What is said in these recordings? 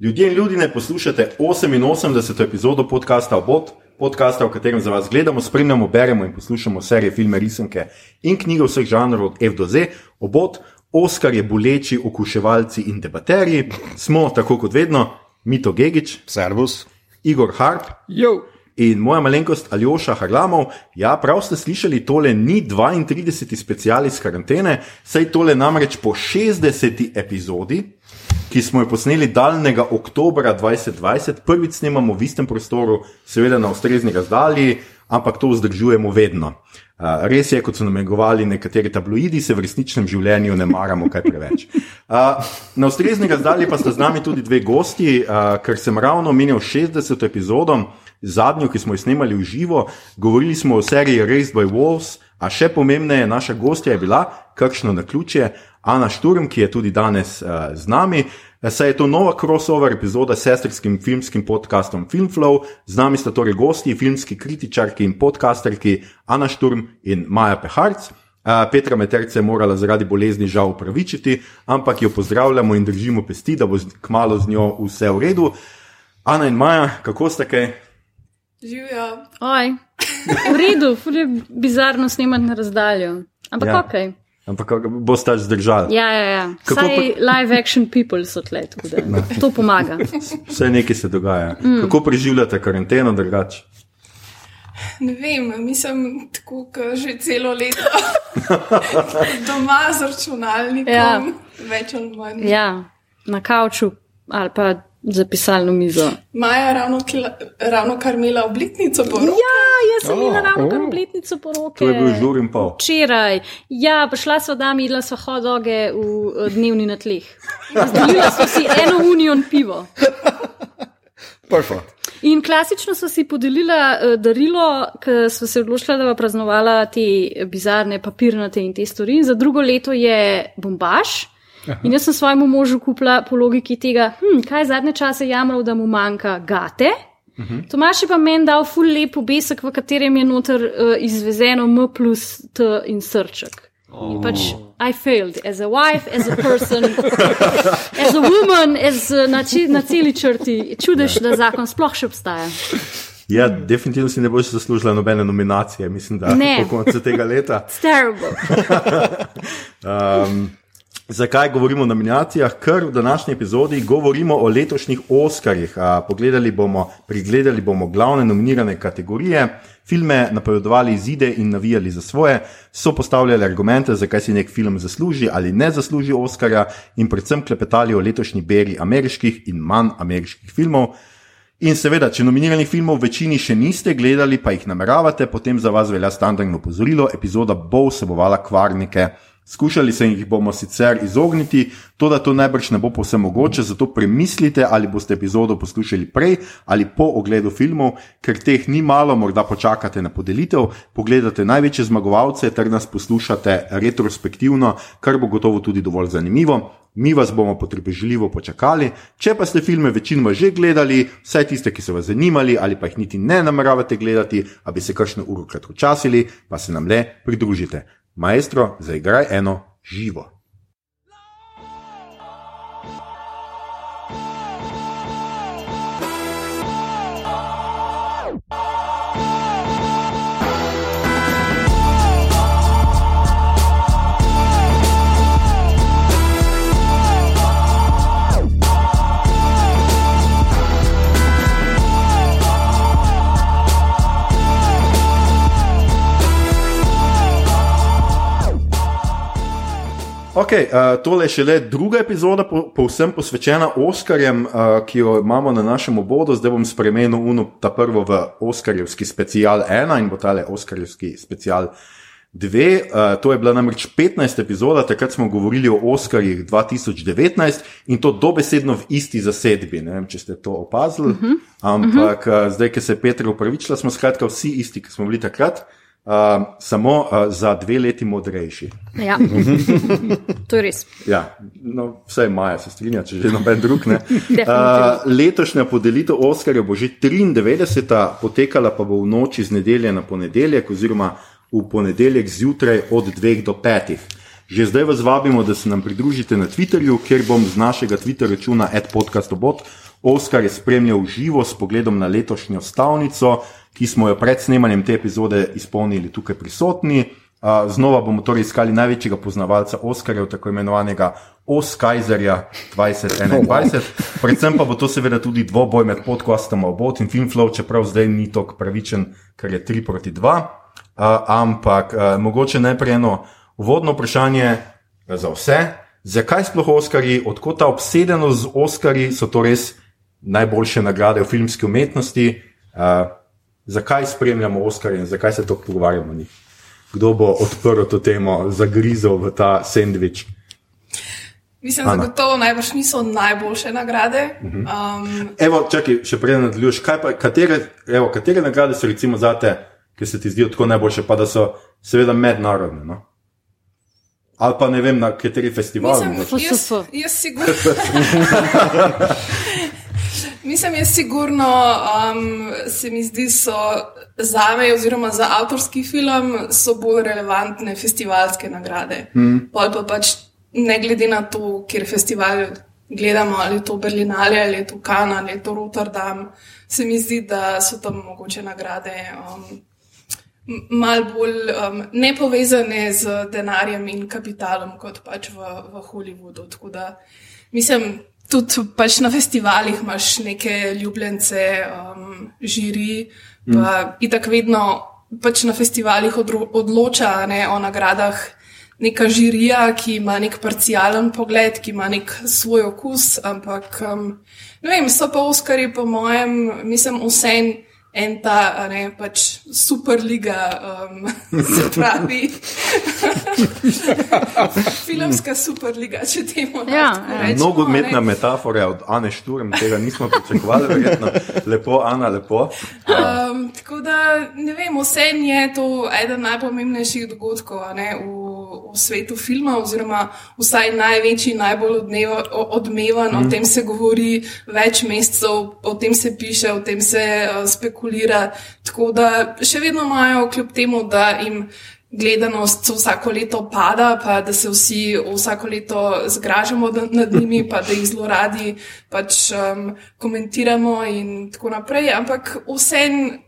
Ljudje in ljudje ne poslušate 88. epizodo podcasta Obot, podcasta, v katerem za vas gledamo, spremljamo, beremo in poslušamo serije, filme, risanke in knjige vseh žanrov od F do Z. Obot, Oskar je boleči, okuševalci in debaterji, smo tako kot vedno, Mito Gigič, Servus. Igor Harp Jo. in moja malenkost Aljoša Harlamov. Ja, prav ste slišali, tole ni 32. special iz karantene, saj tole namreč po 60. epizodi. Ki smo jo posneli daljnega oktobra 2020, prvič snemamo v istem prostoru, seveda na ustrezni razdalji, ampak to vzdržujemo vedno. Uh, res je, kot so namigovali nekateri tabloidi, se v resničnem življenju ne maramo kaj preveč. Uh, na ustrezni razdalji pa sta z nami tudi dve gosti, uh, ker sem ravno menil 60. epizodo, zadnjo, ki smo jo snemali v živo, govorili smo o seriji Raised by Wolves, a še pomembneje, naša gostja je bila, kakšno na ključje, Ana Šturm, ki je tudi danes uh, z nami. Saj je to nova crossover epizoda s sestrskim filmskim podcastom Filmflow, z nami sta torej gosti, filmski kritičarki in podcasterki Ana Šturm in Maja Peharc. Uh, Petra Meterce je morala zaradi bolezni žal upravičiti, ampak jo pozdravljamo in držimo pesti, da bo kmalu z njo vse v redu. Ana in Maja, kako ste kaj? Živijo. Oj, v redu, bizarno snemati na razdaljo. Ampak Ja. ja. ok. Ampak kako boste zdržali? Ja, ja, ja. Kako Saj live action people so tle, tako da to pomaga. Vse nekaj se dogaja. Mm. Kako preživljate karanteno drugače? Ne vem, mislim, tako kot že celo leto doma z računalnikom, Ja. več ali manj. Ja. Ja, na kavču ali pa za pisalno mizo. Maja je ravno, ravno kar imela obletnico poroke. Ja, jaz sem imela Oh, ravno kar oh. obletnico poroke. To je bil žur in pol. Včeraj, ja, prišla sva dam, jedla sva hodoge v eh, dnevni na tleh. Razdelila sva si eno union pivo. Perfekt. In klasično so si podelila uh, darilo, ker so se odločila, da bo praznovala te bizarne papirnate in te stvari. In za drugo leto je bombaž. In jaz sem svojemu možu kupila po logiki tega, hm, kaj je zadnje čase jamral, da mu manjka gate. Uh -huh. Tomaš je pa meni dal ful lep obesek, v katerem je noter uh, izvezeno M plus T in srček. In pač I failed as a wife, as a person, as a woman, as uh, na, či, na celi črti. Čudež, da zakon sploh še obstaja. Ja, definitivno si ne boš zaslužila nobene nominacije, mislim, da Ne. po koncu tega leta. It's terrible. Um, zakaj govorimo o nominacijah? Ker v današnji epizodi govorimo o letošnjih Oskarjih. Pogledali bomo, pregledali bomo glavne nominirane kategorije, filme napovedovali izide in navijali za svoje, so postavljali argumente, zakaj si nek film zasluži ali ne zasluži Oskarja, in predvsem klepetali o letošnji beri ameriških in manj ameriških filmov. In seveda, če nominiranih filmov v večini še niste gledali, pa jih nameravate, potem za vas velja standardno opozorilo: epizoda bo vsebovala kvarnike. Skušali se jih bomo sicer izogniti, to da to najbrž ne bo povsem mogoče, zato premislite, ali boste epizodo poslušali prej ali po ogledu filmov, ker teh ni malo, morda počakate na podelitev, pogledate največje zmagovalce ter nas poslušate retrospektivno, kar bo gotovo tudi dovolj zanimivo. Mi vas bomo potrpežljivo počakali. Če pa ste filme večinoma že gledali, vsaj tiste, ki so vas zanimali ali pa jih niti ne nameravate gledati, a bi se kakšno uro kratkočasili, pa se nam le pridružite. Maestro, zaigraj eno živo. Okay, uh, tole je šele druga epizoda, po, povsem posvečena Oskarjem, uh, ki jo imamo na našem obodu. Zdaj bom spremenil uno, ta prvo v Oskarjevski special 1 in bo tale Oskarjevski special 2. Uh, to je bila namreč 15. epizoda, takrat smo govorili o Oskarjih 2019 in to dobesedno v isti zasedbi. Ne vem, če ste to opazili. Uh -huh. Ampak uh, zdaj, ki se je Petra upravičila, smo skratka vsi isti, ki smo bili takrat. Uh, samo uh, za dve leti modrejši. Ja. To je res. Ja, no, vse Maja se strinja, če že noben drug ne. Uh, letošnja podelitev Oskarja bo že 93, potekala pa bo v noči z nedelje na ponedeljek, oziroma v ponedeljek zjutraj od 2 do 5. Že zdaj vas vabimo, da se nam pridružite na Twitterju, kjer bom z našega Twitter računa adpodcastobot Oskar je spremljal živo s pogledom na letošnjo stavnico, ki smo jo pred snemanjem te epizode izpolnili tukaj prisotni. Znova bomo torej iskali največjega poznavalca Oskarjev, tako imenovanega Oskajzerja 2021. Predvsem pa bo to seveda tudi dvoboj med podcastom Obot in Filmflow, čeprav zdaj ni tako pravičen, ker je 3 proti 2. Uh, ampak mogoče najprej eno uvodno vprašanje za vse. Zakaj sploh Oskarji, odkot ta obsedenost z Oskarji, so to res najboljše nagrade v filmski umetnosti? Uh, zakaj spremljamo Oskarje in zakaj se to pogovarjamo o njih? Kdo bo odprl to temo, zagrizel v ta sendvič? Mislim, da to najbrž niso najboljše nagrade. Um, Evo, čakaj, še prej nadaljuješ. Katere, evo, katere nagrade so recimo za te, ki se ti zdijo tako najboljše, pa da so seveda mednarodne? No? Ali pa ne vem, na kateri festival. Mislim, jaz, jaz sigurno. Mislim, jaz sigurno um, se mi zdi, so za me, oziroma za avtorski film, so bolj relevantne festivalske nagrade. Hmm. Pa pač ne glede na to, kjer festival gledamo, ali je to Berlinale, ali je to Kana, ali je to Rotterdam, se mi zdi, da so tam mogoče nagrade. Um, Mal bolj um, ne povezane z denarjem in kapitalom, kot pač v, v Hollywoodu. Tako da mislim, tudi pač na festivalih imaš neke ljubljence, um, žiri, pa mm. in tako vedno pač na festivalih odro, odloča ne, o nagradah neka žirija, ki ima nek parcialen pogled, ki ima nek svoj okus, ampak um, ne vem, so pa Oskari, po mojem, mislim, vse en ta ne, pač superliga, um, se pravi, filmska superliga, če temu Ja, rečemo. Nogometna metafora od Ane Šturm, tega nismo pričakovali, verjetno. Lepo, Ana, lepo. Um, tako da, ne vem, vse je to eden najpomembnejših dogodkov a ne, v, v svetu filma, oziroma vsaj največji, najbolj odneva, odmevan, o tem se govori več mesecev, o tem se piše, o tem se uh, spekulira. Tako da še vedno imajo, kljub temu, da jim gledanost vsako leto pada, pa da se vsi vsako leto zgražamo nad njimi, pa da jih zelo radi pač, um, komentiramo in tako naprej. Ampak vseeno.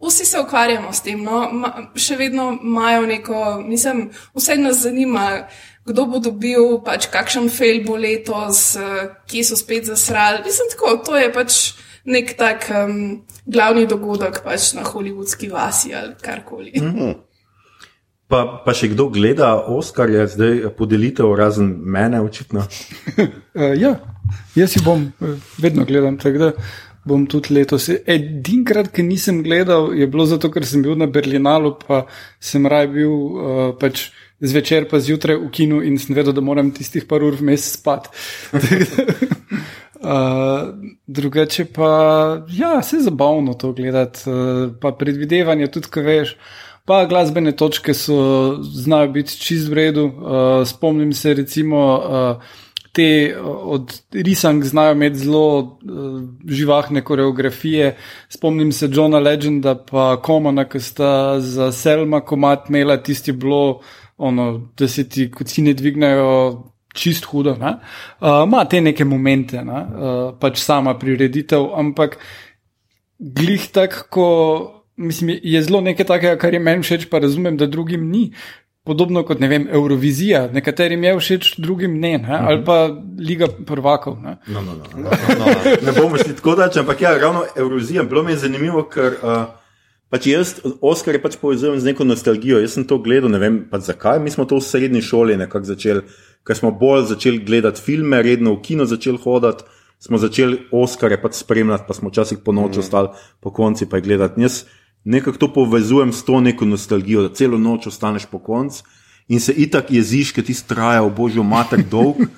Vsi se ukvarjamo s tem, no? Ma, še vedno imajo neko, mislim, vse nas zanima, kdo bo dobil, pač kakšen fail bo letos, eh, kje so spet zasrali. Mislim, tako, to je pač nek tak um, glavni dogodek pač na hollywoodski vasi ali karkoli. Mm. Pa, pa še kdo gleda Oskarje, zdaj podelitev, razen mene, očitno. Uh, ja, jaz si bom eh, vedno gledal, da bom tudi letos. Edinkrat, ki nisem gledal, je bilo zato, ker sem bil na Berlinalu, pa sem raj bil uh, pač zvečer, pa zjutraj v kinu in sem vedel, da moram tistih par ur vmes spati. Uh, drugače pa, ja, se je zabavno to gledati, uh, pa predvidevanje tudi, kaj veš. Pa glasbene točke so, znajo biti čist v redu. Uh, spomnim se recimo, uh, te uh, od risank znajo imeti zelo uh, živahne koreografije. Spomnim se Johna Legenda, pa Komana, ki sta za Selma komat imela tisti bilo, ono, da se ti kocine dvignejo čist hudo. Uh, Ma te neke momente, ne? uh, pač sama prireditev, ampak glih tako, ko, mislim, je zelo nekaj takega, kar je meni všeč, pa razumem, da drugim ni. Podobno kot, ne vem, Eurovizija, nekaterim je všeč, drugim ne, ne? ali pa Liga prvakov. Ne? No, no, no, no, no, no. Ne bomo šli tako daleč, ampak ja, ravno Eurovizija. Bilo mi je zanimivo, ker uh, pač jaz, Oskar je pač povezan z neko nostalgijo. Jaz sem to gledal, ne vem pa zakaj. Mi smo to v srednji šoli nekako začeli, ker smo bolj začeli gledati filme, redno v kino začeli hoditi. Smo začeli Oskarje pač spremljati, pa smo včasih po noč ostali po konci pa jih gledati. In Jaz nekako to povezujem s to neko nostalgijo, da celo noč ostaneš po koncu in se itak jeziš, ker ti straja v božjo mater dolg.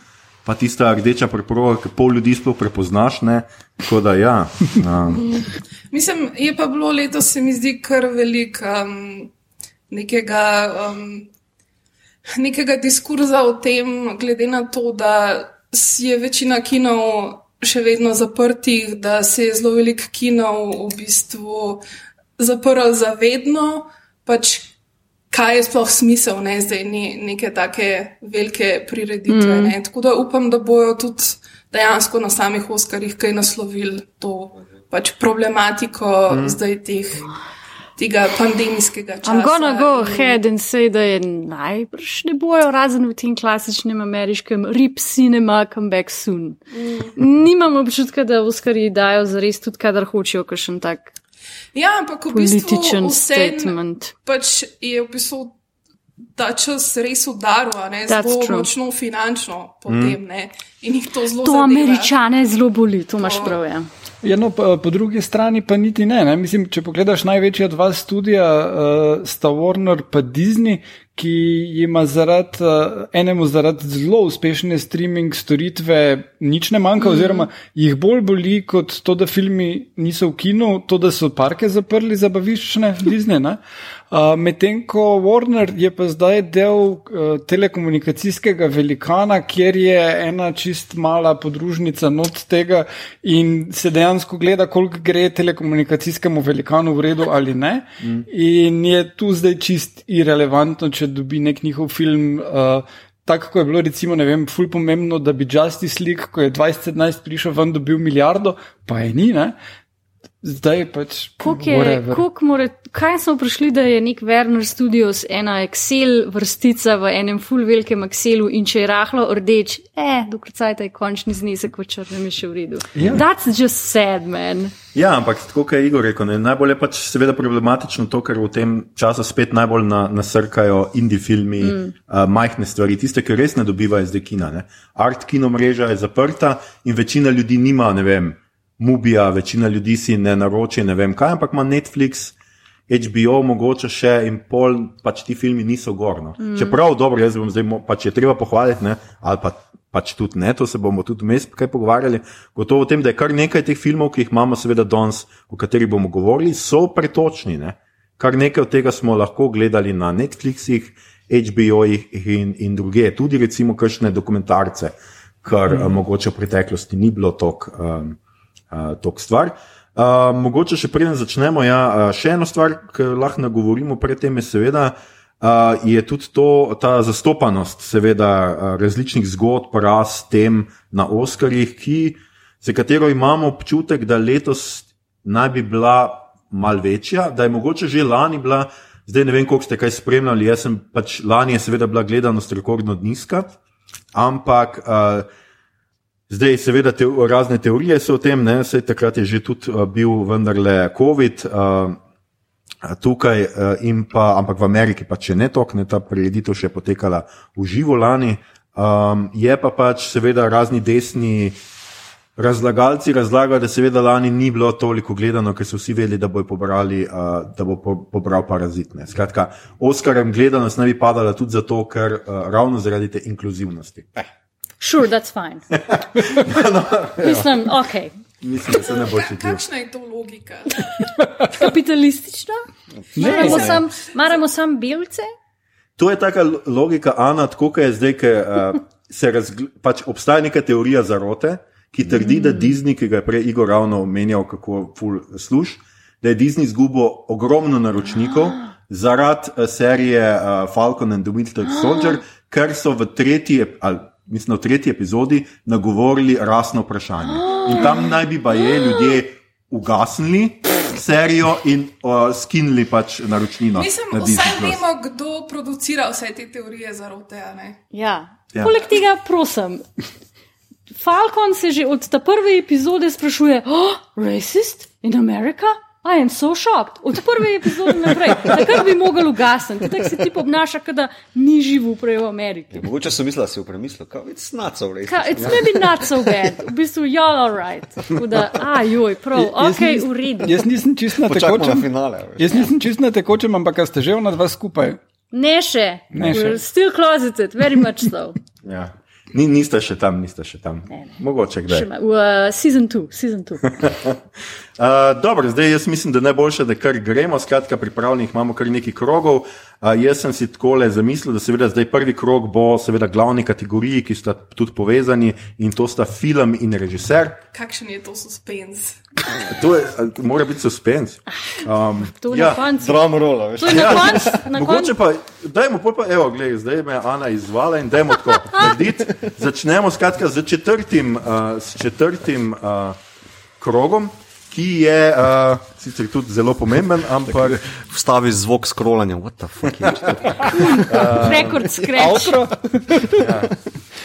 Pa tista rdeča preproga, ki pol ljudi sploh prepoznaš. Ne? Tako da, ja. Um, Mislim, je pa bilo letos, se mi zdi, kar veliko um, nekega, um, nekega diskurza o tem, glede na to, da je večina kinov še vedno zaprtih, da se je zelo veliko kinov v bistvu zaprl za vedno. Pač kaj je sploh smisel, ne zdaj ni neke take velike prireditve. Mm. Tako da upam, da bojo tudi dejansko na samih Oskarjih kaj naslovili to pač problematiko mm. zdaj teh. Tega pandemijskega časa. I'm gonna go ahead and say, da je najbrž ne bojo, razen v tem klasičnem ameriškem rip cinema, come back soon. Mm. Nimam občutka, da Oskarji dajo zares tudi, kadar hočejo, kakšen tak ja, ampak v bistvu statement. Pač je v bistvu ta čas res udaril, a ne That's zelo močno finančno potem, ne. In jih to zelo To zadeva. američane zelo boli, to imaš To- prav. Ja. Ja, no, po, po drugi strani pa niti ne, ne. Mislim, če pogledaš največja dva studia, uh, sta Warner pa Disney, ki ima zaradi, uh, enemu zaradi zelo uspešne streaming storitve nič ne manjka, mm. oziroma jih bolj boli kot to, da filmi niso v kinu, to, da so parke zaprli za baviščne Disney. ne. Uh, Medtem ko Warner je pa zdaj del uh, telekomunikacijskega velikana, kjer je ena čist mala podružnica not tega in se dejansko gleda, koliko gre telekomunikacijskemu velikanu v redu ali ne. Mm. In je tu zdaj čist irrelevantno, če dobi nek njihov film. Uh, Tako kot je bilo, recimo, ne vem, ful pomembno, da bi Justice League, ko je 2017 prišel ven, dobil milijardo, pa je ni, ne? Zdaj pač. Koliko je, koliko more, kaj smo prišli, da je nek Werner Studios ena Excel vrstica v enem full velikem Excelu in če je rahlo rdeč, eh, dokler je končni znesek v črnem je še v redu. Ja. That's just sad, man. Ja, ampak tako je Igor rekel, ne, najbolj je pač seveda problematično to, ker v tem času spet najbolj na, nasrkajo indie filmi, mm. uh, majhne stvari, tiste, ki res ne dobivajo zdaj kina. Ne. Art kino mreža je zaprta in večina ljudi nima, ne vem, Mubija, večina ljudi si ne naroči, ne vem kaj, ampak ima Netflix. HBO, mogoče še in pol, pač ti filmi niso gorno. Mm. Čeprav, dobro, jaz bom zdaj, pač je treba pohvaliti, ne, ali pa pač tudi ne, to se bomo tudi vmes kaj pogovarjali. Gotovo o tem, da je kar nekaj teh filmov, ki jih imamo, seveda danes, o katerih bomo govorili, so pretočni. Ne. Kar nekaj od tega smo lahko gledali na Netflixih, HBO-jih in, in druge, tudi recimo kakšne dokumentarce, kar mm. uh, mogoče v preteklosti ni bilo tako um, uh, tok stvar. Uh, mogoče še preden začnemo, ja, uh, še eno stvar, ki lahko nagovorimo predtem, je seveda. Uh, je tudi to, ta zastopanost, seveda, uh, različnih zgodb, ras, tem na Oskarjih, ki, za katero imamo občutek, da letos naj bi bila mal večja, da je mogoče že lani bila, zdaj ne vem, koliko ste kaj spremljali. Jaz sem pač lani je seveda bila gledanost rekordno nizka, ampak uh, Zdaj, seveda, te, razne teorije so o tem, ne, sej takrat je že tudi uh, bil vendarle COVID. Uh, Tukaj uh, in pa, ampak v Ameriki pa če ne tok, ne ta prireditev še potekala v živo lani. Um, je pa pač seveda razni desni razlagalci razlagajo, da seveda lani ni bilo toliko gledano, ker so vsi vedeli, da pobrali, uh, da bo po, pobral parazitne. Skratka, Oskarjem gledanost ne bi padala tudi zato, ker uh, ravno zaradi te inkluzivnosti. Eh, Sure, that's fine. no, Mislim, ok. mislim, da se ne bo čutil. Kakšna je to logika? Kapitalistična? Maramo ne. sam, maramo sam belce? To je taka lo- logika, Ana, tako kot je zdaj, ker uh, se razgl- pač obstaja neka teorija zarote, ki trdi, da Disney, ki ga je prej Igor ravno omenjal, kako ful služ, da je Disney izgubil ogromno naročnikov zaradi uh, serije uh, Falcon and the Winter Soldier, ker so v tretji, ali mislim, v tretji epizodi nagovorili rasno vprašanje. In tam naj bi baje ljudje ugasnili serijo in uh, skinili pač naročnino. Mislim, na Disney vsaj vemo, kdo producira vse te teorije zarote. a ne? Ja. Ja. ja. Poleg tega, prosim. Falcon se že od te prve epizode sprašuje, oh, racist in Amerika? I am so shocked. Od prve epizode naprej. Takrat bi mogel ugasniti. Tako se ti obnaša, da ni živel prej v Ameriki. Mogoče sem mislila, da si v premislil, kao, it's not so racist. Ka, it's maybe not so bad. V bistvu, you're alright. Da, ajoj, prav, Jaz ok, v redu. Jaz nisem čist na Počakajmo na tekočem. finale. a veš. Jaz nisem čist na tekočem, ampak a ste že na dva skupaj. Ne še. Ne še. We're still closeted, very much so. Ja. Ni, niste še tam, niste še tam. Ne, ne. Mogoče Še kdaj. ma- V uh, season 2, season 2. Uh, dobro, zdaj jaz mislim, da je najboljše, da kar gremo. Skratka, pripravljenih imamo kar nekaj krogov. Uh, jaz sem si tako le zamislil, da seveda zdaj prvi krog bo seveda glavni kategoriji, ki sta tudi povezani in to sta film in režiser. Kakšen je to suspens? To je, mora biti suspens. Um, To ja, na koncu. Drum roll, veš. To je na koncu. na Mogoče koncu. pa, dajmo, pa, evo, gledaj, zdaj me je Ana izvala in dajmo tako narediti. Začnemo skratka z četrtim, uh, s četrtim uh, krogom, ki je uh, sicer tudi zelo pomemben, ampak Vstavi zvok scrollanja. What the fuck je to? Rekord scratch.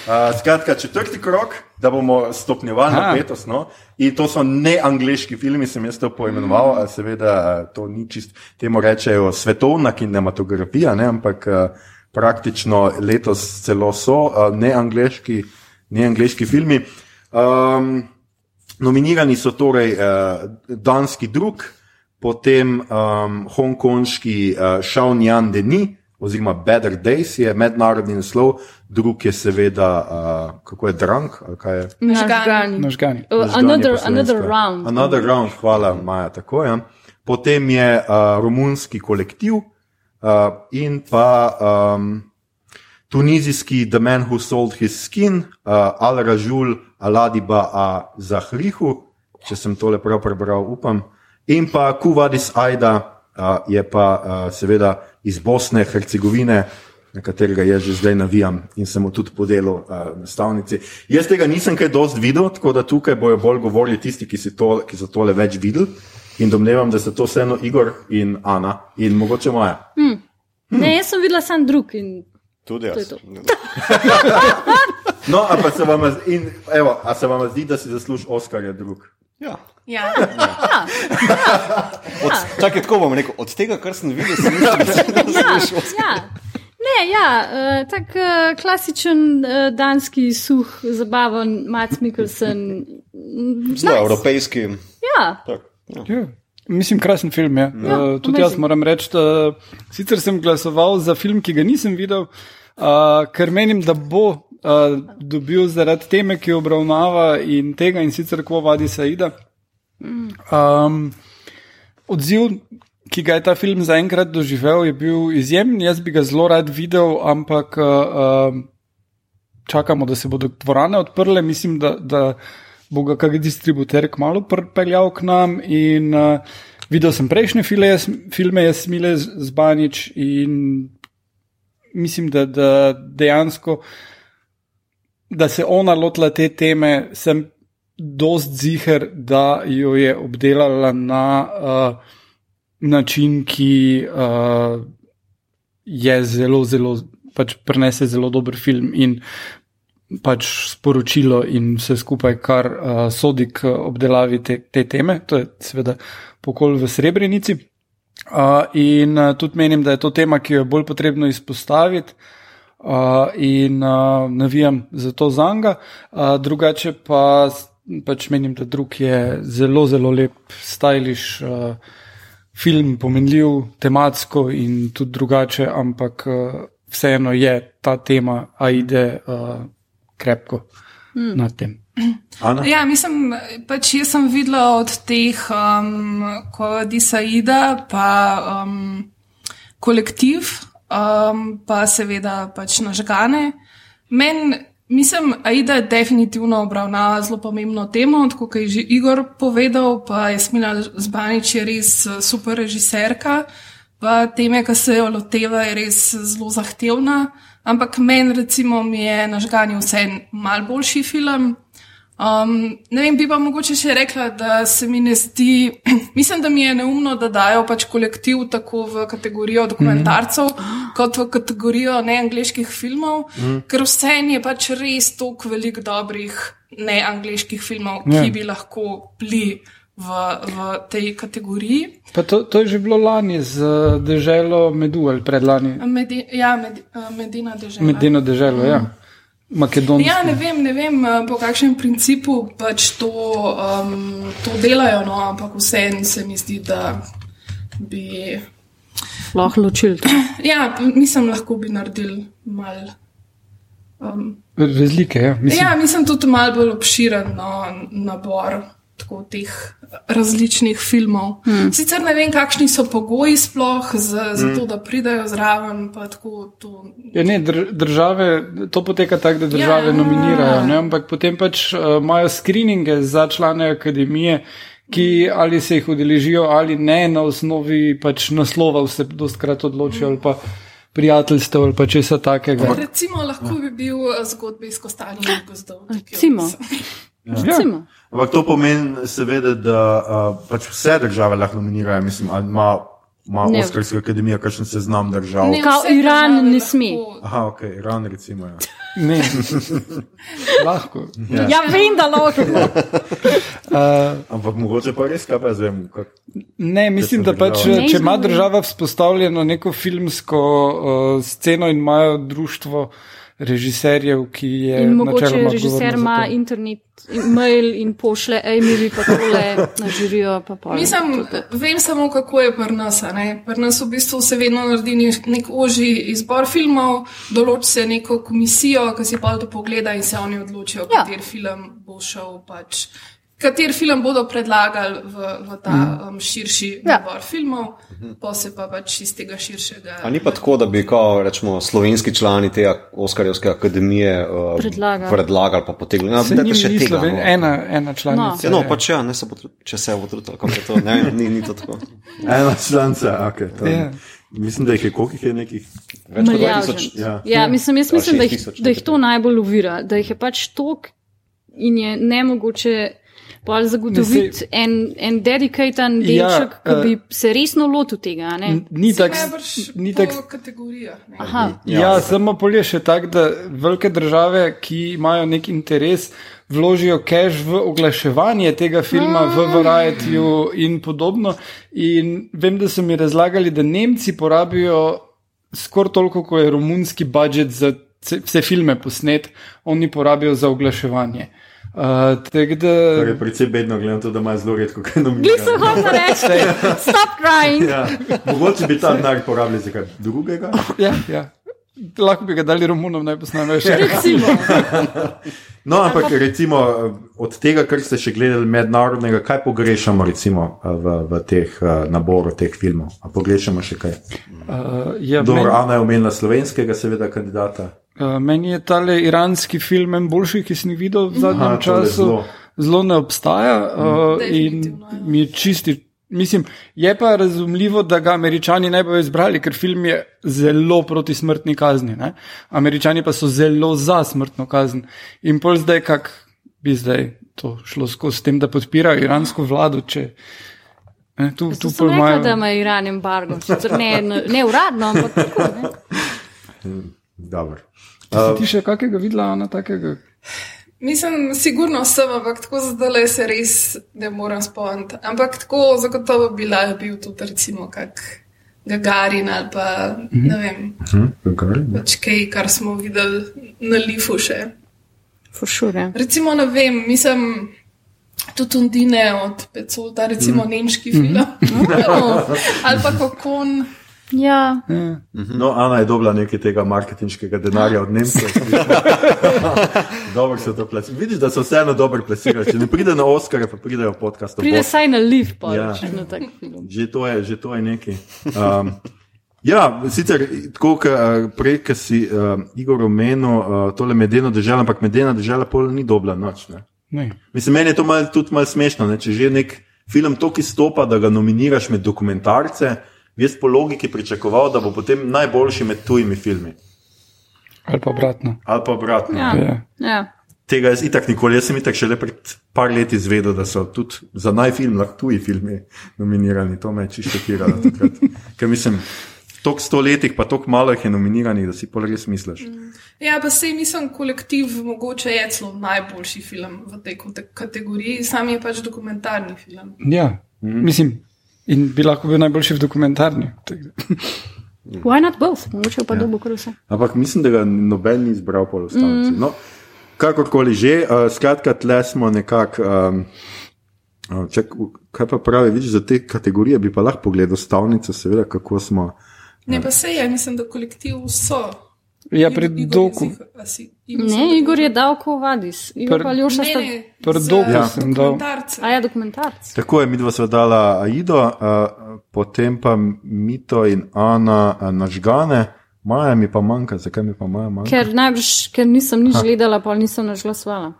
Uh, skratka, četrti krok, da bomo stopnjevali napetost. No? In to so ne angliški filmi, sem jaz to poimenoval, a seveda a, to ni čist, temu rečejo svetovna kinematografija, ne? ampak a, praktično letos celo so a, ne angliški, ne filmi. Um, nominirani so torej uh, danski drug, potem um, hongkonški uh, Shaunyan Denis, oziroma Better Days je mednarodni naslov, drug je seveda, uh, kako je drunk, je. Nažgani. Nažgani. Možgani Another, another round. Another round, hvala, Maja, tako je. Potem je uh, romunski kolektiv uh, in pa um, tunizijski The Man Who Sold His Skin, uh, Al Rajul Aladiba A Zahrihu, če sem tole prav prebral, upam. In pa Kuvadis Aida uh, je pa uh, seveda iz Bosne, Hercegovine. Na katerega jaz že zdaj navijam in sem mu tudi podelil uh, nastavnici. Jaz tega nisem kaj dosti videl, tako da tukaj bojo bolj govorili tisti, ki, to, ki so tole več videli. In domnevam, da so to vseeno Igor in Ana in mogoče Maja. Ne, jaz sem videla sam drug in Tudi To jaz. to. No, a pa se vam, zdi- in, evo, a se vam zdi, da si zasluži Oskarja drug? Ja. Ja. Od, čakaj, tako bom rekel. Od tega, kar sem videl, sem mislil, da se ja, ja. Ne, ja, uh, tak uh, klasičen uh, danski suh, zabaven Mats Mikkelsen. zelo nice. evropejski. Ja, Tak, ja. Ja. Mislim, krasen film je. Ja, uh, tudi amazing. jaz moram reči, da sicer sem glasoval za film, ki ga nisem videl, uh, ker menim, da bo uh, dobil zaradi teme, ki jo obravnava in tega in sicer kvo vadi Saida. Um, odziv, ki ga je ta film zaenkrat doživel, je bil izjemen. Jaz bi ga zelo rad videl, ampak uh, uh, čakamo, da se bodo dvorane odprle. Mislim, da, da bo ga kak distributer kmalo pripeljal k nam. In, uh, videl sem prejšnje file, filme Jasmile Zbanič in mislim, da, da dejansko, da se ona lotila te teme, sem dost ziger, da jo je obdelala na uh, način, ki uh, je zelo, zelo, pač prenese zelo dober film in pač sporočilo in vse skupaj, kar uh, sodi k obdelavi te, te teme. To je seveda pokol v Srebrenici. Uh, in uh, tudi menim, da je to tema, ki jo je bolj potrebno izpostaviti. Uh, in uh, navijam za to zanga. Uh, drugače pa pač menim, da drug je zelo, zelo lep, stajliš uh, film, pomenljiv tematsko in tudi drugače, ampak uh, vseeno je ta tema Aide uh, krepko mm. nad tem. Ana? Ja, mislim, pač jaz sem videla od teh, um, kot Disaida, pa um, kolektiv, um, pa seveda pač nažgane. Meni, mislim, Aida definitivno obravnava zelo pomembno temo, tako kot je že Igor povedal, pa je Smila Zbanič je res eh, super režiserka. Pa teme, ki se jo loteva, je res zelo zahtevna, ampak meni, recimo, mi je nažgani vse mal boljši film. Um, ne vem, bi pa mogoče še rekla, da se mi ne zdi, mislim, da mi je neumno, da dajo pač kolektiv tako v kategorijo dokumentarcev, mm -hmm. kot v kategorijo neangliških filmov, mm -hmm. ker vse je pač res toliko velik dobrih neangliških filmov, Ja. ki bi lahko bili v, v tej kategoriji. Pa to, to je že bilo lani z uh, deželo Medu ali predlani. Medi, ja, med, eh, Medina dežela. Medeno deželo, ja. Makedonsko. Ja, ne vem, ne vem, eh, po kakšnem principu pač to, um, to delajo, no, ampak vseeno se mi zdi, da bi. lahko ločil. to. Ja, mislim, lahko bi naredili mal. Um, Razlike, ja. Mislim, ja, mislim tudi mal bolj obširen no, nabor tako teh različnih filmov. Hmm. Sicer ne vem, kakšni so pogoji sploh za, za to, da pridajo zraven. pa Tako, to... Ja, ne, dr države, to poteka tako, da države Ja. nominirajo, ne, ampak potem pač uh, imajo screeninge za člane akademije, ki ali se jih udeležijo ali ne, na osnovi pač naslovov se dostkrat odločijo ali pa prijateljstev ali pa česa takega. Recimo, lahko bi bil eh, zgodbe iz Kostanjih gozdov. tukaj Recimo. opisan. Recimo. Ampak to pomeni, seveda, da uh, pač vse države lahko nominirajo. Mislim, ali ima, ima Ne. Oskarska akademija kakšen seznam držav. Ne, vse Iran ne sme. Aha, ok, Iran recimo. Ja. Ne, lahko. Ja, vem, da lahko. Uh, Ampak mogoče pa res, kaj pa vem. Kak... Ne, mislim, da pač, država. če ima Ne država vzpostavljeno neko filmsko uh, sceno in imajo društvo režiserjev, ki je In mogoče načeloma režiser ima internet, mail in pošle, ej, mi bi pa tole na žirijo. Pa pol. Mislim, vem samo, kako je pri nas. a ne. Pri nas v bistvu se vedno naredi nek- oži izbor filmov, določi se neko komisijo, ki si pa to pogleda in se oni odločijo, Ja. kater film bo šel. Pač. Kater film bodo predlagali v, v ta um, širši Ja. nabor filmov, pa se pa pač iz tega širšega. A ni pa tako, da bi kao, rečemo, slovenski člani te Oskarjevske akademije uh, Predlagali. predlagali pa potegnili. Ja, Se dajte njim še tega, Sloven, no. ena, ena članica. Ja, no, pač ja, ne se bo, trud- če se bo trudil, kako je to, ne, ni, ni to tako. Ena članica, okay, to, Ja. Mislim, da jih je koliko je nekih. Več kot Maljavžen. 2000. Ja. Ja, mislim, jaz Ali mislim, da jih, 6000, da jih to najbolj uvira, da jih je pač tok in je nemogoče pol zagotoviti en, en dedikatan Ja, delček, ki eh, bi se resno lotil tega. a Ne? Ni Se tako. Ni po tak, kategorijah. ne. Aha, ja, ja, samo polje še tako, da velike države, ki imajo nek interes, vložijo cash v oglaševanje tega filma, v Varietyju in podobno. In vem, da so mi razlagali, da Nemci porabijo skoraj toliko, kot je romunski budžet za vse filme posnet, oni porabijo za oglaševanje. Uh, tako da, Kar je precej bedno, gledam to, da ima zelo redko kaj se nominirano. hoče reči, stop crying. Ja, mogoče bi ta denar porabili za kaj drugega. ja, ja. Lahko bi ga dali Romunom, naj posnamejo še. Recimo. No, ampak recimo od tega, kar ste še gledali mednarodnega, kaj pogrešamo recimo v, v teh uh, naboru teh filmov? A pogrešamo še kaj? Uh, ja, Dobro, meni, Ana je omenila slovenskega, seveda, kandidata. Uh, meni je tale iranski film en boljši, ki sem jih videl v zadnjem Aha, času. zelo. Zelo ne obstaja uh, in ja. mi je čisti. Mislim, je pa razumljivo, da ga američani ne bodo izbrali, ker film je zelo proti smrtni kazni. Ne? Američani pa so zelo za smrtno kazen. In pol zdaj, kak bi zdaj to šlo skozi s tem, da podpirajo iransko vlado, če. Ne, tu, tu pol sem rekla, imajo- da ima Iran embargo. Sicer ne, ne uradno, ampak tako. Ne? Dobro. Si ti še kakega videla, Ana, takega? Mislim, sigurno sem, ampak tako zdaj se res ne morem spomniti. Ampak tako zagotovo bi lahko bil tudi recimo kak Gagarin ali pa ne vem, Hm, kaj? pač kaj, kar smo videli na Lifu še. For sure. Recimo, ne vem, mislim. Tudi Undine od Pecolta, recimo mm. nemški film. No, ali pa Kokon. Ja, No, Ana je dobila nekaj tega marketinškega denarja od Nemcev. dobro se to plesi. Vidiš, da so vseeno dobro plesirali. Če ne pride na Oscar, pa pridejo v podcast. pride saj na liv, pa Ja. ja. na tak film. Že to je, že to je nekaj. Um, ja, sicer tako, kot prej, ki si uh, Igor omenil, uh, tole medeno država, ampak medena država pol ni dobila noč. Ne? Ne. Mislim, meni je to mal, tudi malo smešno, ne? če že nek film toliko izstopa, da ga nominiraš med dokumentarce, bi jaz po logiki pričakoval, da bo potem najboljši med tujimi filmi. Ali pa obratno. Ali pa obratno. Ja. Ja. Ja. Tega jaz itak nikoli, jaz sem itak šele pred par leti izvedel, da so tudi za najfilm lahko tuji filmi nominirani. To me je čisto šokiralo takrat. Ker mislim, toliko stoletij, pa toliko malo jih je nominiranih, da si pol res misliš. Ja, pa sej mislim, kolektiv mogoče je celo najboljši film v tej kate- kategoriji, sam je pač dokumentarni film. Ja, mm. mislim, in bi lahko bil najboljši v dokumentarni. Why not both? Mogoče pa ja. dobo kar vse. Ampak mislim, da ga noben ni izbral polostavci. Mm. No, kakorkoli že, uh, skratka, tle smo nekako. Um, uh, čak, kaj pa pravi, vidiš, za te kategorije bi pa lahko pogledal stavnice, seveda, kako smo. Ne, pa sej je, mislim, da kolektiv so. Ja, pri Igor Doku. Igor Ne, Igor je dal Kovadis. Igor Pr- pa Ljoša sta. Pri Doku Ja. sem dal. A ja, dokumentarc. Tako je, mi dva sva dala Aido, uh, potem pa Mito in Ana uh, nažgane, Maja mi pa manjka, zakaj mi pa Maja manjka? Ker najbrž, ker nisem nič gledala, pa nisem naš glasovala.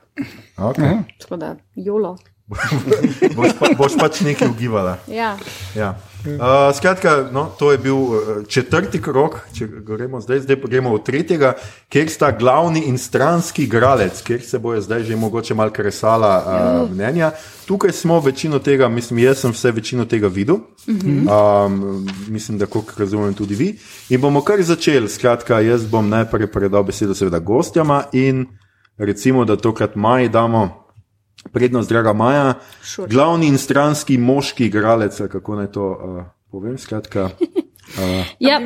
Okay. Tako da, jolo. Boš, pa, boš pač nekaj ugibala. Ja. Ja. Uh, skratka, no, to je bil uh, četrti krok, če gremo zdaj, zdaj gremo v tretjega, kjer sta glavni in stranski igralec, kjer se bojo zdaj že mogoče malo kresala uh, mnenja. Tukaj smo večino tega, mislim, jaz sem vse večino tega videl, um, mislim, da koliko razumem tudi vi. In bomo kar začeli, skratka, jaz bom najprej predal besedo seveda gostjama in recimo, da tokrat Maji damo. Prednost, draga Maja, Sure. glavni in stranski moški igralec, kako naj to uh, povem. Skratka, uh, ja.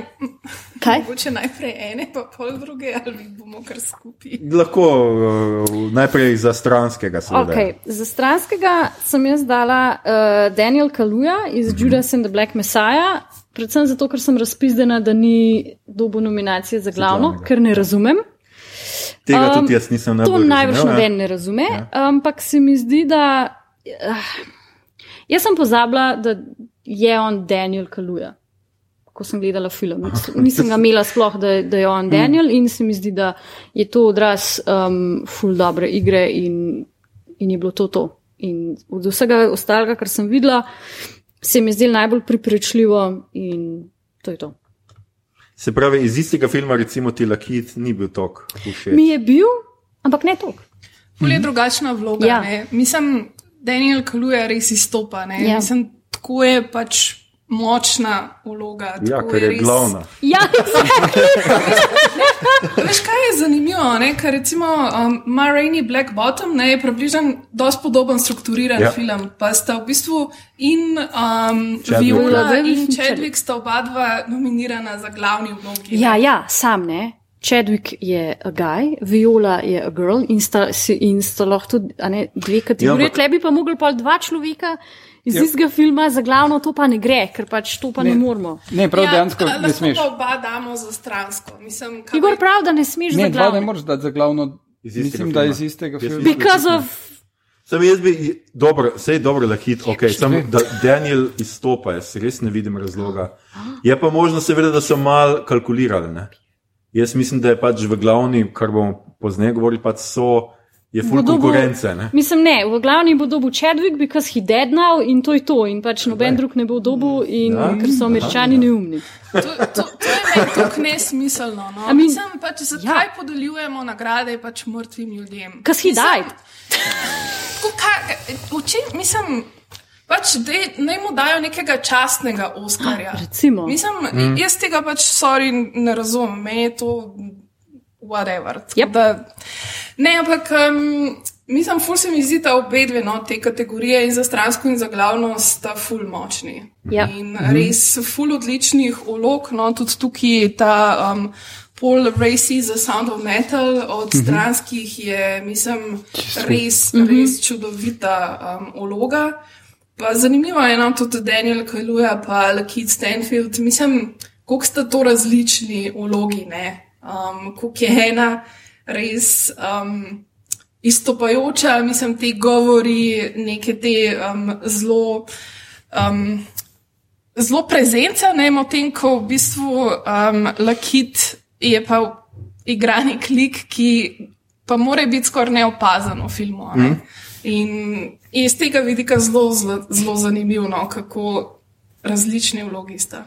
Kaj? Mogoče najprej ene, pa pol druge, ali bomo kar skupaj. lahko uh, najprej za stranskega, seveda. Okay. Za stranskega sem jaz dala uh, Daniel Kaluja iz Judas and the Black Messiah, predvsem zato, ker sem razpizdena, da ni dobo nominacije za glavno, glavnega. ker ne razumem. Tega Um, tudi jaz nisem To najbolj razumel, ja. noben ne razume, ampak se mi zdi, da. Uh, jaz sem pozabila, da je on Daniel Kaluja. Ko sem gledala film, Nis- nisem ga imela sploh, da, da je on Daniel, in se mi zdi, da je to odraz um, full dobre igre in, in je bilo to to. In od vsega ostalega, kar sem videla, se mi je zdelo najbolj pripričljivo in to je to. Se pravi, iz istega filma, recimo Tilakit, ni bil tok všeč. Mi je bil, ampak ne toliko. Pol je drugačna vloga. Ja. Ja. Mislim, Daniel Kaluja res izstopa. ne. Ja. Mislim, tako je pač močna vloga. Ja, ker je res- glavna. Ja, Veš, kaj je zanimivo? Ne? Ker recimo um, Ma Rainey Black Bottom ne, je približno dosti podoben strukturiran Ja. ja. film. Pa sta v bistvu in um, Chadwick. Viola in Chadwick sta oba dva nominirana za glavni vlogi. Ja, ja, sam ne. Chadwick je a guy, Viola je a girl in sta, in sta lahko tudi a ne, dve kategorije. Ja, Ja, ampak- Tle bi pa mogli pa dva človeka iz Ja. ja. istega filma za glavno, to pa ne gre, ker pač to pa ne, Ne. ne moramo. Ne, prav ja, dejansko a ne smeš. pa oba damo za stransko. Mislim, kaj Igor prav, da ne smeš Ne, za dva ne glavno. moreš dati za glavno. Mislim, da iz istega filma. Because of. Sem jaz bi, dobro, sej dobro, lahit, ok, sem, da Daniel izstopa, jaz res ne vidim razloga. Je pa možno seveda, da so mal kalkulirali, ne. Jaz mislim, da je pač v glavni, kar bomo pozneje govorili, pač so, je full Bo dobil- konkurence, ne. Mislim, ne, v glavni bo dobil Chadwick, because he dead now in to je to. In pač noben drug ne bo dobil, in Ja. ker so američani neumni. To, to, to je meni tako nesmiselno. No? I mean- Mislim, pač, zakaj ja. podeljujemo nagrade pač mrtvim ljudem? Because he Mislim, died. Tako, kaj, v čem, mislim, pač dej, naj mu dajo nekega častnega Oskarja. Recimo. Mislim, mm. jaz tega pač sorry ne razumem, meni je to whatever. Yep. Da, ne, ampak um, mislim, ful se mi zdi, da obe dve no, te kategorije, in za stransko in za glavno, sta ful močni. Ja. In res ful odličnih ulog, no, tudi tukaj ta. Um, Paul Racy za Sound of Metal od stranskih je, mislim, res, res čudovita um, uloga. Pa zanimivo je nam tudi Daniel Kaluja, pa Lakit Stanfield. Mislim, koliko sta to različni vlogi, ne? Um, koliko je ena res um, izstopajoča, mislim, te govori, neke te um, zelo. Um, Zelo prezenca, ne medtem ko v bistvu um, Lakit je pa igrani klik, ki pa mora biti skoraj neopazen v filmu. Ne? Mm. In iz tega vidika zelo, zelo, zelo zanimivo, no, kako različni vlogi sta.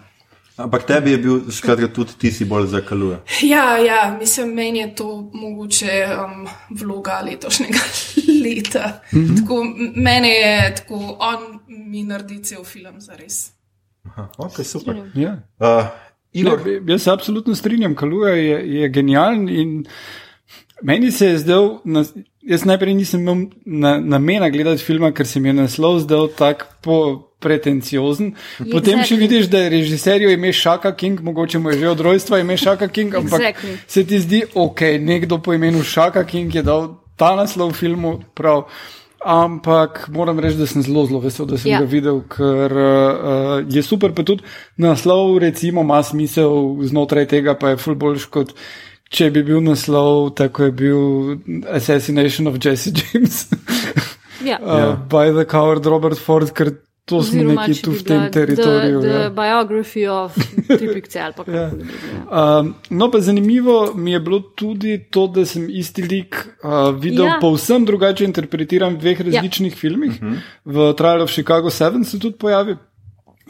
Ampak tebi je bil, skratka, tudi ti si bolj zakaluje. Ja, ja, mislim, meni je to mogoče um, vloga letošnjega leta. Mm -hmm. tako, mene je tako, on mi naredi cel film za res. Aha, ok, super. Ja. Uh, Igor, Ne, jaz se absolutno strinjam, Kaluja je, je genijalen in meni se je zdel, na, jaz najprej nisem imel na, namena gledati filma, ker se mi je naslov zdel tako po. Pretenciozen. Potem še Exactly. vidiš, da je režiserju ime Šaka King, mogoče mu je že od rojstva ime Šaka King, ampak Exactly. se ti zdi, ok, nekdo po imenu Šaka King je dal ta naslov filmu prav. Ampak moram reči, da sem zelo, zelo vesel, da sem Ja. ja. ga videl, ker uh, je super, pa tudi naslov, recimo, ima smisel znotraj tega, pa je ful boljš kot, če bi bil naslov, tako je bil Assassination of Jesse James Ja. uh, by the coward Robert Ford, ker to smo neki tu v tem teritoriju. The, ja. the biography of Tripik ali pa Ja. kako bi bilo. Um, no, pa zanimivo mi je bilo tudi to, da sem isti lik uh, videl ja. Ja. povsem drugače interpretiran v dveh različnih ja. filmih. Uh -huh. V Trial of Chicago 7 se tudi pojavi uh,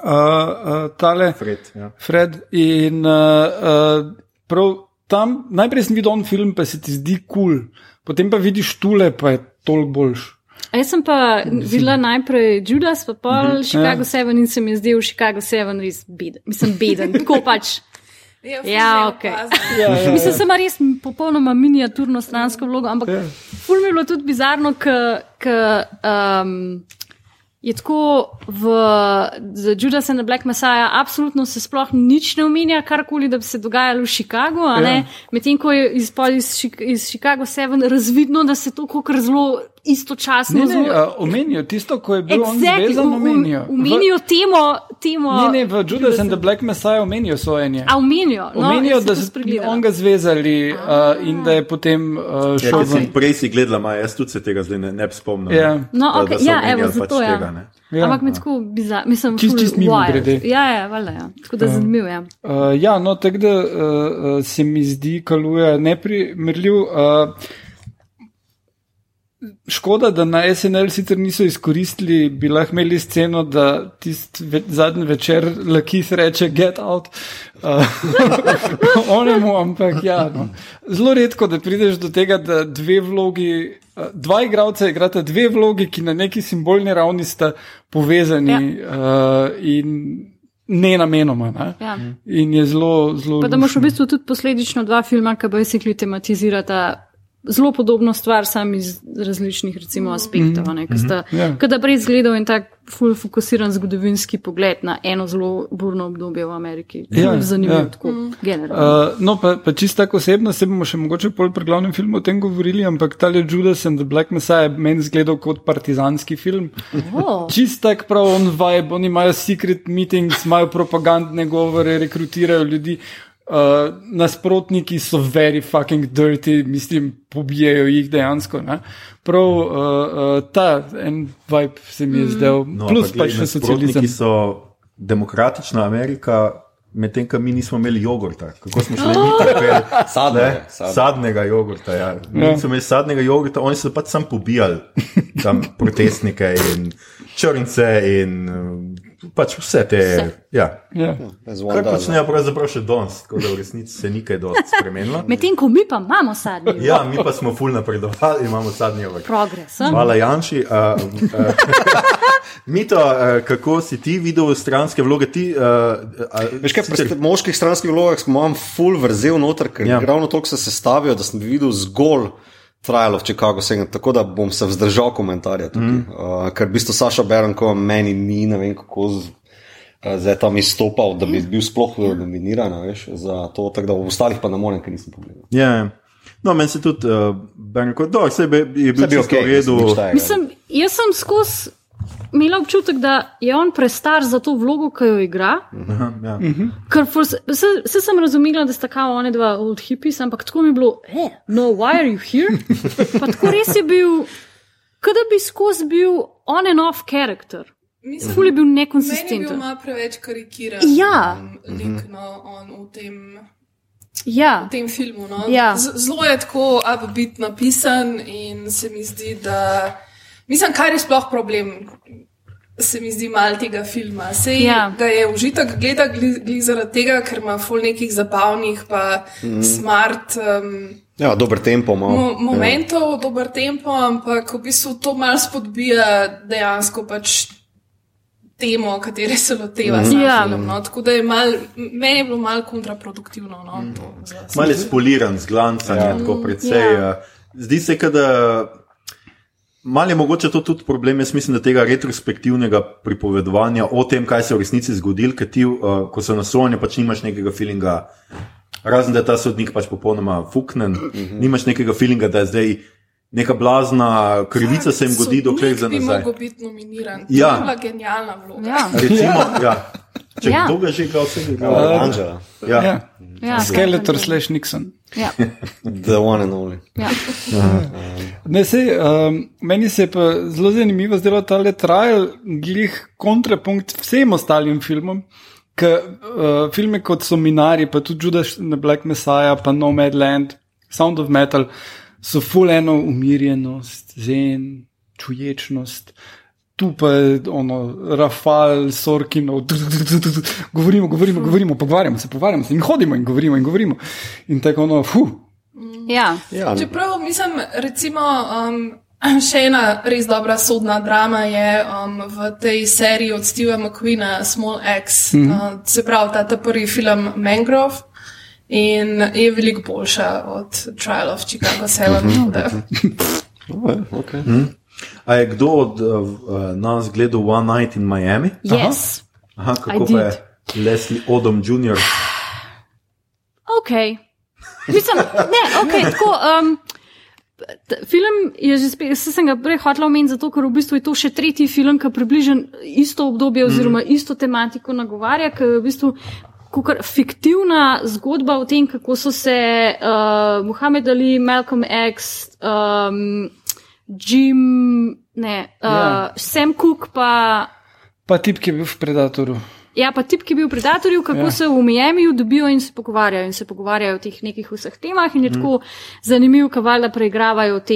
uh, tale Fred, ja. Fred. In uh, uh, prav tam najprej sem videl on film, pa se ti zdi kul, cool. potem pa vidiš tule, pa je toliko boljš. A Jaz sem pa videla najprej Judas, pa pol Mhm. Chicago 7 in se mi je zdel Chicago 7 res beden. Mislim, beden, tako pač. Ja, Ja, okej. opazi. Ja, ja, Mislim, sem res popolnoma miniaturno stransko vlogo, ampak Ja. yeah. ful mi je bilo tudi bizarno, ker um, je tako v Judas and the Black Messiah, absolutno se sploh nič ne omenja, karkoli, da bi se dogajalo v Chicagu, ne? Ja. Medtem ko je iz, iz, iz Chicago 7 razvidno, da se to kot zelo istočasno Ne, ne, zelo. uh, omenijo tisto, ko je bil on Exactly, zvezan, u- u- omenijo. Omenijo temo, temo. Ne, ne, v Judas and the Black Messiah omenijo sojenje. A omenijo. No, Omenijo, da so on ga zvezali uh, in da je potem uh, Ja, šel ker sem prej si gledala, ma, jaz tudi se tega zdaj ne, ne bi spomnil. Ja. No, da- da okay, so ja, evo, pač zato ja. tega, ne. Ja. Ampak mi tako bizarno, mislim, Čist- ful čist wild. mimogrede. Ja, ja, valjda, ja. Tako da zanimivo je. Uh, ja, no, tako da uh, uh, se mi zdi, kaluje neprimerljiv. Uh, Škoda, da na SNL sicer niso izkoristili, bi lahko imeli sceno, da tisti ve zadnji večer Lakith reče: Get out. Uh, onemu, ampak ja. No. Zelo redko, da prideš do tega, da dve vlogi, uh, dva igralca igrata dve vlogi, ki na neki simbolni ravni sta povezani ja. uh, in ne namenoma. Ne? Ja. In je zelo, zelo. Pa da imaš v bistvu tudi posledično dva filma, ki basically tematizirata zelo podobno stvar, sam iz različnih recimo, aspektov. Mm -hmm. Ja. Kada prej izgledal en tak full fokusiran zgodovinski pogled na eno zelo burno obdobje v Ameriki. Ja, Ful Zanimivo, ja. tako generalno. Uh, no, pa, pa čisto tako osebno, se bomo še mogoče pol pri glavnem filmu o tem govorili, ampak ta le Judas and the Black Messiah je meni zgledal kot partizanski film. Oh. Čist tak prav on vibe, oni imajo secret meetings, imajo propagandne govore, rekrutirajo ljudi. Uh, nasprotniki so very fucking dirty, mislim, pobijajo jih dejansko. Ne? Prav uh, uh, ta en vibe se mi je zdel, No, plus pa glej, še nasprotniki socializem. so demokratična Amerika, medtem ko mi nismo imeli jogurta. Kako smo šli mi tako? Sadnega, sadnega. Sadnega jogurta. Ja. Mi Ja. nismo imeli sadnega jogurta, oni so pač sam pobijali tam protestnike in črnce in pač vse te. Ja. Ja. As Kar počnejo pravzaprav še danes, tako da v resnici se ni kaj dosti spremenilo. Medtem ko mi pa imamo sadni Ja, mi pa smo ful napredovali, imamo sadni jogurt. progres. a? Hvala, Janči. Uh, uh, Mito, uh, kako si ti videl stranske vloge? Ti, uh, uh, Veš kaj, pri moških stranskih vlogah imam full vrzel noter, ker Ja. ja. ravno toliko se sestavijo, da sem videl zgolj Trial of Chicago 7, tako da bom se vzdržal komentarja tukaj. Mm. Uh, ker v bistvu Saša Berenko meni ni, ne vem kako z, uh, zdaj tam izstopal, da bi bil sploh eh, nominiran veš, za to, tako da v ostalih pa ne morem, ker nisem pogledal. Ja, ja. no, meni se tudi, uh, Benko, dobro, vse je bil Vse v redu. Mislim, jaz sem skozi imela občutek, da je on prestar za to vlogo, ki jo igra. Aha, ja. Ker for, se, se sem razumela, da sta kao one dva old hippies, ampak tako mi je bilo, eh, no, why are you here? Pa tako res je bil, kot da bi skozi bil on and off character. Mislim, Ful je bil Meni je bil nekonsistenten. malo preveč karikiran. Ja. um, Lik, no, on v tem, Ja, v tem filmu. No. Ja. Zelo je tako upbeat napisan in se mi zdi, da. Mislim, kaj je sploh problem. Se mi zdi malo tega filma. Sej Ja. ja. ga je užitek gledati gli, gli zaradi tega, ker ima ful nekih zabavnih, pa mm. smart um, Ja, dober tempo ima. mo momentov, ja. dober tempo, ampak v bistvu to malo spodbija dejansko pač temo, katere se loteva mm. Ja. film. No? Tako da je mal, meni je bilo malo kontraproduktivno. No? Mm. Malo je spoliran, zglancan, ja. tako precej. Ja. Ja. Zdi se, kot da. Mal je mogoče to tudi problem, jaz mislim, da tega retrospektivnega pripovedovanja o tem, kaj se je v resnici zgodilo, ker ti, uh, ko so na sojenju, pač nimaš nekega feelinga, razen da je ta sodnik pač popolnoma fuknen, uh -huh. nimaš nekega feelinga, da je zdaj neka blazna krivica se jim godi, dokler za bi nazaj. mogel biti nominiran. Ja. To je bila genialna vloga. ja. Recimo, ja. Če Ja. kdo ga že igra, vse igra. Uh, Angela, Ja. Ja. Ja, Skeletor slash Nixon. Ja, the one and only. ja. Ne, sej, um, meni se je pa zelo zanimivo zdelo ta le trial, glih kontrapunkt vsem ostalim filmom. K, uh, filme kot so Minari, pa tudi Judas and the Black Messiah, pa Nomadland, Sound of Metal, so full eno umirjenost, zen, čuječnost. Tu pa je ono, Rafal, Sorkinov, govorimo, govorimo, govorimo, pogovarjamo se, pogovarjamo se in hodimo in govorimo in govorimo. In tako ono, fuh, ja. Ja, Čeprav mislim, recimo, um, še ena res dobra sodna drama je um, v tej seriji od Steva McQueena, Small X, mm -hmm. uh, se pravi ta, ta prvi film Mangrove. In je veliko boljša od Trial of Chicago 7. Mm -hmm. okay. A je kdo od uh, nas gledal One Night in Miami? Yes. Aha, I kako je Leslie Odom Jr. Ok. Mislim, ne, ok, tako. Um, Film je že spet, saj sem ga prej hotel omeniti, zato ker v bistvu je to še tretji film, ki približno isto obdobje oziroma isto tematiko nagovarja, je v bistvu kakor fiktivna zgodba o tem, kako so se uh, Muhammad Ali, Malcolm X, um, Jim, ne, uh, Ja. Sam Cook pa. pa tip, ki je bil v Predatorju. Ja, pa tip, ki je bil v Predatorju, kako Ja. se v Miamiju dobijo in se pogovarjajo in se pogovarjajo o teh nekih vseh temah in je mm. tako zanimivo, kaj valjda preigravajo te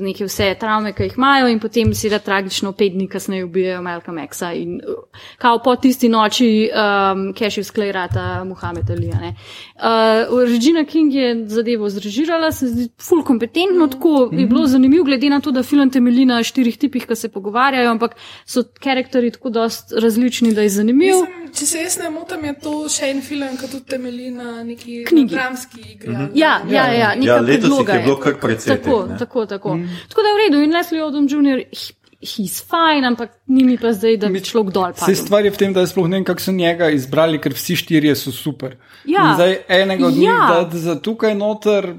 neke vse travme, ki jih imajo in potem seveda tragično pet dni kasneje ubijajo Malcolm Xa in uh, kao po tisti noči um, Cashew sklerata Muhammed Ali. a ne. Uh, Regina King je zadevo zrežirala, se zdi ful kompetentno, tako mm -hmm. je bilo zanimivo, glede na to, da film temelji na štirih tipih, ki se pogovarjajo, ampak so karakteri tako dost različni, da je zanimiv. Mislim, če se jaz ne motim, je to še en film, ki tudi temelji na neki Knjigi. dramski igri. ali- Ja, ja, ja, neka Ja, letos je bilo kar precej Tako, ne. tako, tako. Mm. Tako da je v redu in Leslie Odom Jr. he- He's fine, ampak ni mi pa zdaj, da bi človek dol padel. stvar je v tem, da sploh ne vem, kako so njega izbrali, ker vsi štirje so super. Ja. In zdaj enega od njih Ja. dati za tukaj noter,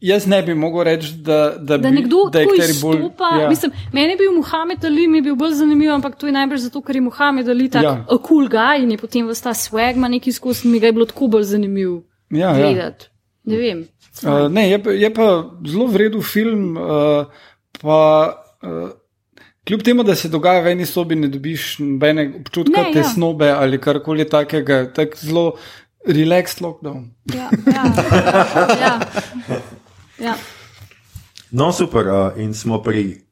jaz ne bi mogel reči, da, da, Da bi, nekdo da tako bolj. izstopa. Ja. Mislim, meni je bil Muhamed Ali, mi je bil bolj zanimiv, ampak to je najbrž zato, ker je Muhamed Ali tak Ja. ja. cool guy in je potem vsta swag, ima neki izkušnji, mi ga je bilo tako bolj zanimiv Ja, ja. gledati. Ne vem. Uh, ne, je, pa- je pa zelo vreden film. Uh, pa, uh, kljub temu, da se dogaja v eni sobi, ne dobiš nobene občutka Ne, ja. tesnobe ali karkoli takega. Tak zelo relaxed lockdown. Ja, ja. ja. Ja. No, super. Uh, in smo pri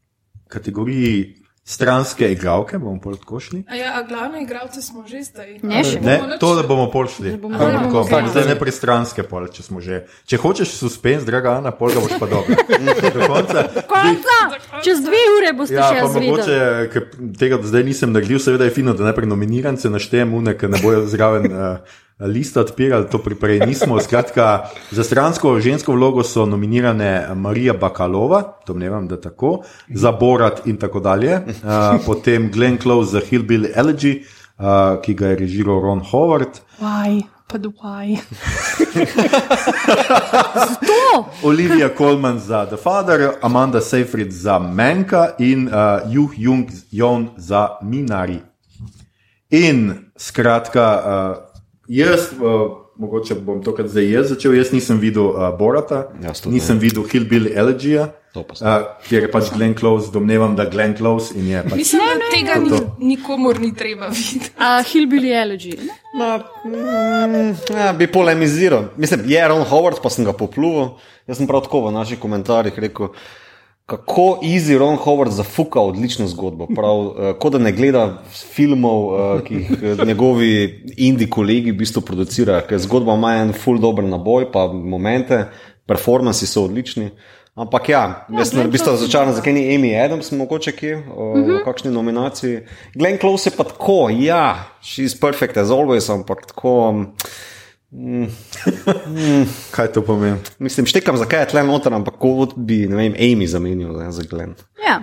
kategoriji stranske igralke, bomo pol tako šli. A ja, a glavne igralce smo že zdaj. Ne še. Ne, Bomo nič- to, da bomo pol šli. bomo- Tako, zdaj bomo tako, kaj. Zdaj ne pristranske pol, če smo že. Če hočeš suspens, draga Ana, pol ga boš pa dobro. Do konca. Konca! Čez dve ure boste Ja, še pa jaz mogoče, ker tega zdaj nisem naredil, seveda je fino, da najprej nominirance naštejem, une, ki ne bojo zraven uh, lista odpirali, to prej nismo. Skratka, za stransko žensko vlogo so nominirane Marija Bakalova, domnevam, da tako, za Borat in tako dalje, uh, potem Glenn Close za Hillbilly Elegy, uh, ki ga je režiral Ron Howard. Why? But why? To! Olivia Colman za The Father, Amanda Seyfried za Manka in uh, Juh Jung Jon za Minari. In skratka, uh, jaz, uh, mogoče bom to, kar zdaj jaz začel, jaz nisem videl uh, Borata, tudi nisem videl Hillbilly sem. uh, kjer je pač Glenn Close, domnevam, da Glenn Close in je pač. Mislim, da tega ni, nikomor ni treba videti. Uh, Hillbilly ne? Ma, mm, ja, bi polemiziral. Mislim, je Ron Howard, pa sem ga poplul. Jaz sem prav tako v naših komentarjih rekel, kako easy Ron Howard zafuka odlično zgodbo. Prav, uh, kot da ne gleda filmov, uh, ki jih eh, njegovi indie kolegi v bistvu producirajo, ker zgodba ima en full dober naboj, pa momente, performansi so odlični. Ampak ja, jaz sem v bistvu razočaran, zakaj ni Amy Adams, mogoče kje, uh, v kakšni nominaciji. Glenn Close je pa tako, ja, she's perfect as always, ampak tako. Kaj to pomeni? Mislim, štekam, zakaj je tle noter, ampak kot bi, ne vem, Amy zamenil ne, za Glenn. Ja.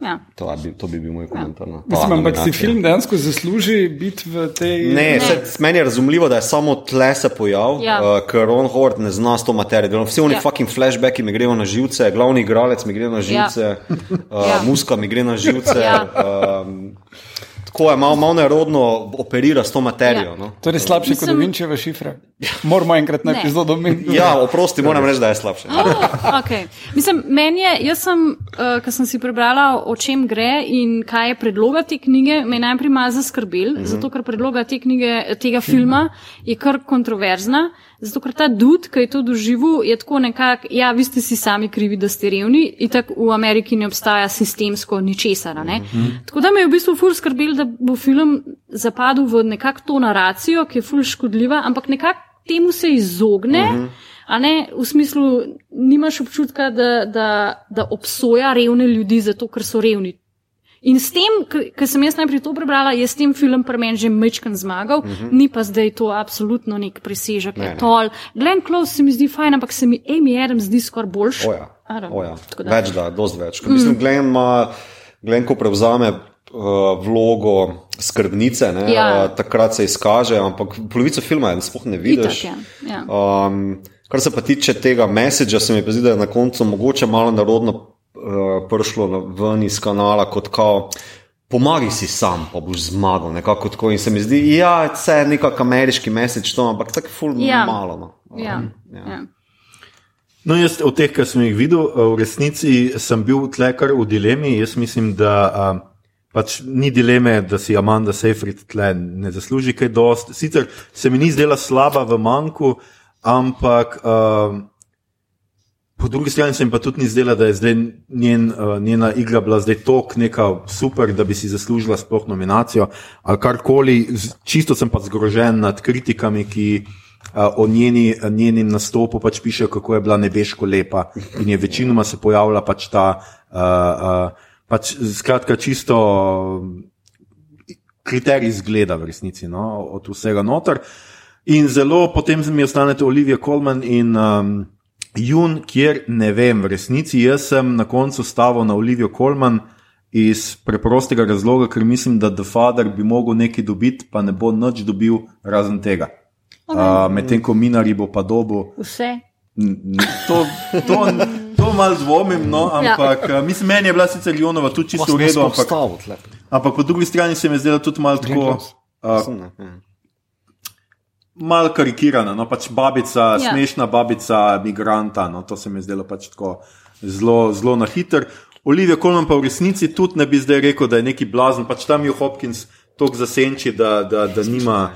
ja. To bi, to bi bil moj komentar. na ta Mislim, ampak si film dejansko zasluži biti v tej. Ne, se, meni je razumljivo, da je samo tle se pojavil, Ja. uh, ker Ron Howard ne zna s to materijo. Vsi oni Ja. fucking flashbacki mi grejo na živce, glavni igralec mi gre na živce, ja. uh, Ja. muska mi gre na živce. Ja. um, tako je, malo, malo nerodno operira s to materijo. Ja. No. Torej, slabše kot Mislim- Da Vinčeva šifra. Moramo enkrat na epizodo omeniti. Ja, oprosti, moram reči, da je slabše. Oh, okay. Mislim, meni je, jaz sem, uh, ko sem si prebrala, o čem gre in kaj je predloga te knjige, me je najprej malo zaskrbel, mm -hmm. zato ker predloga te knjige, tega filma je kar kontroverzna. Zato, ker ta dud, ki je to doživel, je tako nekako, ja, vi ste si sami krivi, da ste revni, in tako v Ameriki ne obstaja sistemsko ničesar. Mm -hmm. Tako da me je v bistvu ful skrbel, da bo film zapadel v nekako to naracijo, ki je ful škodljiva, ampak nekako temu se izogne. Mm -hmm. A ne, v smislu, nimaš občutka, da, da, da obsoja revne ljudi zato, ker so revni. In s tem, ker sem jaz najprej to prebrala, je s tem film pri meni že mečken zmagal, uh -huh. ni pa zdaj to absolutno nek presežek, Ne, ne, ne. ne. tol. Glenn Close se mi zdi fajn, ampak se mi Amy Adams zdi skoraj boljši. Oja, oja. Da. Več da, dosti več. Mm. Mislim, Glenn, ima, Glenn, ko prevzame uh, vlogo skrbnice, ne, Ja. uh, takrat se izkaže, ampak polovico filma je sploh ne vidiš. Itak, ja. Ja. Um, kar se pa tiče tega messagea, se mi zdi, da je na koncu mogoče malo narodno uh, prišlo na- ven iz kanala kot kao. Pomagi si sam, pa boš zmagal. Nekako tako. In se mi zdi, da ja, je nekako ameriški message, to, ampak tako ful Ja. malo. No. Ja, ja. ja. No, jaz od teh, ki sem jih videl, eh, v resnici sem bil tle kar v dilemi. Jaz mislim, da a, pač ni dileme, da si Amanda Seyfried tle ne zasluži kaj dost. Sicer se mi ni zdela slaba v manjku, ampak a, po drugi strani se mi pa tudi ni zdela, da je zdaj njen, a, njena igra bila zdaj tok neka super, da bi si zaslužila sploh nominacijo ali karkoli. Čisto sem pa zgrožen nad kritikami, ki a, o njeni, njenim nastopu pač pišejo, kako je bila nebeško lepa in je večinoma se pojavila pač ta, a, a, pač skratka, čisto kriterij izgleda v resnici no, od vsega noter. In zelo potem mi ostanete Olivia Colman in um, Jun, kjer ne vem, v resnici jaz sem na koncu stavil na Olivijo Colman iz preprostega razloga, ker mislim, da The Father bi mogel nekaj dobiti, pa ne bo nič dobil razen tega. Okay. Uh, Medtem ko Minari bo pa dobil. Vse. To, to, to malo dvomim, no, ampak ja. mislim, meni je bila sicer Jonova tudi čisto v redu, ampak, ampak ampak po drugi strani se mi je zdelo tudi malo tako. Uh, Mal karikirana, no pač babica, ja. Smešna babica, migranta, no to se mi je zdelo pač tako zelo, zelo na hiter. Olivia Colman pa v resnici tudi ne bi zdaj rekel, da je neki blazen, pač tam je Hopkins tako zasenči, da, da, da nima,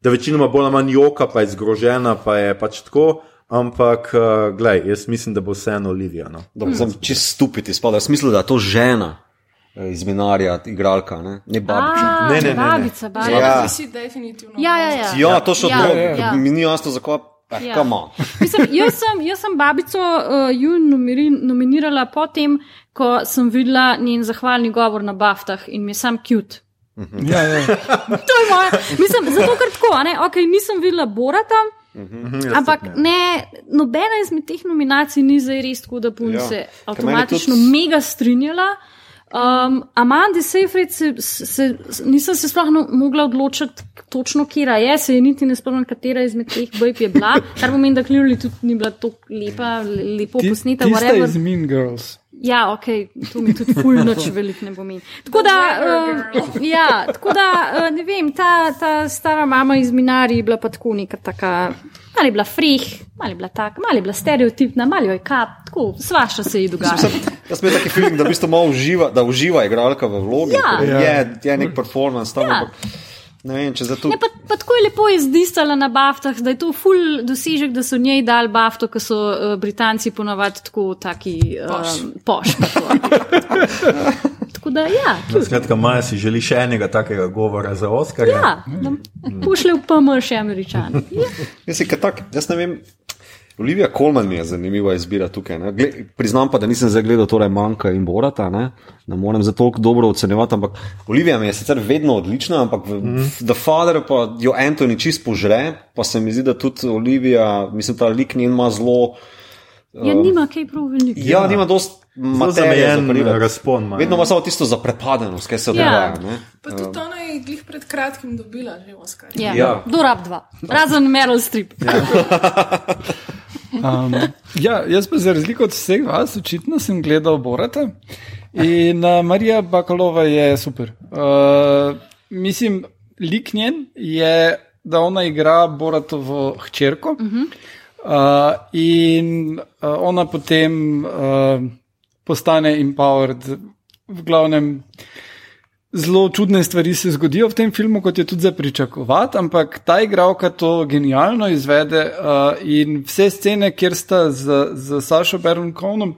da večinoma bolj ali manj joka, pa je zgrožena, pa je pač tako. Ampak, uh, glej, jaz mislim, da bo vseeno Olivia. No. Dobro, sem čist stupiti spada. Jaz mislim, da je to žena eh, iz Minarja, igralka, ne, ne babica. A, Ne, ne, ne, ne. Babica, babica. Ja. Ja. Si definitivno. Ja, ja, ja. Ja, to še Ja, odlogo. ja, ja. Mi ni jasno, zakaj. Eh, Ja. come on. Mislim, jaz, sem, jaz sem babico uh, Jun nomiri, nominirala potem, ko sem videla njen zahvalni govor na Baftah in mi je sam cute. Ja, ja. To je moja. Mislim, zato ker tako, a ne, ok, nisem videla Borata. Mhm, Ampak ne, nobena izmed teh nominacij ni zdaj res tako, da bom Ja. ja. se avtomatično tudi- mega strinjala. Um, Amanda Seyfried se, se, se, nisem se sploh no, mogla odločiti točno, kera je, se je niti ne spomnim, katera izmed teh bojb je bila, kar pomeni, da Clearly tudi ni bila tako lepa, lepo Ti- posneta, Tista whatever. iz Mean Girls. Ja, ok, to mi tudi ful noč veliko ne pomeni. Tako da, uh, ja, tako da uh, ne vem, ta, ta stara mama iz Minari je bila pa tako neka taka, malo je bila frih, malo je bila taka, malo je bila stereotipna, malo jo je kap, tako, svašta se ji dogaja. Jaz sem taki feeling, da v bistvu malo uživa, da uživa igralka v vlogi. Ja. ker Ja. Je, je nek performance tam, Ja. ampak ne vem, če zato. Ne, pa, pa tako je lepo izdisala na baftah, da je to ful dosežek, da so njej dali bafto, ker so uh, Britanci ponovadi tako taki um, poš. tako da, ja, No, skratka, Maja si želi še enega takega govora za Oscar. ja da pošlje v PM še američan. Ja. Jaz, tak, jaz ne vem. Olivia Colman je zanimiva izbira tukaj. ne. Gle, priznam pa, da nisem zdaj gledal torej Manka in Borata, ne, ne morem za toliko dobro ocenjevati, ampak Olivia mi je sicer vedno odlična, ampak v, mm. The Father pa jo Anthony čist požre, pa se mi zdi, da tudi Olivia, mislim, ta lik njen ima zelo. Ja, nima kaj prav veliko. Ja, nima dost Zelo materije za zamejen razpon. ima, Vedno ja. ima samo tisto zaprepadenost, kaj se Ja. dogaja. ne. Pa tudi ona je glih pred kratkim dobila že Oscar. Ja, Ja. ja. do rab dva, razen Meryl Streep. Ja. Um, ja, jaz pa za razliko od vseh vas, očitno sem gledal Borata in uh, Marija Bakalova je super. Uh, mislim, lik njen je, da ona igra Boratovo hčerko. Uh -huh. uh, in uh, ona potem uh, postane empowered, v glavnem. Zelo čudne stvari se zgodijo v tem filmu, kot je tudi za pričakovati, ampak ta igralka to genialno izvede uh, in vse scene, kjer sta z, z Sašo Bernkonom,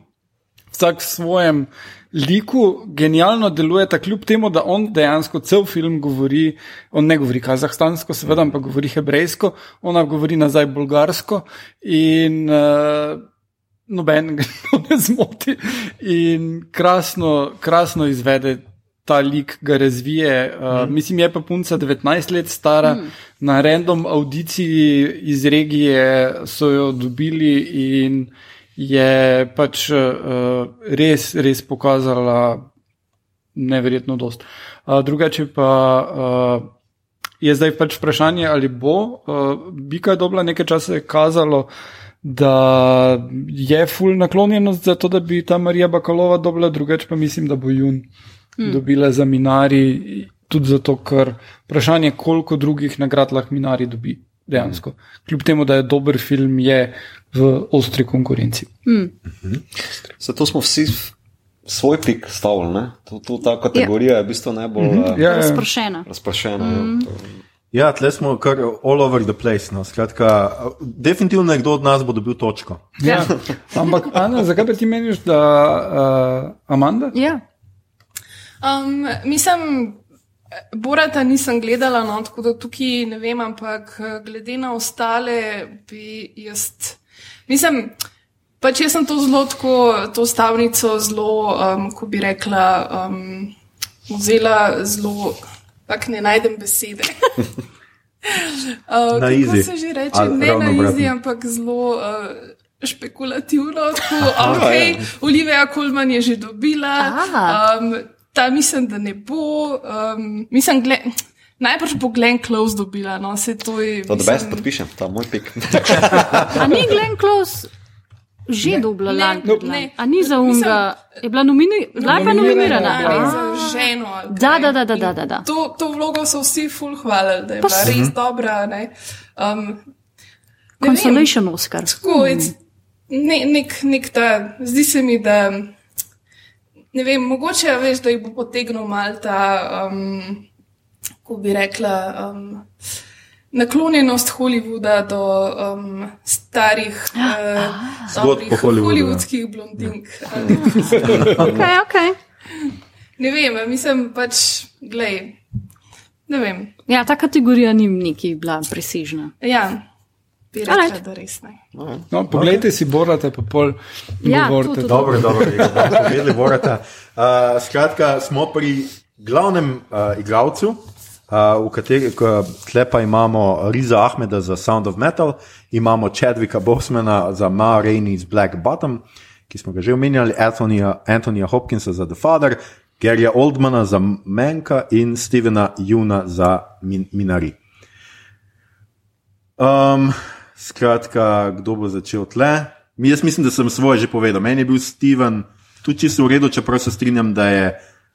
vsak v svojem liku, genialno delujeta, kljub temu, da on dejansko cel film govori, on ne govori kazahstansko, seveda, ampak govori hebrejsko, ona govori nazaj bolgarsko in uh, noben ne zmoti in krasno, krasno izvede ta lik ga razvije. Uh, mm. Mislim, je pa punca 19 let stara, mm. na random audiciji iz regije so jo dobili in je pač uh, res, res pokazala neverjetno dost. Uh, drugače pa. Uh, Je zdaj pač vprašanje, ali bo. Uh, bi kaj dobila nekaj časa kazalo, da je full naklonjenost za to, da bi ta Marija Bakalova dobila, drugače pa mislim, da bo jun hmm. dobila za Minari, tudi zato, ker vprašanje, koliko drugih nagrad lahko Minari dobi dejansko. Hmm. Kljub temu, da je dober film, je v ostri konkurenci. Hmm. Zato smo vsi svoj pik stavili. To, to, ta kategorija ja. je v bistvu najbolj Mhm. uh, Ja, ja. Razprošena. razpršena. Mhm. Ja. Ja, tle smo kar all over the place. No. Skratka, definitivno nekdo od nas bo dobil točko. Ja. Ampak, Ana, zakaj pa ti meniš, da uh, Amanda? Ja. Um, mislim, Borata nisem gledala, no, tako da tukaj ne vem, ampak eh, glede na ostale bi jaz. Mislim, pač jaz sem to zelo tako, to stavnico zelo, um, ko bi rekla, um, vzela zelo, pak ne najdem besede. Uh, Na easy. se že reče, Ali ne na izi, ampak zelo uh, špekulativno. Tako, okay, Olivia Kolman je že dobila. Aha. Um, ta mislim, da ne bo. Um, mislim, gle, najbrž bo Glenn Close dobila. No, se to je. To, mislim- best podpišem, ta moj pik. A ni Glenn Close že dobila Ne, lani? no. A ni za unga? Je bila nomini- Nominirana, nominirana? Ja. za ženo. Da, da, da, da, da, da. To, to vlogo so vsi ful hvalili, da je Pa bila res dobra. Ne. Um, ne vem. Consolation Oscar. Tako, it's ne, nek, nek ta, zdi se mi, da ne vem, mogoče veš, da jih bo potegnil mal ta, um, ko bi rekla, um, naklonjenost Hollywooda do um, starih, uh, dobrih ja. hollywoodskih blondink. Ok, ok. Ne vem, mislim pač, glej, ne vem. Ja, ta kategorija ni neki bila presežna. Ja, rekla, Alright. da res ne. No, poglejte si, borate pa pol. Ja, govorite. to tudi. Dobro, dobro, da bomo povedali, vorata. Uh, skratka, smo pri glavnem uh, igralcu, uh, v katerem tle pa imamo Riza Ahmeda za Sound of Metal, imamo Chadvika Bosmana za Ma Rainey iz Black Bottom, ki smo ga že omenjali, Antonija, Antonija Hopkinsa za The Father, Garyja Oldmana za Menka in Stevena Juna za Min Minari. Um, skratka, kdo bo začel tle? Jaz mislim, da sem svoje že povedal. Meni je bil Steven tudi čisto v redu, čeprav se strinjam, da je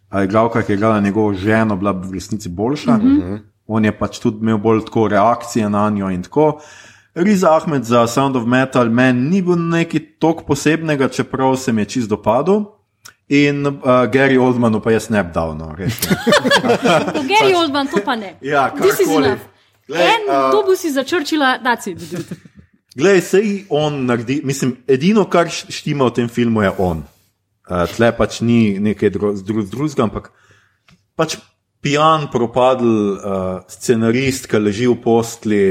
a, igralka, ki je igrala njegovo ženo, bila v resnici boljša. Mm -hmm. On je pač tudi imel bolj tako reakcije na njo in tako. Riz Ahmed za Sound of Metal meni ni bil nekaj tako posebnega, čeprav se mi je čist dopadel. In uh, Gary Oldmanu pa jaz ne bi dal, no, res. ne. Po Gary Oldman to pa ne. Ja, This is karkoli. enough. Glej, En, a- to bo si začrčila, da si. Glej, sej on naredi, mislim, edino, kar štima v tem filmu, je on. Uh, tle pač ni nekaj dru, dru, drugega, ampak pač pijan, propadl uh, scenarist, ki leži v postli,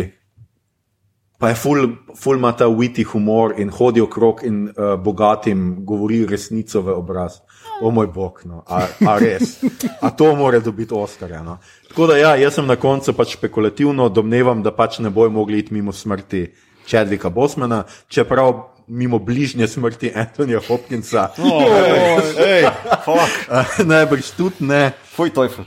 pa je ful, ful ima ta witty humor in hodi okrog in uh, bogatim govori resnico v obraz. O moj bog, no. a, a res. A to mora dobiti Oscarja. No. Tako da ja, jaz sem na koncu pač špekulativno domnevam, da pač ne bojo mogli iti mimo smrti Chadvika Bosmana, čeprav mimo bližnje smrti Antonija Hopkinsa. Ej, fuck, Uh, Najbrž tudi ne. fuj tojfel.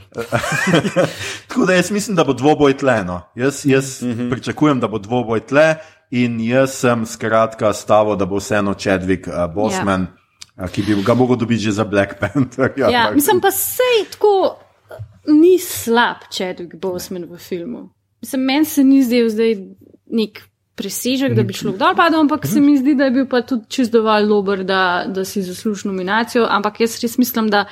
Tako da jaz mislim, da bo dvoboj tle. No. Jaz, jaz mm -hmm. pričakujem, da bo dvoboj tle in jaz sem skratka stavil, da bo vseeno Chadwick uh, Bosman, ja. uh, ki bi ga mogel dobiti že za Black Panther. Ja, mislim pa sej tako. ni slab Chadwick Boseman v filmu. Mislim, meni se ni zdel zdaj nek presežek, da bi šlo dol padel, ampak se mi zdi, da je bil pa tudi čist dovolj dober, da, da si zasluži nominacijo. Ampak jaz res mislim, da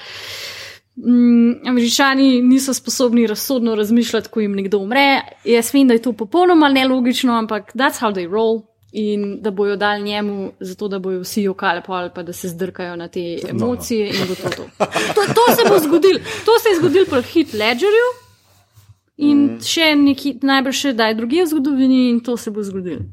mm, američani niso sposobni razsodno razmišljati, ko jim nekdo umre. Jaz vem, da je to popolnoma nelogično, ampak that's how they roll. In da bojo dal njemu, zato da bojo vsi jokali, pa, pa da se zdrkajo na te emocije. No, no. To, to. To, to se bo zgodilo. To se je zgodilo pri Hit Ledgerju in mm. še neki, najbrž še daj druge v zgodovini, in to se bo zgodilo.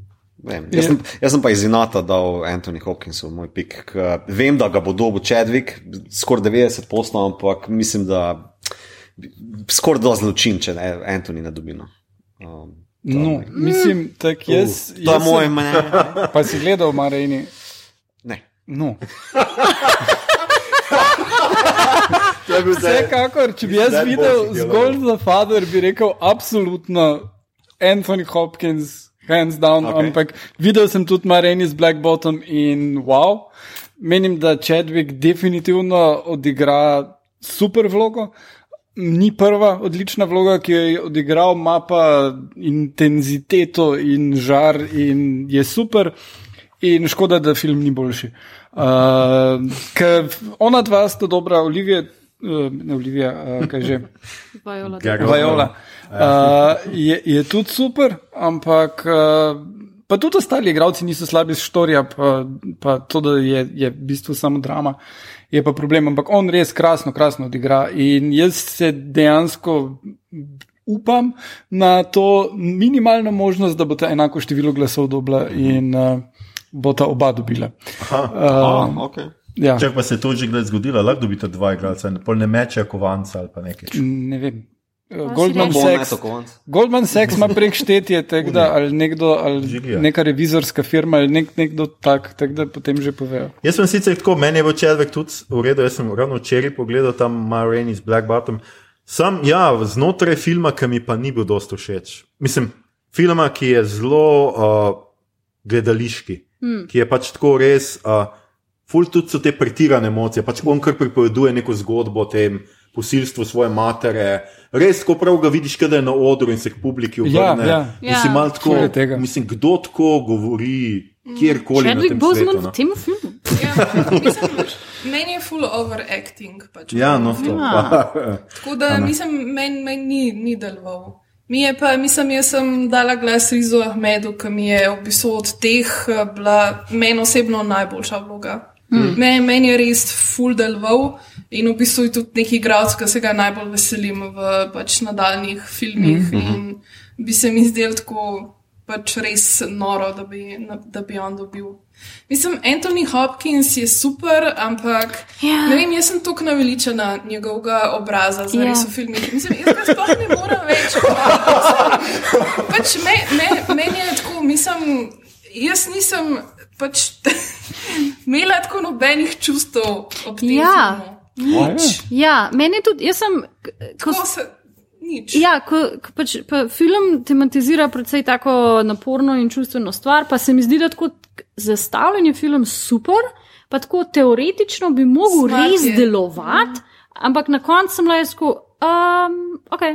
Vem, jaz, sem, jaz sem pa iz Inata dal Anthony Hopkinsu moj pik. Vem, da ga bo dobil Chadwick, skoraj 90 poslov, ampak mislim, da skoraj do zločin, če ne, Anthony ne dobi. No. Um, No, mislim, tako jaz. Uh, to je moj mnenje. Pa si gledal, Marejni? Ne. No. Vsekakor, če bi jaz videl zgolj za Father, bi rekel absolutno Anthony Hopkins, hands down, okay. ampak videl sem tudi Marejni z Black Bottom in wow. Menim, da Chadwick definitivno odigra super vlogo ni prva odlična vloga, ki jo je odigral, ima pa intenziteto in žar in je super. In škoda, da film ni boljši. Uh, ker ona dva sta dobra, Olivija, uh, ne Olivija, kaj že. Vajola. Vajola. Uh, je, je tudi super, ampak uh, pa tudi ostali igravci niso slabi štorija, pa, pa to, da je, je v bistvu samo drama. Je pa problem. Ampak on res krasno, krasno odigra. In jaz se dejansko upam na to minimalno možnost, da bo ta enako število glasov dobila in uh, bo ta oba dobila. Aha, uh, okay. Ja. Če pa se je to že zgodilo, lahko dobite dva igralca, ne, ne meče kovanca ali pa nekaj. Ne vem. Goldman Sachs, Goldman Sachs ima prek štetje, da ali nekdo, ali neka revizorska firma, ali nek, nekdo tak, tak, da potem že povejo. Jaz sem sicer tako, meni je v Čedvek tudi v redu, jaz sem ravno včeraj pogledal tam Marine iz Black Bottom. Sam, ja, znotraj filma, ki mi pa ni bil dosto všeč. Mislim, filma, ki je zelo uh, gledališki, hmm. ki je pač tako res, uh, ful tudi so te pretirane emocije, pač on kar pripoveduje neko zgodbo o tem posilstvu svoje matere. Res, ko prav ga vidiš, da je na odru in se k publiki obrne. Ja, ja. ja. Tako, mislim, kdo tako govori, kjerkoli. Še vedno bo zelo v tem filmu. Ja, meni je full overacting. Pač, ja, no, to. Ja. Tako da mislim, meni men ni, ni deloval. Mi je pa, mislim, jaz sem dala glas Rizu Ahmedu, ki mi je v bistvu od teh eh, bila meni osebno najboljša vloga. Hmm. Meni, meni je res full deloval. In v bistvu je tudi neki igralec, ki se ga najbolj veselim v pač, nadaljnih filmih. Mm -hmm. In bi se mi zdel tako pač res noro, da bi, da bi on dobil. Mislim, Anthony Hopkins je super, ampak yeah. Ja. ne vem, jaz sem tako naveličena njegovega obraza za res yeah. v filmih. Mislim, jaz ga sploh ne morem več. pač me, me, meni je tako, mislim, jaz nisem pač imela tako nobenih čustev ob tem. Ja. Filmu. Nič. Ja, meni tudi, jaz sem. Ko se. Nič. Ja, ko, ko pač, pa film tematizira predvsej tako naporno in čustveno stvar, pa se mi zdi, da tako zastavljen je film super, pa tako teoretično bi mogel Smart res je. delovati, mm. ampak na koncu sem lajsko, um, ok.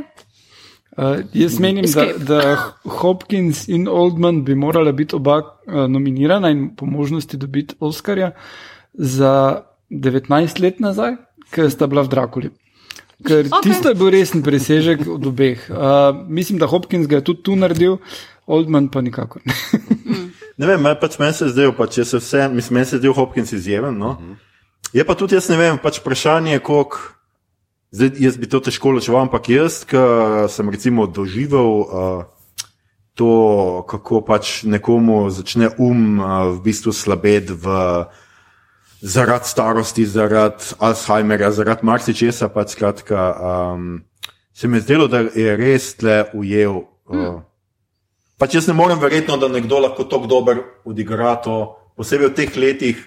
Uh, jaz menim, da, da Hopkins in Oldman bi morala biti oba uh, nominirana in po možnosti dobiti Oscarja za 19 let nazaj ki sta bila v Drakuli. Ker okay. tisto je bil resen presežek od obeh. Uh, mislim, da Hopkins ga je tudi tu naredil, Oldman pa nikakor. ne vem, pač meni se zdaj, pač se vse, mislim, meni se zdaj Hopkins izjemen. No? -huh. Je pa tudi, jaz ne vem, pač vprašanje, koliko. Zdaj, jaz bi to težko ločeval, ampak jaz, ki sem recimo doživel uh, to, kako pač nekomu začne um uh, v bistvu slabeti v zaradi starosti, zaradi Alzheimerja, zaradi marsičesa. Pač, skratka, um, se mi je zdelo, da je res tle ujel. Uh, mm. Pač jaz ne morem verjeti, da nekdo lahko tako dobro odigra to, posebej v teh letih,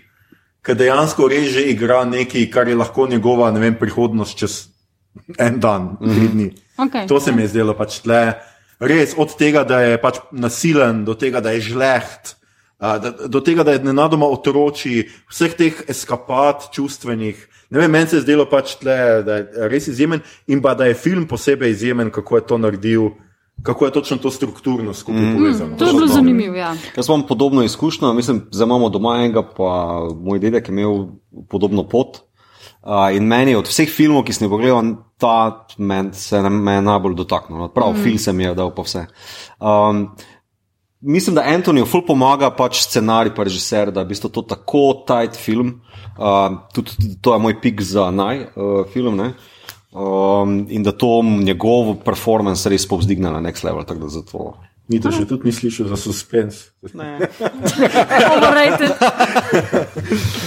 ki dejansko reže igra nekaj, kar je lahko njegova vem, prihodnost čez en dan, mm -hmm. dni. Okay, to se mi je zdelo pač tle. Res od tega, da je pač nasilen, do tega, da je žleht, da, do tega, da je nenadoma otroči, vseh teh eskapad čustvenih. Ne vem, meni se je zdelo pač tle, da je res izjemen in pa da je film posebej izjemen, kako je to naredil, kako je točno to strukturno skupaj mm. povezano. To je bilo zanimivo, ja. Jaz imam podobno izkušnjo, mislim, zdaj imamo doma enega, pa moj dedek je imel podobno pot. Uh, in meni od vseh filmov, ki sem jih pogledal, ta men, se je me najbolj dotaknil. No, Prav, mm. film se mi je dal pa vse. Um, mislim, da Antonijo ful pomaga pač scenarij, pa režiser, da je v bistvu to tako tight film. Uh, tudi to je moj pik za naj uh, film. Ne? Um, in da to njegov performance res povzdigne na next level. tako da zato- Ni to še tudi ni slišal za suspens. Overrated.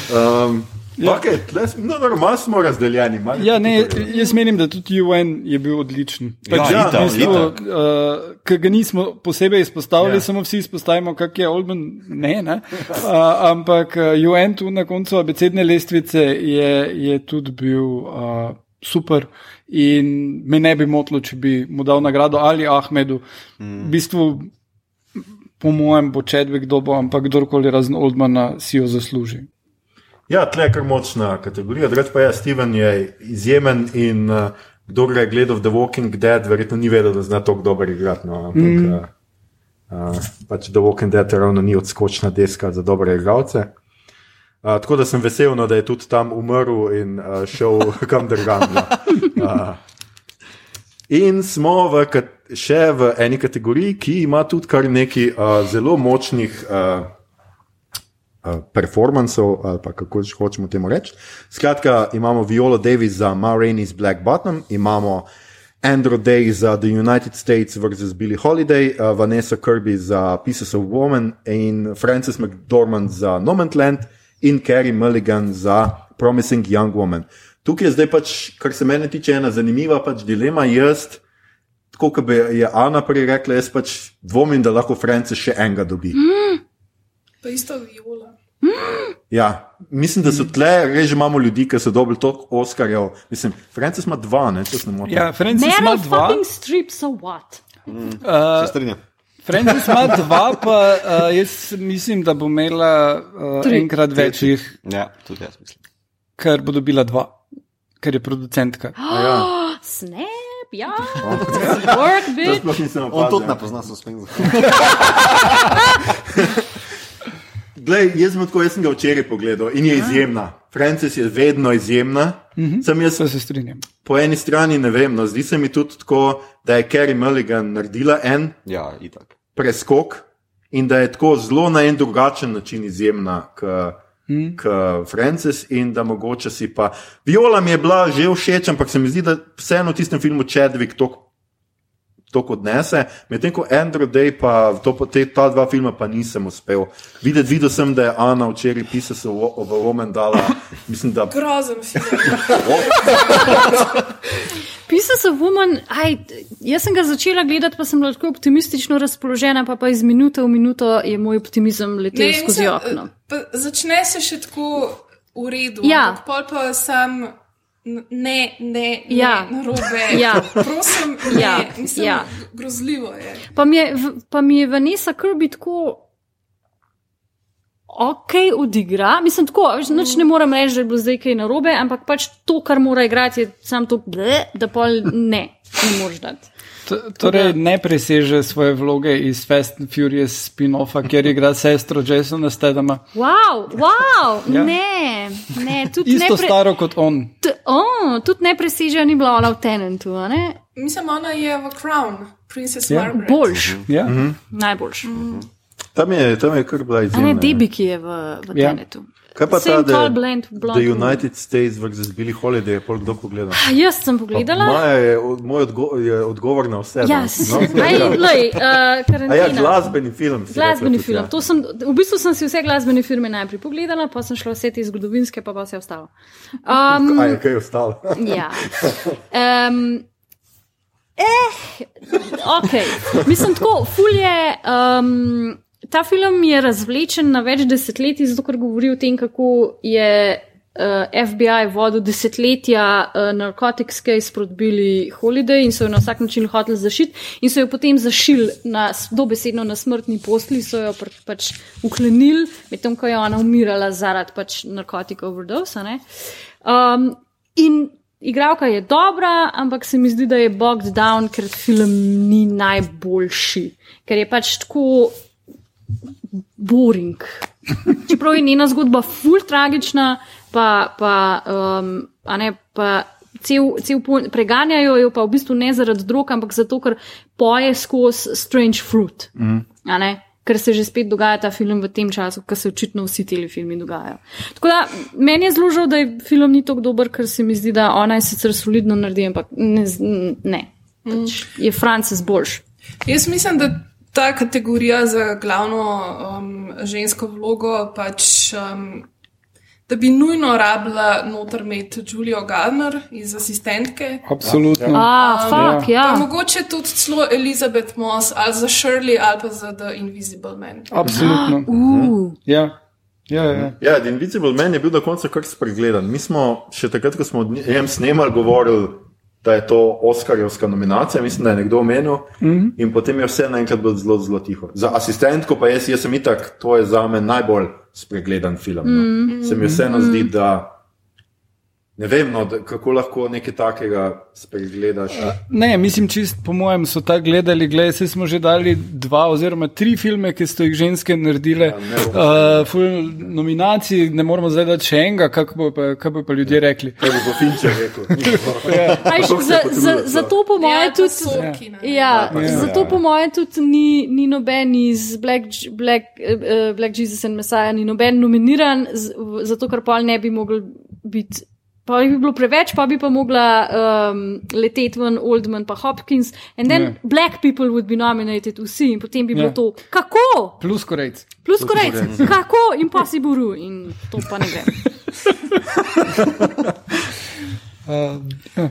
Um, ja. okay, no, normalno smo razdeljeni. Ja, ne, tukaj. jaz menim, da tudi UN je bil odličen. Ja, Ja, itak, v bistvu, itak. uh, Ker ga nismo posebej izpostavili, Ja. ja. samo vsi izpostavimo, kak je Oldman. Ne, ne. Uh, ampak uh, UN tu na koncu abecedne lestvice je, je tudi bil uh, super. In me ne bi motilo, če bi mu dal nagrado ali Ahmedu. Mm. V bistvu, po mojem, bo Čedvik dobo, ampak kdorkoli razen Oldmana si jo zasluži. Ja, tle je kar močna kategorija. Drugač pa je Steven je izjemen in uh, kdo ga je gledal The Walking Dead, verjetno ni vedel, da zna tako dobro igrati. No, ampak mm. uh, uh, pač The Walking Dead ravno ni odskočna deska za dobre igralce. Uh, tako da sem vesel, no, da je tudi tam umrl in uh, šel kam drugam. no. Uh, in smo v, še v eni kategoriji, ki ima tudi kar nekaj uh, zelo močnih. Uh, uh, performancev, ali pa kako že hočemo temu reči. Skratka, imamo Viola Davis za Ma Rainey's Black Bottom, imamo Andrew Day za The United States vs. Billie Holiday, uh, Vanessa Kirby za Pieces of Woman in Frances McDormand za Nomadland in Carrie Mulligan za Promising Young Woman. Tukaj je zdaj pač, kar se mene tiče, ena zanimiva pač dilema. Jaz, tako kot je Ana prej rekla, jaz pač dvomim, da lahko Frances še enega dobi. Pa isto viola. Ja, mislim, da so tle, res že imamo ljudi, ki so dobili toliko Oscarjev. Mislim, Francis ima dva, ne, če se ne motim. Ja, Francis ima Meryl dva. fucking strip, so what? Se strinjam. Francis ima dva, pa uh, jaz mislim, da bo imela uh, Tri. enkrat več jih, Ja, tudi jaz mislim. ker bo dobila dva, ker je producentka. ja. Snap, ja. Work, To bitch. sploh nisem On opazil. tudi ne pozna suspenza. Glej, jaz, tako, jaz sem ga včeraj pogledal in je izjemna. Francis je vedno izjemna. Sem jaz se strinjam. po eni strani ne vem, no, zdi se mi tudi tako, da je Carrie Mulligan naredila en Ja, itak. preskok in da je tako zelo na en drugačen način izjemna. K, Hmm. K Francis in da mogoče si pa. Viola mi je bila že všeč, ampak se mi zdi, da vseeno v tistem filmu Chadwick to to odnese, medtem ko Andrew Day pa to, te, ta dva filma pa nisem uspel. Videti, videl sem, da je Ana včeraj pisala o Woman dala, mislim, da Grozen film. Pieces of Woman, aj, jaz sem ga začela gledati, pa sem bila tako optimistično razpoložena, pa, pa iz minute v minuto je moj optimizem letel Ne, skozi mislim, okno. pa Začne se še tako v redu, Ja. pol pa sam. Ne, ne, Ja. ne, narobe. Ja. Prosim, ne, Ja, mislim, ja. grozljivo je. Pa mi je, pa mi je Vanessa Kirby tako. Ok, odigra. Mislim, tako, nič ne morem reči, da je bilo zdaj kaj narobe, ampak pač to, kar mora igrati, je samo to, ble, da pol ne, ne moreš dati. T- Torej, ne preseže svoje vloge iz Fast and Furious spin-offa, kjer igra sestro Jasona Stedama. Wow, wow, Ja. ne, ne, tudi Isto ne, pre, staro kot on. t, oh, tudi ne preseže, ni bila ona v Tenentu, a ne? Mislim, ona je v Crown, Princess Ja. Margaret. Boljš, Ja. najboljš. Tam je, tam je kar bila A izjemna. ne, ja. Debi, ki je v, v Ja. Tenetu. Kaj pa ta, Same tall je blond, The. United States vs. Billie Holiday, je pol kdo pogledal? Jaz sem pogledala. Maja je, od- moj odgo je odgovor na vse. Ja, no. Aj, lej, uh, A ja, glasbeni film. Glasbeni rekla tudi, film. ja. To Sem, v bistvu sem si vse glasbene filme najprej pogledala, pa sem šla vse te zgodovinske, pa pa vse ostalo. Um, A je kaj ostalo? ja. Um, eh, ok. Mislim tako, fulje. Um, ta film je razvlečen na več desetletij, zato ker govori o tem, kako je uh, FBI vodil desetletja uh, narcotics case proti Billy Holiday in so jo na vsak način hoteli zašiti in so jo potem zašili na, dobesedno na smrtni posli, so jo pr, pač uklenili, medtem ko je ona umirala zaradi pač narkotik overdose. Um, in igralka je dobra, ampak se mi zdi, da je bogged down, ker film ni najboljši, ker je pač tako boring. Čeprav je njena zgodba ful tragična, pa, pa, um, a ne, pa cel, cel pol, preganjajo jo pa v bistvu ne zaradi drog, ampak zato, ker poje skozi Strange Fruit. Mm. a ne. Ker se že spet dogaja ta film v tem času, ko se očitno vsi ti filmi dogajajo. Tako da meni je zelo žal, da je film ni tako dober, ker se mi zdi, da ona je sicer solidno naredi, ampak ne. ne. Pač je Frances boljši. Jaz mislim, da ta kategorija za glavno um, žensko vlogo, pač, um, da bi nujno rabila noter imeti Julijo Gardner iz asistentke. Absolutno. A, fuck, ja. Pa mogoče tudi celo Elizabeth Moss ali za Shirley ali pa za The Invisible Man. Absolutno. Uh, Ja. Ja, ja. Ja, The Invisible Man je bil na koncu kar spregledan. Mi smo še takrat, ko smo o njem snemali, govorili, da je to Oscarjevska nominacija, mislim, da je nekdo omenil. Mm -hmm. In potem je vse naenkrat bilo zelo, zelo tiho. Za asistentko pa jaz, jaz sem itak, to je za me najbolj spregledan film. No. Mm -hmm. Se mi vseeno zdi, da ne vem, no, da, kako lahko nekaj takega spregledaš. Ne, mislim, čist po mojem so ta gledali, gledaj, se smo že dali dva oziroma tri filme, ki so jih ženske naredile. Ja, uh, ful nominacij, ne moramo zdaj dati še enega, kako bo pa, kaj bo pa ljudje rekli. Kaj bo Fincher rekel? Aj, Koliko se za, za, ja. zato po moje Ja, tudi. Ne. Ja, Ja, ja, zato ja. po moje tudi ni, ni noben iz Black, Black, uh, Black Jesus and Messiah, ni noben nominiran, z, zato ker pol ne bi mogel biti. Pa bi bilo preveč, pa bi pa mogla um, leteti ven Oldman pa Hopkins, in then Ja. yeah. black people would be nominated vsi, in potem bi bilo Ja. to, kako? Plus korejc. Plus korejc, kako? Impossible, in to pa ne gre. Uh, ja.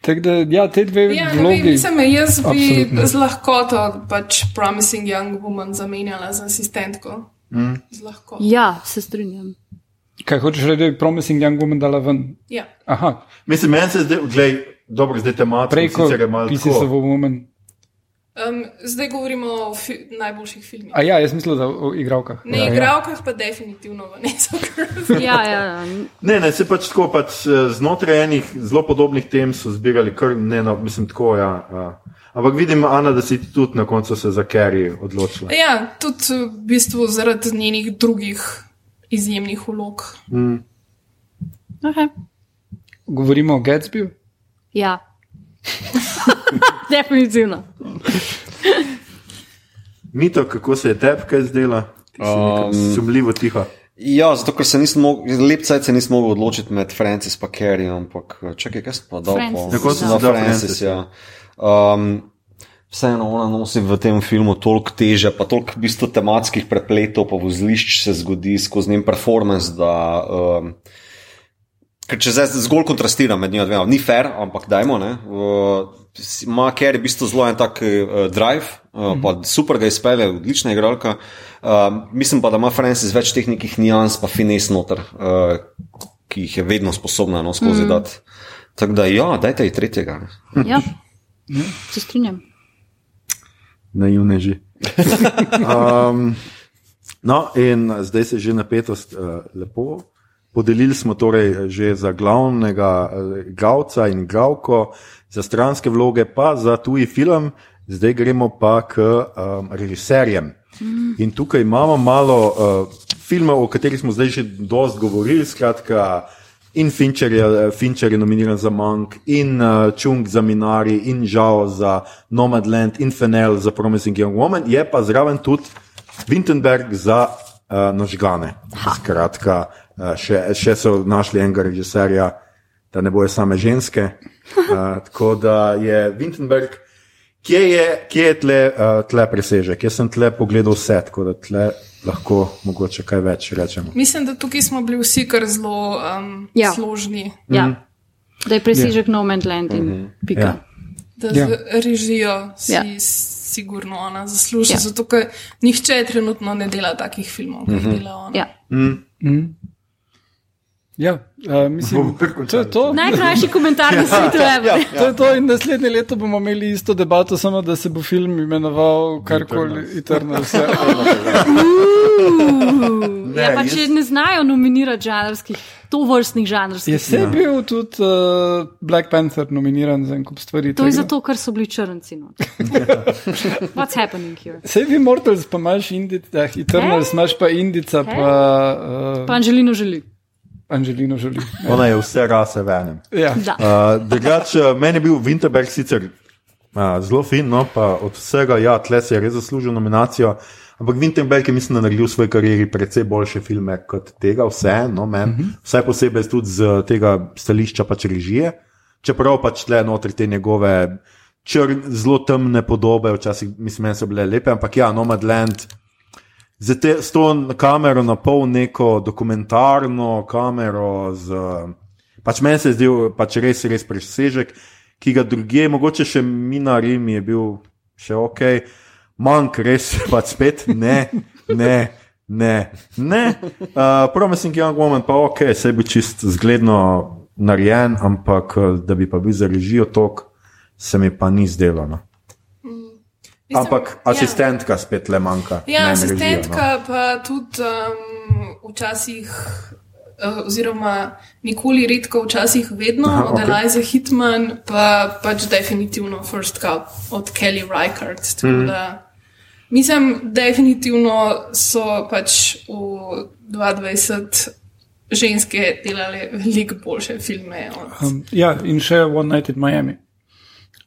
Tako da, ja, te dve Ja, vlogi. mislim, jaz bi Absolutno. z lahkoto pač Promising Young Woman zamenjala za asistentko. Mm. Z lahkoto. Ja, se strinjam. Kaj hočeš reči, da je Promising Young Woman dala ven? Ja. Aha, Mislim, meni se zdaj, gledaj, dobro, zdaj tematika preko sicer je malo of tako. a Woman. Um, zdaj govorimo o fi najboljših filmih. A ja, jaz mislim, da o igravkah. Ne, ja, ja. igravkah pa definitivno v Nezo Ja, ja, ja. Ne, ne, se pač tako, pač eh, znotraj enih zelo podobnih tem so zbirali kar ne, no, mislim, tako, ja. Uh. Ampak vidim, Ana, da si tudi na koncu se za Kerry odločila. Ja, tudi v bistvu zaradi njenih drugih izjemnih vlog. Okay. Govorimo o Gatsbyju. Ja. Definitivno. Mito, kako se je tebi kaj zdela? Um, Sumljivo tiho. Ja, zato ker se nisem mogel, lep cajt se nisem mogel odločiti med Francis in Kerry, ampak čakaj, kaj sem pa dal? Francis, po- koncu Na si dal Francis, Francis, ja. Um, Vseeno ona nosi v tem filmu toliko teže, pa toliko v bistvu tematskih prepletov, pa vozlišč se zgodi skozi njen performance, da. Um, Ker če zdaj zgolj kontrastiram med njima dvema, ni fair, ampak dajmo. ne, uh, Ima Kerry v bistvu zelo en tak uh, drive, uh, pa super ga izpelje, odlična igralka. Uh, mislim pa, da ima Francis več teh nekih nijans, pa fines noter, uh, ki jih je vedno sposobna no, skozi mm. dati. Tako da, ja, dajte ji tretjega. Ja. Se strinjam. Naivneži. um, no, in zdaj se je že napetost uh, lepo. Podelili smo torej že za glavnega uh, igralca in igralko, za stranske vloge, pa za tuji film, zdaj gremo pa k um, režiserjem. In tukaj imamo malo uh, filmov, o katerih smo zdaj že dosti govorili, skratka. In Fincher je, Fincher je nominiran za Monk, in uh, Chung za Minari, in Žao za Nomadland, in Fennel za Promising Young Woman, je pa zraven tudi Wintenberg za uh, Nožgane. Skratka, uh, še, še so našli enega režiserja, da ne bojo same ženske. Uh, tako da je Wintenberg, kje je, kje je tle, uh, tle presežek? Jaz sem tle pogledal vse, tako da tle lahko mogoče kaj več rečemo. Mislim, da tukaj smo bili vsi kar zelo um, Ja. ja. složni, Ja. Da je presežek No Man's Land in pika. Ja. da Ja. ja. režijo si Ja. ja. sigurno ona zasluži, Ja. ja. zato ker nihče trenutno ne dela takih filmov, kot jih dela ona. Ja. Ja, uh, mislim, to je to. Najkrajši komentar na svetu, ever. To je to in naslednje leto bomo imeli isto debato, samo da se bo film imenoval karkoli Eternals. Ja. Ne, Ja, pa jaz- če ne znajo nominirati žanrskih, to vrstnih žanrskih. Je se bil tudi uh, Black Panther nominiran za en kup stvari. To je tega. zato, ker so bili črnci. No. What's happening here? Sej vi Mortals pa imaš Indica, eh, Eternals imaš pa Indica, pa uh, Pa Anželino želi. Angelino želi. Ona je vse rase v enem. Ja. Da. Uh, drugače, meni je bil Winterberg sicer uh, zelo fin, no, pa od vsega, ja, tle se je res zaslužil nominacijo. Ampak Winterberg je, mislim, da naredil v svoji karieri precej boljše filme kot tega, vse, no, men, uh -huh. vsaj posebej tudi z tega stališča pač režije. Čeprav pač tle notri te njegove črn, zelo temne podobe, včasih mislim, so bile lepe, ampak ja, Nomadland. Z, te, s to kamero na pol neko dokumentarno kamero, z, pač meni se je zdel pač res, res presežek, ki ga druge, mogoče še Minari mi je bil še ok, manjk res, pač spet ne, ne. Ne, ne. Uh, Promising Young Woman, pa ok, se bi čist zgledno narejen, ampak eh, da bi pa bil za režijo tok, se mi pa ni zdelo. No. Mislim, Ampak asistentka spet le manjka. Ja, ja ne asistentka pa tudi um, včasih. uh, Oziroma, nikoli redko, včasih vedno, Aha, od okay. Eliza Hitman, pa pač definitivno First Cup od Kelly Reichardt. Mm. Mislim, definitivno so pač v 2020 ženske delale veliko boljše filme. Od, Um, ja, in še One Night in Miami.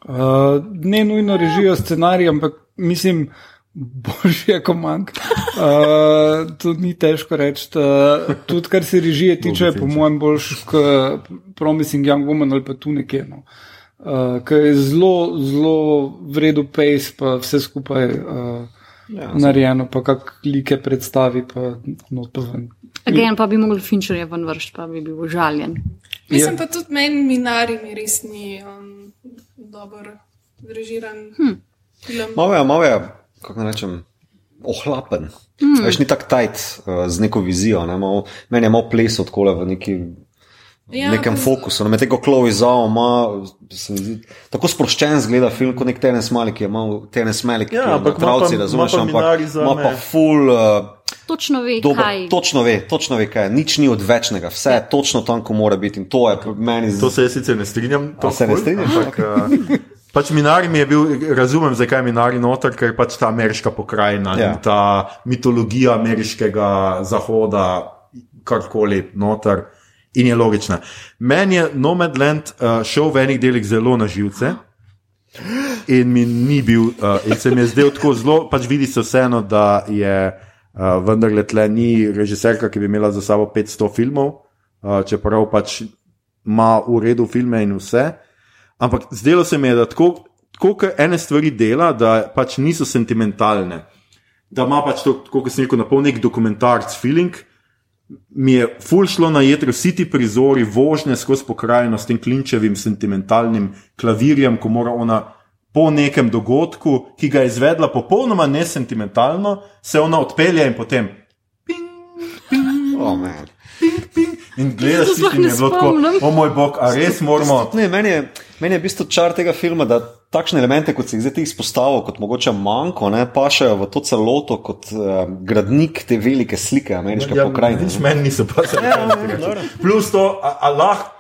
Uh, ne nujno režijo scenarij, ampak mislim, boljši je kot manjk. Uh, to ni težko reči. Uh, tudi kar se režije tiče, je po mojem boljš kot Promising Young Woman ali pa tu nekje. No. Uh, Ker je zelo, zelo vredu pace, pa vse skupaj uh, ja, narejeno, pa kak like predstavi, pa notoven. Again, pa bi mogli Fincherja ven vršiti, pa bi bil užaljen. Mislim pa tudi meni, Minari mi res ni um, dobro režiran hm. film. Malo je, malo je, kako naj rečem, ohlapen. Mm. Veš, ni tako tajt uh, z neko vizijo. Ne? Mal, meni je malo ples odkole v neki. Ja, nekem fokusu, no, medtem ko Chloe Zhao ima, zdi, tako sproščen zgleda film, kot nek Terence Malik, ki je Terence Malik, Ja, ki je ampak pa- razumeš, ampak ima pa full, uh, Točno ve, dober, kaj. točno ve, točno ve, kaj je, nič ni odvečnega, vse je točno tam, ko mora biti in to je meni To zelo. se jaz sicer ne strinjam. to se ne ful, strinjaš? Ampak, uh, pač Minari mi je bil, razumem, zakaj je Minari noter, ker je pač ta ameriška pokrajina Ja. in ta mitologija ameriškega zahoda, karkoli noter. In je logična. Meni je Nomadland uh, šel v enih delih zelo na živce. In mi ni bil, uh, in se mi je zdel tako zelo, pač vidi se vseeno, da je uh, vendarle tle ni režiserka, ki bi imela za sabo 500 filmov, uh, čeprav pač ima v redu filme in vse. Ampak zdelo se mi je, da tako, tako kot ene stvari dela, da pač niso sentimentalne. Da ima pač to, kot sem rekel, na pol nek dokumentarc feeling. Mi je ful šlo na jedro vsi ti prizori, vožnje skozi pokrajino s tem klinčevim sentimentalnim klavirjem, ko mora ona po nekem dogodku, ki ga je izvedla popolnoma nesentimentalno, se ona odpelje in potem Oh, man. In gledaš, sploh tisti, in ne je bilo tako, o moj bog, a res moramo. Ne, meni, je, meni je v bistvu čar tega filma, da takšne elemente, kot si jih zdaj ti izpostavil, kot mogoče manjko, ne, pašajo v to celoto kot uh, gradnik te velike slike ameriške ja, pokrajine. Nič meni niso pa se reči. Plus to, a, a lahko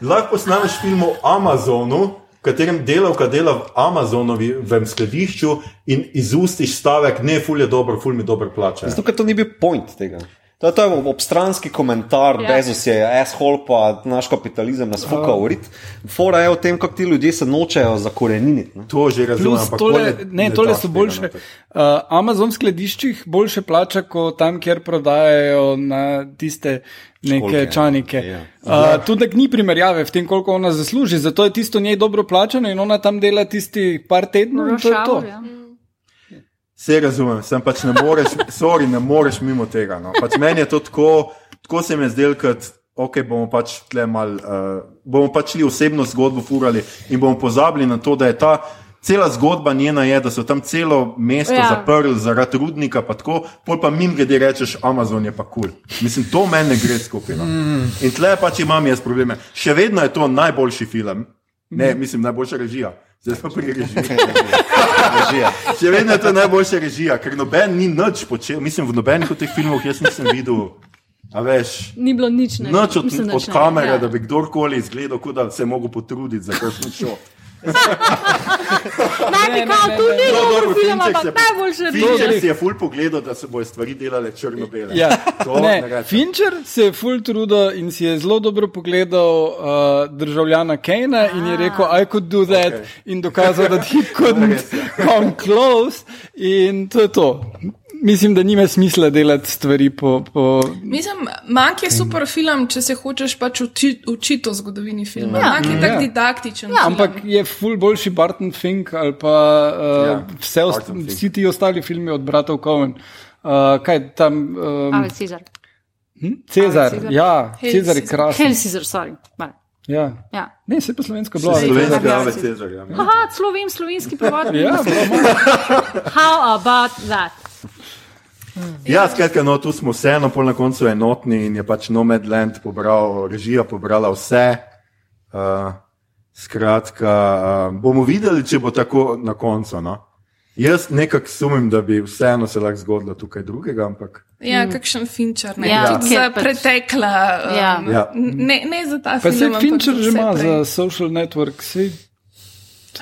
lah posnameš film o Amazonu, katerem delavka dela v Amazonovem skladišču in izustiš stavek, ne, ful je dobro, ful mi dobro plača. Zato, ker to ni bil point tega. To je, to je obstranski komentar, Ja. ja. Bezos je asshole, pa naš kapitalizem nas fuka urit. Fora je o tem, kako ti ljudje se nočejo zakoreniniti. ne. To že razumem. Plus, ampak tole, ne, ne tole so tega boljše. Uh, Amazon v skladiščih boljše plača kot tam, kjer prodajajo na tiste neke Školjke. čanike. Ja. Uh, tudi ni primerjave v tem, koliko ona zasluži, zato je tisto njej dobro plačano in ona tam dela tisti par tednov. in to je to. Ja. Vse razumem, sem pač ne moreš, sorry, ne moreš mimo tega. No. Pač meni je to tako, tako se mi je zdelo, kot ok, bomo pač tle mal, uh, bomo pač šli osebno zgodbo furali in bomo pozabili na to, da je ta Cela zgodba njena je, da so tam celo mesto Ja. zaprli zaradi rudnika, pa tako, pol pa mim grede rečeš, Amazon je pa kul. Cool. Mislim, to meni ne gre skupaj. No. Mm. In tle pač imam jaz probleme. Še vedno je to najboljši film, ne, mislim, najboljša režija. Zdaj smo pri režiji. Režija. Še vedno je to najboljša režija, ker noben ni nič počel. Mislim, v nobenih od teh filmov jaz nisem videl. A veš, Ni bilo nič. Noč od, Mislim, od nič ne. kamere, Ja. da bi kdorkoli izgledal, kot da se je mogel potruditi za kakšen šov. Najdi kao, tu ni dober dobro, film, ampak se- najboljše Fincher režije. si je ful pogledal, da se bojo stvari delale črno-bele. Ja, ne. Fincher se je full trudil in si je zelo dobro pogledal uh, državljana Kejna in je rekel, I could do that Okay. in dokazal, da he couldn't je. come close in to je to. Mislim, da nima smisla delati stvari po. po Mislim, Mank je super film, če se hočeš pač uči, učiti o zgodovini filma. Ja. Mank je Ja. tak didaktičen. Ja, film. Ampak je ful boljši Barton Fink ali pa uh, Ja, ja, vse ost, vsi ti ostali filmi od bratov Cohen. Uh, kaj tam? Um, Ave Cezar. hm? Cezar, Cezar. ja, Hail Cezar je krasen. Hell Caesar, sorry. Vale. Ja. Ja. Ne, se pa slovensko bilo. ali- Slovenska Ja, ave ja. Cezar. Ja. Aha, celo vem slovenski prevod. Ja. How about that? Ja, skratka, no, tu smo vseeno pol na koncu enotni in je pač Nomadland pobral, režija pobrala vse. Uh, skratka, uh, bomo videli, če bo tako na koncu. No? Jaz nekako sumim, da bi vseeno se lahko zgodilo tukaj drugega, ampak Ja, kakšen Fincher, ne. Ja, Tudi ker za pač- pretekla. Um, Ja. Ja. Ne, ne za ta Pa film. se ampak Fincher za že ima za social network, svi.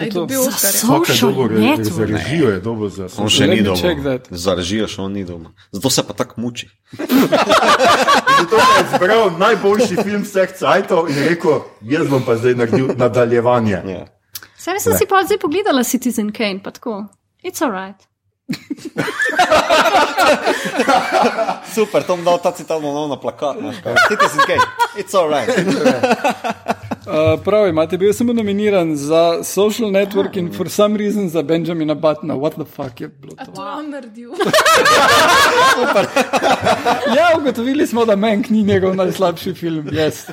Je to. dobil Za Oscarja? Za režijo je dobo za On še ni that. Za režijo še on ni doma. Zato se pa tako muči. Zato je izbral najboljši film vseh cajtov in rekel, jaz bom pa zdaj naredil nadaljevanje. Ja. Sem sem si pa zdaj pogledala Citizen Kane, pa tako. It's alright. Super, to bom dal ta citat bom na plakat. Citizen Kane, it's alright. Uh, prav, imate bil samo nominiran za social network in for some reason za Benjamina Buttona. What the fuck je bilo A to? to je naredil. Ja, ugotovili smo, da Mank ni njegov najslabši film. Yes.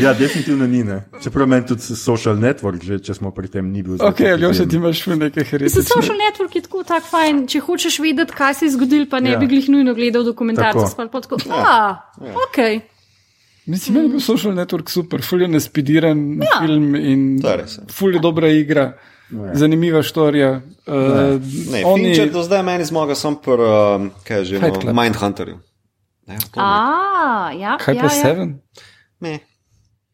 Ja, definitivno ni. Ne. Čeprav meni tudi social network, že, če smo pri tem, ni bil zelo Ok, potreben. ti imaš še nekaj Mislim, heretičnega? social network je tako tak fajn. Če hočeš vedeti, kaj se je zgodilo, pa ne Ja. bi glih nujno gledal. Tako. Pa pa tako, a, ok. Mislim, meni je bil social network super, ful je naspidiran ja. film in To je res, ja. ful je dobra igra. Zanimiva štorija. Uh, Ne, oni, Fincher do zdaj meni zmaga sam pri, um, kaj je že, no. Mindhunterju. Ne, ne. A, ja. kaj ja, pa ja. Seven? Ne.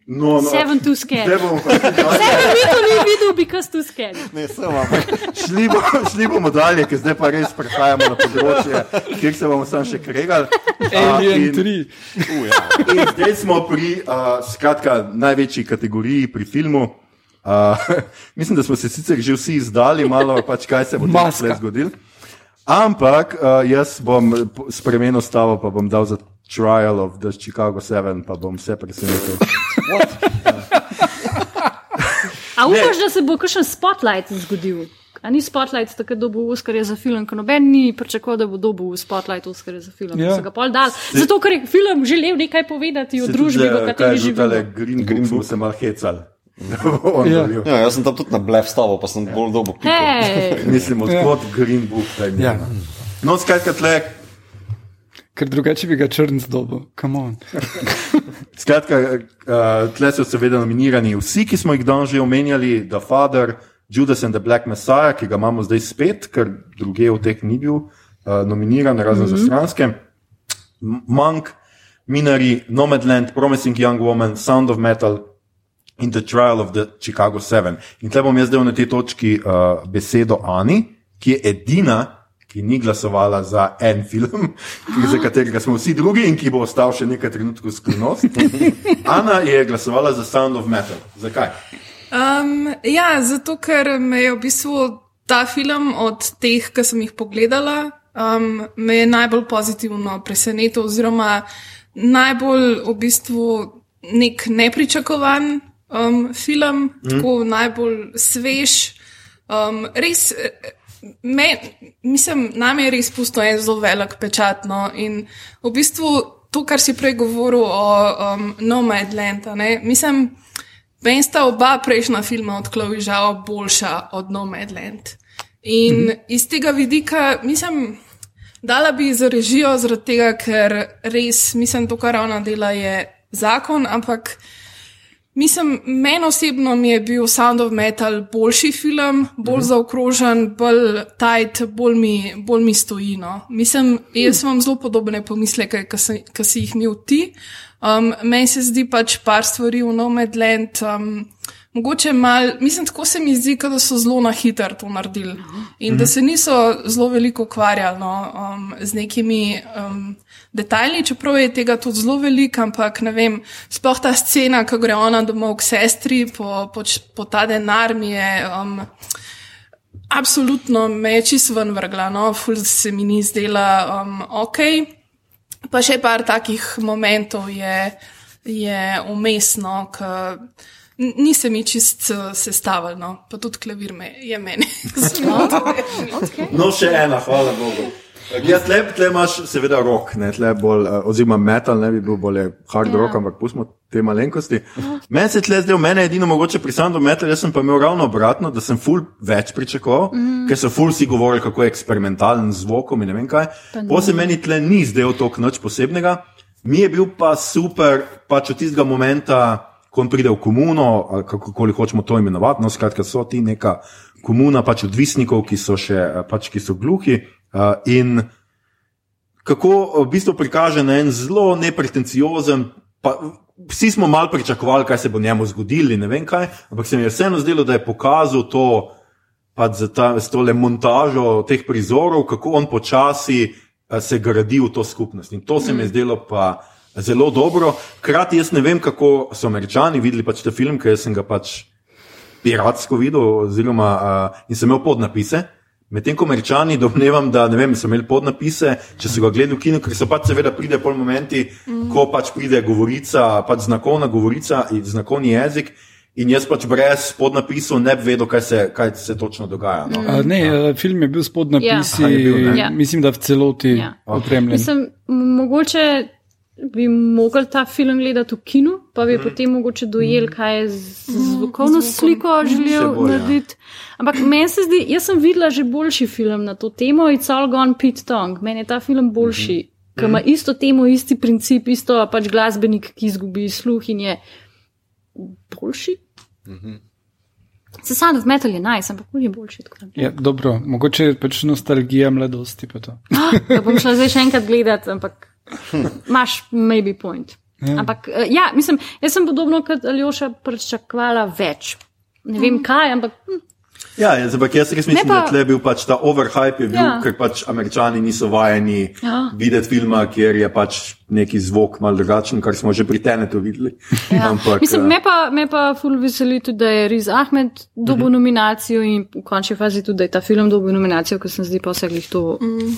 No, no, Seven too scared. zdaj bomo pa Seven videl, ni videl, because too scared. Ne, sem ampak. šli, bo, šli bomo dalje, ker zdaj pa res prehajamo na področje, kjer se bomo sam še kregali. Alien in- 3. In zdaj smo pri uh, skratka, največji kategoriji pri filmu. Uh, mislim, da smo se sicer že vsi izdali, malo pač kaj se bo zgodilo. Ampak uh, jaz bom spremenil stavo, pa bom dal za Trial of the Chicago 7, pa bom vse presenetil. A upaš, da se bo kakšen spotlight zgodil? A ni spotlight takrat dobil Oscarja za film, ko noben ni pričakoval, da bo dobil spotlight Oscarja za film. Ja. Ja. So ga pol dal. Zato, ker je film želel nekaj povedati o družbi, v kateri živimo. Green, Green Book sem mal hecal. Ja. Ja, jaz sem tam tudi na blef stavil, pa sem bolj dobo piko. Hej, Mislim, odkot Green Book. daj mi. Ja. No, skratka, tle, Ker drugače bi ga črn zdobil. Come on. Skratka, uh, tle so seveda nominirani vsi, ki smo jih danes že omenjali, The Father, Judas and the Black Messiah, ki ga imamo zdaj spet, ker druge v teh ni bil uh, nominiran, razen mm -hmm. za stranske. M- Monk, Minari, Nomadland, Promising Young Woman, Sound of Metal in The Trial of the Chicago Seven. In tle bom jaz dal na tej točki uh, besedo Ani, ki je edina. Ki ni glasovala za en film, za katerega smo vsi drugi in ki bo ostal še nekaj trenutkov skrivnost. Ana je glasovala za Sound of Metal. Zakaj? Um, ja, zato ker me je v bistvu ta film od teh, ki sem jih pogledala, um, me je najbolj pozitivno presenetil, oziroma najbolj v bistvu nek nepričakovan um, film, mm. tako najbolj svež. Um, res, me, mislim, nam je res pusto en zelo velik pečat. No, in v bistvu to, kar si prej govoril o um, Nomadland, a ne, mislim. Meni sta oba prejšnja filma od Chloe Zhao boljša od Nomadland. In mm -hmm. iz tega vidika, mislim, dala bi za režijo, zaradi tega, ker res, mislim, to, kar ona dela, je zakon, ampak mislim, meni osebno mi je bil Sound of Metal boljši film, bolj mm -hmm. zaokrožen, bolj tight, bolj mi, bolj mi stoji. No. Mislim, jaz imam zelo podobne pomisleke, ki si jih imel ti. Um, meni se zdi pač par stvari v Nomadland. Um, Mogoče malo, mislim, tako se mi zdi, da so zelo na hitro to naredili in mm -hmm. da se niso zelo veliko ukvarjali no, um, z nekimi um, detajli, čeprav je tega tudi zelo veliko, ampak ne vem, sploh ta scena, ko gre ona domov k sestri po, po, po ta denar, mi je um, absolutno meči sven vrgla, no, ful se mi ni zdela um, ok. Pa še par takih momentov je, je umestno, ker. Nisem mi čist uh, sestavljeno, no. pa tudi klavir me je meni. no, še ena, hvala Bogu. Ja, tle, tle imaš seveda rock, ne, tle bolj, uh, oziroma metal, ne bi bil bolje hard ja. rock, ampak pustimo te malenkosti. Meni se tle zdel, meni je edino mogoče pri sandu metal, jaz sem pa imel ravno obratno, da sem full več pričakoval, mm. ker so full si govorili, kako je eksperimentalen zvokom in ne vem kaj. Po se meni tle ni zdel tok noč posebnega, mi je bil pa super, pač od tistega momenta ko on pride v komuno, kako koli hočemo to imenovati, no, skratka, so ti neka komuna pač odvisnikov, ki so še pač, ki so gluhi. In kako v bistvu prikaže na en zelo nepretenciozen, pa vsi smo mal pričakovali, kaj se bo njemu zgodilo, ne vem kaj, ampak se mi je vseeno zdelo, da je pokazal to. Pač za ta, tole montažo teh prizorov, kako on počasi se gradi v to skupnost. In to se mi je zdelo pa zelo dobro. Hkrati jaz ne vem, kako so američani videli pač ta film, ker sem ga pač piratsko videl, oziroma uh, in sem imel podnapise. Medtem ko američani domnevam, da ne vem, so imeli podnapise, če so ga gledali v kinu, ker so pač seveda pride pol momenti, mm. ko pač pride govorica, pač znakovna govorica in znakovni jezik. In jaz pač brez podnapisov ne bi vedel, kaj se, kaj se točno dogaja. No? Mm. A, ne, ja. film je bil s podnapisi, ja. bil, ja. mislim, da v celoti ja. opremljen. Mislim, mogoče bi mogel ta film gledati v kinu, pa bi mm. potem mogoče dojel, kaj je z mhm. zvokovno sliko želel bo, ja. narediti. Ja. Ampak meni se zdi, jaz sem videla že boljši film na to temo, It's All Gone Pete Tong. Meni je ta film boljši, mm -hmm. ker ima mhm. isto temo, isti princip, isto pač glasbenik, ki izgubi sluh in je boljši. Mm -hmm. Se sam v metal je naj, nice, ampak je boljši. Ja, dobro, mogoče je pač nostalgija mladosti. Ah, bom šla zdaj še enkrat gledati, ampak. Imáš, maybe point. Ja. Ampak, uh, ja, mislim, jaz sem podobno kot Aljoša pričakovala več. Ne vem mm. kaj, ampak. Hm. Ja, jaz, ampak jaz res mislim, pa, da je bil pač ta overhype, bil, ja. ker pač američani niso vajeni ja. videti filma, kjer je pač neki zvok mal drugačen, kar smo že pri Tenetu videli. Ja. ampak, mislim, uh, me pa, me pa ful veseli tudi, da je Riz Ahmed dobil uh mhm. -huh. nominacijo in v končni fazi tudi, da je ta film dobil nominacijo, ker sem zdi pa vse glih to mm.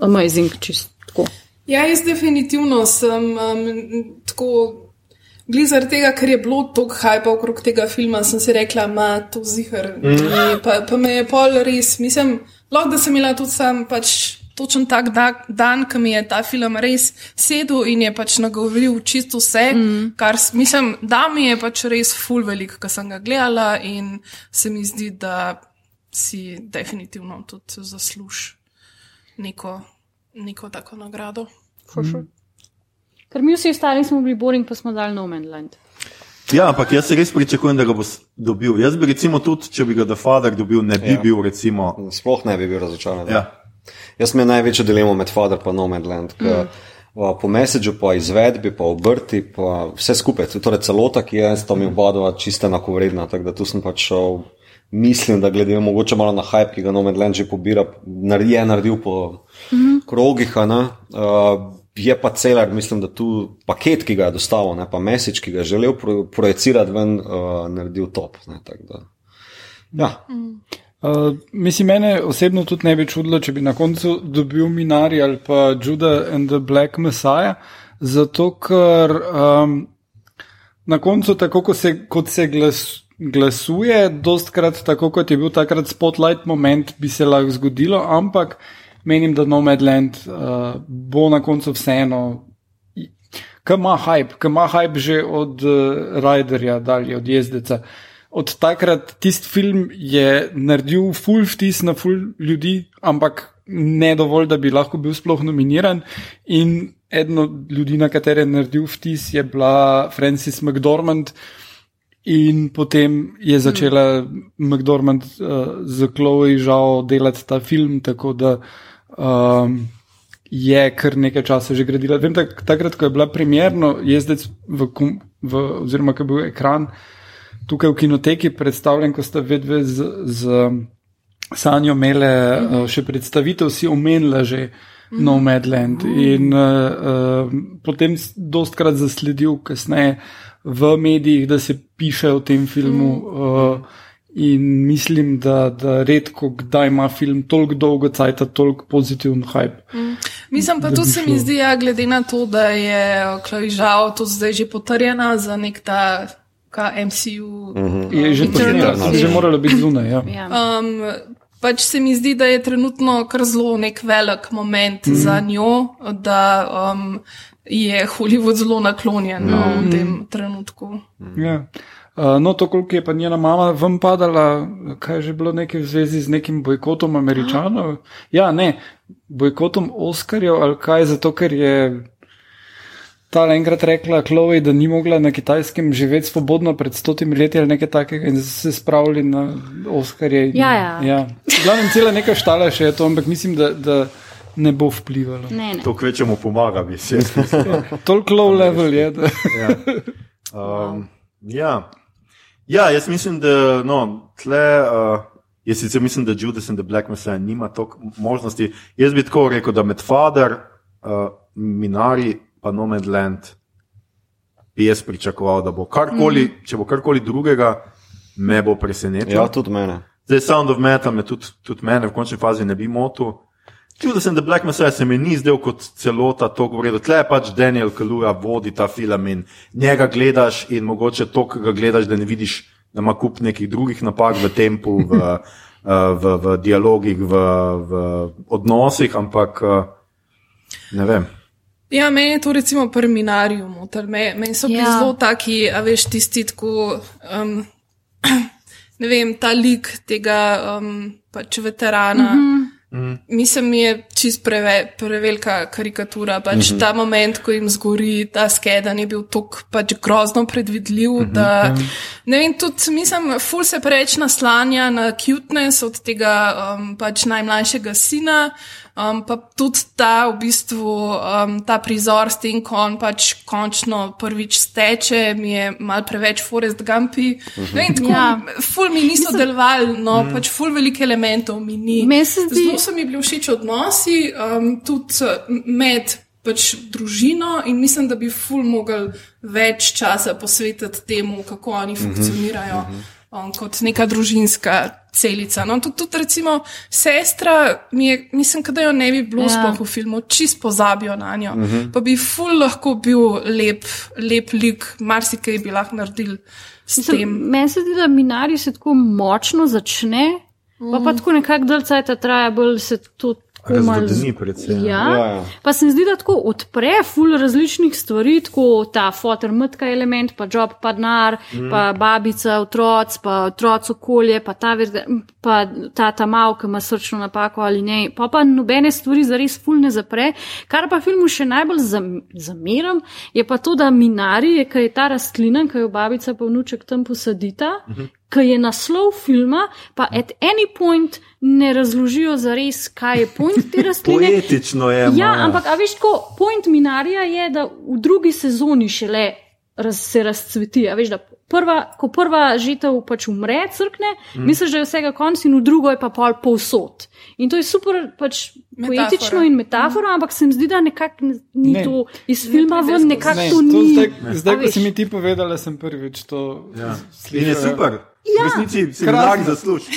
amazing, čist tako. Ja, jaz definitivno sem um, tako. Glede tega, ker je bilo tako hajpa okrog tega filma, sem si rekla, da je to zihar. Mm. Pa, pa me je pol res, mislim, lahko da sem imela tudi sam pač točen tak da, dan, ki mi je ta film res sedel in je pač nagovoril čisto vse, mm. kar mislim, da mi je pač res full velik, ko sem ga gledala in se mi zdi, da si definitivno tudi zasluž neko, neko tako nagrado. Mm. Ker mi vsi ostali smo bili boring, pa smo dali No Man Land. Ja, ampak jaz se res pričakujem, da ga bo dobil. Jaz bi recimo tudi, če bi ga The Father dobil, ne bi ja. bil recimo. Sploh ne bi bil razočaran. Ja. Jaz imam največjo dilemo med Father in No Man Land. Mm. Po mesiču, po izvedbi, po obrti, po vse skupaj, torej celota, ki je s temi obadva čisto enako vredna. Tako da tu sem pač šel, mislim, da glede mogoče malo na hype, ki ga No Man Land že pobira, je naredil po mm -hmm. krogih. Uh, je pa celar, mislim, da tu paket, ki ga je dostavil, ne pa mesič, ki ga je želel pro, projicirati ven, uh, naredil top. Ne, ja. Uh, mislim, mene osebno tudi ne bi čudilo, če bi na koncu dobil Minari ali pa Judah and the Black Messiah, zato ker um, na koncu, tako kot se, kot se glas, glasuje, dostkrat tako kot je bil takrat spotlight moment, bi se lahko zgodilo, ampak menim, da Nomadland uh, bo na koncu vseeno. ki ima hype, ki ima hype že od uh, Riderja, dalje od jezdeca. Od takrat tisti film je naredil full vtis na full ljudi, ampak ne dovolj, da bi lahko bil sploh nominiran. In eden od ljudi, na katere je naredil vtis, je bila Frances McDormand. In potem je začela McDormand uh, z Chloe žal delati ta film, tako da um, je kar nekaj časa že gradila. Vem, tak, takrat, ko je bila premjerno jezdec, v, v, oziroma ko je bil ekran tukaj v kinoteki predstavljen, ko sta vedve z, z Sanjo imele uh, še predstavitev, si omenila že. No, Madland. In uh, uh, potem s- dostkrat zasledil, kasneje v medijih, da se piše o tem filmu. Uh, in mislim, da, da redko kdaj ima film toliko dolgo cajt, toliko pozitiven hype. Mislim pa tudi se mi zdi, ja, glede na to, da je Klavižal to zdaj že potrjena za nek ta ka MCU. Je že, potrjeno, že moralo biti zunaj. Ja. Ja. Um, pač se mi zdi, da je trenutno kar zelo nek velik moment mm. za njo, da um, je Hollywood zelo naklonjen mm. no, v tem trenutku. Ja. Uh, no, to, koliko je pa njena mama vam padala, kaj je že bilo nekaj v zvezi z nekim bojkotom američanov. Ja, ne, bojkotom Oskarjev ali kaj, zato ker je ta enkrat rekla Chloe, da ni mogla na kitajskem živeti svobodno pred stotimi leti ali nekaj takega in se spravili na Oskarje. in- Ja, ja. ja. Glavno, cela neka štala še je to, ampak mislim, da, da ne bo vplivalo. Ne, ne. To kvečemu pomaga, bi se jaz. Toliko low level je, da. Ja. Um, ja. Ja, jaz mislim, da no, tle. Uh, Jaz sicer mislim, da Judas and the Black Messiah nima toliko možnosti. Jaz bi tako rekel, da med Father, uh, Minari pa Nomadland bi jaz pričakoval, da bo karkoli, mm. če bo karkoli drugega, me bo presenetilo. Ja, tudi mene. Zdaj, Sound of Metal me tudi, tudi mene v končni fazi ne bi motil. Čudo sem, da Black Messiah se mi ni zdel kot celota to govoril. Tle pač Daniel Kalura vodi ta film in njega gledaš in mogoče to, kar ga gledaš, da ne vidiš, da ima kup nekih drugih napak v tempu, v, eh, v, v dialogih, v, v odnosih, ampak eh, ne vem. Ja, meni je to recimo pri Minarju motor. Me- Meni so bili Ja. zelo taki, a veš, tisti tako, um, ne vem, ta lik tega um, pač veterana. Mm -hmm. Mislim, je čist preve, prevelika karikatura. Pač mm -hmm. Ta moment, ko jim zgori ta skedan, je bil tako pač grozno predvidljiv. Mm -hmm. da, ne vem, tudi mislim, ful se preveč naslanja na cuteness od tega um, pač najmlajšega sina. Um, pa tudi ta, v bistvu, um, ta prizor s tem, ko on pač končno prvič steče, mi je mal preveč Forest Gumpi. Uh -huh. Vem, tako, Ja. Ful mi niso delovali, no, mm. pač ful veliko elementov mi ni. Zdi- Zelo so mi bili všeč odnosi, um, tudi uh, med pač družino in mislim, da bi ful mogel več časa posvetiti temu, kako oni funkcionirajo. Uh -huh. um, kot neka družinska celica. No, tudi, tudi recimo sestra, mi je, mislim, da jo ne bi bilo Ja. sploh v filmu, čist pozabijo na njo. Uh -huh. Pa bi ful lahko bil lep, lep lik, marsikaj bi lahko naredili s Mislim, tem. Meni se zdi, da Minari se tako močno začne, mm. pa, pa tako nekako cajta traja, bolj se to tako malo Razvodeni predvsem. Ja. Ja, ja. Pa se mi zdi, da tako odpre ful različnih stvari, tako ta fotormrtka element, pa job, pa denar, mm. pa babica, otroc, pa otroc okolje, pa ta, pa ta ta mal, ki ima srčno napako ali ne. Pa pa nobene stvari zares ful ne zapre. Kar pa filmu še najbolj zam, zameram, je pa to, da Minari, ki je ta rastlina, ki jo babica pa vnuček tam posadita. Mm -hmm. Ki je naslov filma, pa at any point ne razložijo zares, kaj je point te rastline. Poetično je. Ja, ampak a veš, tako point Minarija je, da v drugi sezoni šele raz, se razcveti. A veš, da prva, ko prva žitev pač umre, crkne, mm. misliš, da je vsega konc in v drugo je pa pol povsod. In to je super, pač Metafora. poetično in metafora, ampak se mi zdi, da nekako ne- ni Ne. ne. to iz filma pride ven, nekako Ne, to to ni. zdaj, A zdaj ko si mi ti povedala, sem prvič to Ja. slišal. In je super. Ja. V resnici si Krasno. lahko zaslužiš.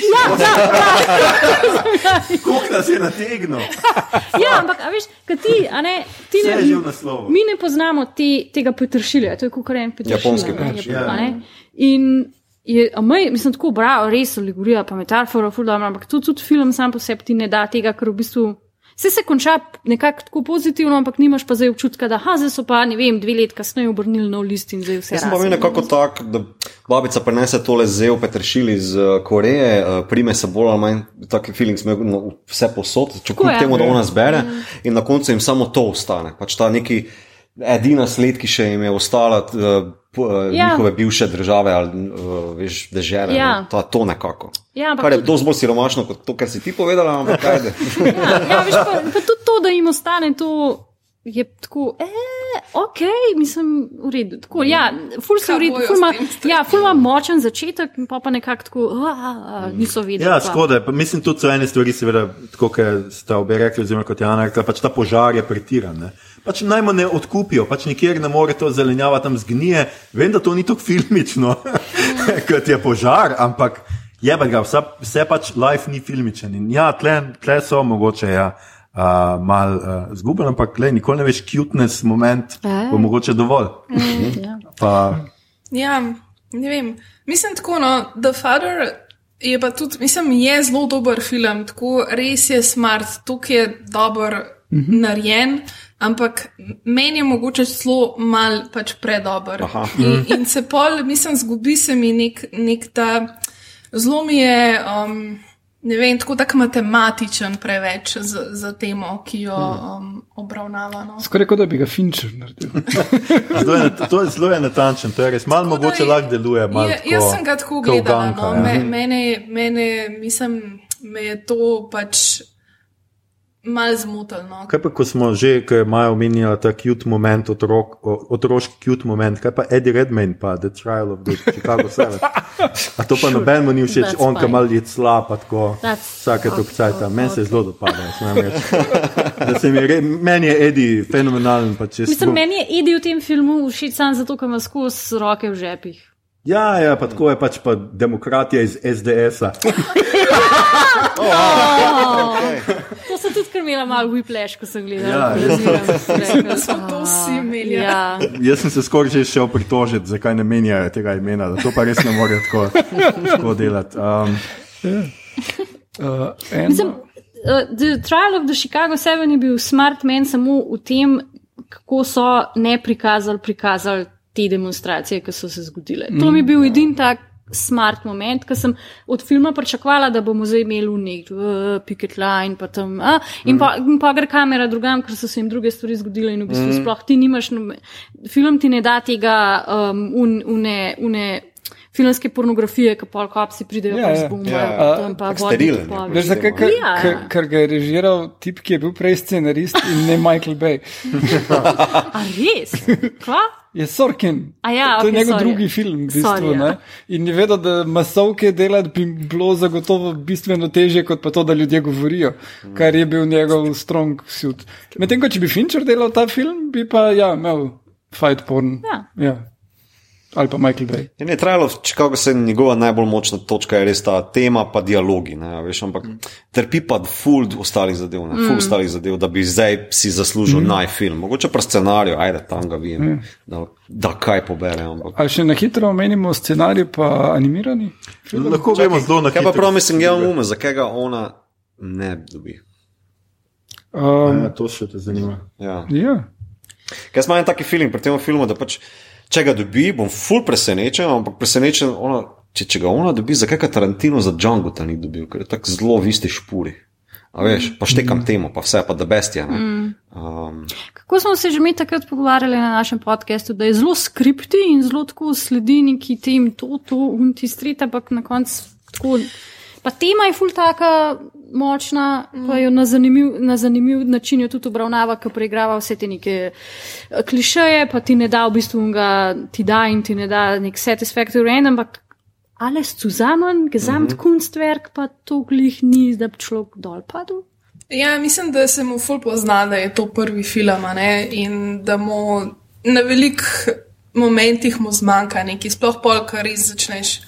Koliko nas je nategnil? Ja, ampak a veš, kaj ti, a ne, ti ne. Mi ne poznamo te, tega petršilja, to je kot en petršilj. Japonski je- ja. a ne. In je, a moj, mislim, tako bravo, res alegorija, pa metafora, ful dobro, ampak tudi, tudi film sam po sebi ti ne da tega, ker v bistvu Vse se konča nekako tako pozitivno, ampak nimaš pa zdaj občutka, da ha, zdaj so pa, ne vem, dve let kasneje obrnili nov list in zdaj vse. Jaz sem pa imel nekako tak, da babica prenese tole zel petršil iz uh, Koreje, uh, prime se bolj ali manj, taki feeling smo imeli no, vse posod, če kljub temu, da ona zbere in na koncu jim samo to ostane. Pač ta neki edina sled, ki še jim je ostala. Uh, Ja. Ja. Njihove bivše države ali uh, veš, dežele, Ja. no, to, to nekako. Ja, Kar je tudi- dosti bolj siromašno kot to, kar si ti povedala, ampak ajde. Ja, ja veš, pa, pa tudi to, da jim ostane, to je tako, eh, ok, mislim, v redu. Tako, ja, ful se v redu, ful ima, ja, ful ima močen začetek, in pa, pa nekako tako, a, niso vedeli. Ja, škoda. Pa Mislim, tudi so ene stvari, seveda, tako kot ste obe rekli, oziroma kot je Ana rekla, pač ta požar je pretiran. Ne? Pač najmo ne odkupijo, pač nikjer ne more to zelenjava tam zgnije. Vem, da to ni tako filmično, kot je požar, ampak je pa ga, vse, vse pač life ni filmičen. In ja, tle, tle so mogoče ja, uh, mal uh, zgubljen, ampak tle, nikoli ne veš, cuteness moment Ja. bo mogoče dovolj. Ja. Pa, Ja, ne vem. Mislim tako, no, The Father je pa tudi, mislim, je zelo dober film, tako res je smart, tukaj je dober mm -hmm. narejen, ampak meni je mogoče celo mal pač predober. Aha. In, in se pol, mislim, zgubi se mi nek, nek ta, zelo mi je. Um, Ne vem, tako tak matematičen preveč za, za temo, ki jo um, obravnava. No. Skoraj kot da bi ga Fincher naredil. zelo je, to je zelo je natančen, to je res. Malo Tako mogoče je- lahko deluje. malo Ja, tako jaz sem ga tako ko gledala. uganka, No. ja. Me, mene, mene, mislim, me je to pač malo zmotilo. No. Kaj pa, ko smo že, ko je Maja omenjala ta cute moment, otrok, otroški cute moment, kaj pa Eddie Redmayne, pa The Trial of the Chicago Seven. A to pa nobenemu ni všeč, That's on, fine. malo je slab, pa tako vsake tok cajta. Meni se okay. zelo reči. Da se mi je, re- meni je Eddie fenomenalen. Mislim, meni je Edi v tem filmu všeč samo zato, ker ima skozi roke v žepih. Ja, ja, pa tako je pač pa demokratija iz SDS-a. To sem tudi imela malo whiplash, ko sem gledala. Ja, ja. Smo to vsi imeli. Ja. Ja. Jaz sem se skoraj že šel pritožiti, zakaj ne menjajo tega imena, da to pa res ne more tako, tako delati. Um, Uh, en, Mislim, uh, The Trial of the Chicago Seven je bil smart man samo v tem, kako so ne prikazali, prikazali te demonstracije, ki so se zgodile. To mi je bil edin tak smart moment, ker sem od filma pričakovala, da bomo zdaj imeli v nek uh, picket line, pa tam, a, in, pa, in pa gre kamera drugam, ker so se jim druge stvari zgodile in v bistvu mm. sploh ti nimaš, nobe- film ti ne da tega um, un, une, une filmske pornografije, ki pol kopsi pridejo ja. z bombo, Ja, ja, ja. tam pa sterilen je. Veš, zakaj? Ker, Ja. ker, ker ga je režiral tip, ki je bil prej scenarist in ne Michael Bay. A res? Kva? Je Sorkin. A ja, to je okej, njegov sorry. drugi film. V bistvu, Sorry, ja. ne? In je vedel, da masovke delati bi bilo zagotovo bistveno težje, kot pa to, da ljudje govorijo, kar je bil njegov strong suit. Medtem, ko če bi Fincher delal ta film, bi pa ja, imel fight porn. Ja. Ja. Ali pa Michael Bay. Je trajalo, Chicago se njegova najbolj močna točka je res ta tema, pa dialogi. Ne, a veš, ampak trpi pa ful ostalih zadev, ne, ful ostalih zadev, da bi zdaj si zaslužil mm. naj film. Mogoče pa scenarij, ajde tam ga vidim, mm. da, da kaj pobere. Ampak. A še na hitro omenimo scenarij, pa animirani? lahko gremo zelo na Kaj pa hitro. prav mislim, ja, ume, zakaj ga ona ne dobi? Um, Ja, to še te zanima. Ja. ja. Ker jaz imam en taki film pri tem filmu, da pač, če ga dobi, bom ful presenečen, ampak presenečen, ona, če, če ga ona dobi, zakaj ga Tarantino za Django ta ni dobil, ker je tako zelo v isti špuri. A veš, pa štekam mm. temu, pa vse, pa da bestija. Mm. Um, Kako smo se že mi takrat pogovarjali na našem podkastu, da je zelo skripti in zelo tako sledi neki tem, to, to, unti strit, ampak na koncu tako. Pa tema je ful taka močna, mm. pa jo na zanimiv, na zanimiv način jo tudi obravnava, ki preigrava vse te neke eh, klišeje, pa ti ne da v bistvu ga, ti da in ti ne da nek satisfactory end, ampak alles zusammen, gesamt Kunstwerk, pa to glih ni, da bi človek dol padel. Ja, mislim, da se mu ful pozna, da je to prvi film a ne? in da mu na velik momentih mu zmanjka nekaj, sploh pol, kar res začneš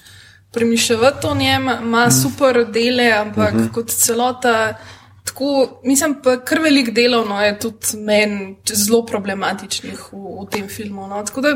premišljati o njem, ima super dele, ampak mm -hmm. kot celota Tako, mislim, pa kar velik delovno je tudi meni zelo problematičnih v, v tem filmu. No. Tako da,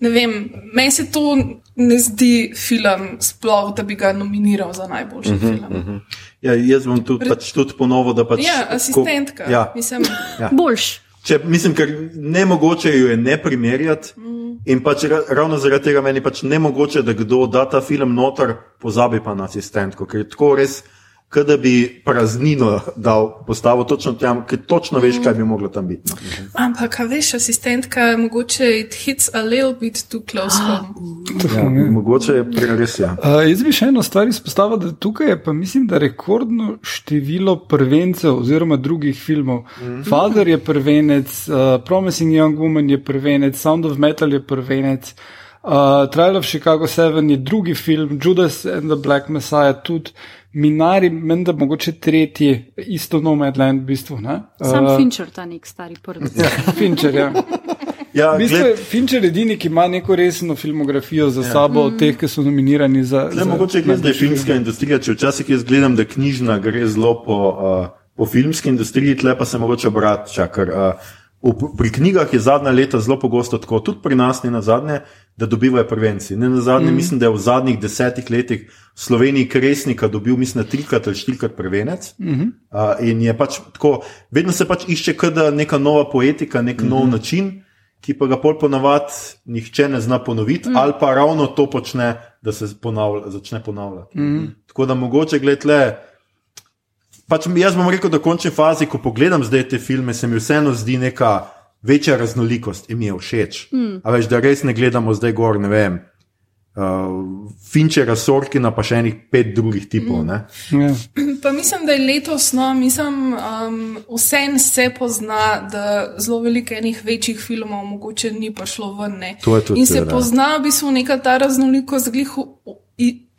ne vem, meni se to ne zdi film, sploh, da bi ga nominiral za najboljši uh -huh, film. Uh -huh. Ja, jaz bom tu pač tudi ponovil, da pač. Ja, asistentka. Ko, ja. Mislim, Ja. Boljš. Če, mislim, ker ne mogoče jo je ne primerjati. Mm. In pač ra, ravno zaradi tega meni pač ne mogoče, da kdo da ta film noter, pozabi pa na asistentko, ker je tako res, kot da bi praznino dal, postavil točno tam, ker točno veš, kaj bi moglo tam biti. No. ampak, a veš, asistentka, mogoče it hits a little bit too close home. Ja, mogoče je pre- res ja. Uh, jaz bi še eno stvar izpostavil, da tukaj je pa mislim, da rekordno število prvencev oziroma drugih filmov. Mm -hmm. Father je prvenec, uh, Promising Young Woman je prvenec, Sound of Metal je prvenec, uh, Trial of Chicago 7 je drugi film, Judas and the Black Messiah tudi. Minari, menda mogoče tretji, isto Nomadland v bistvu. Ne? Sam Uh, Fincher, ta nek stari prvi. Fincher, ja. Ja, V bistvu gled, je Fincher edini, ki ima neko resno filmografijo za sabo, od teh, ki so nominirani za. Le za mogoče gre zdaj filmska industrija, če včasih jaz gledam, da knjižna gre zelo po, uh, po filmski industriji, tle pa se mogoče obrača. Ker, uh, pri knjigah je zadnja leta zelo pogosto tako, tudi pri nas ne na zadnje, da dobivajo prevenci. Ne na zadnje, mm. mislim, da je v zadnjih desetih letih v Sloveniji Kresnika dobil, mislim, trikrat ali štirikrat prevenec. Mm -hmm. uh, in je pač tako, vedno se pač išče, neka nova poetika, nek mm -hmm. nov način. Ki pa ga pol ponavadi nihče ne zna ponoviti, mm. ali pa ravno to počne, da se ponavlja, začne ponavljati. Mm. Tako da mogoče gledaj, pač jaz bom rekel, da v končni fazi, ko pogledam zdaj te filme, se mi vseeno zdi neka večja raznolikost in mi je všeč. Mm. A veš, da res ne gledamo zdaj gor, ne vem. Uh, Finčera, Sorkina, pa še enih pet drugih tipov. Mm. Ja. Pa mislim, da je letos, no, mislim, um, vse se pozna, da zelo veliko enih večjih filmov mogoče ni prišlo ven. ne. To je tudi In se pozna v bistvu neka ta raznolikost glih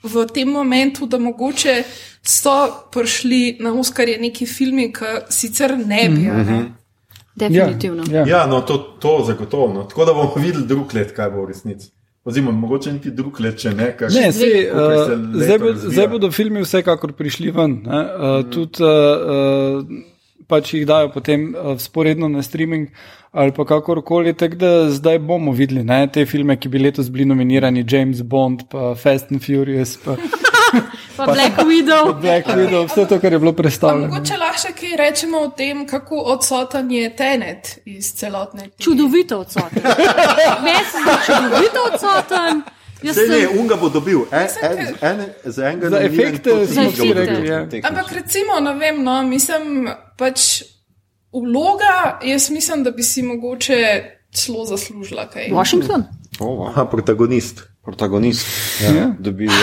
v, tem momentu, da mogoče so prišli na Oskarje neki filmi, ki sicer ne bi. Mm -hmm. Definitivno. Ja, ja. Ja, no, to, to zagotovo. No. Tako da bomo videli drug let, kaj bo v resnici. Oziroma, mogoče niti drug let, če ne. Kar, Ne, sej, uh, se leto zdaj, bo, zdaj bodo filmi vsekakor prišli ven. Ne? Uh, tudi uh, uh, pač jih dajo potem uh, sporedno na streaming ali pa kakorkoli. Tako da zdaj bomo videli ne? te filme, ki bi letos bili nominirani, James Bond, pa Fast and Furious, pa Pa Black Widow. Black Widow, vse to, kar je bilo Pa predstavljeno. mogoče lahko še kaj rečemo o tem, kako odsoten je Tenet iz celotne. Čudovito odsoten. Se zdi čudovito odsoten. Jaz Sej ne, sem- unga bo dobil. En, en, en, za enega Za efekte rekli, ja. Ampak recimo, ne vem, no, mislim, pač vloga, jaz mislim, da bi si mogoče celo zaslužila kaj. Washington. Oh, wow. Aha, protagonist. Protagonist. Ja. Dobi, uh,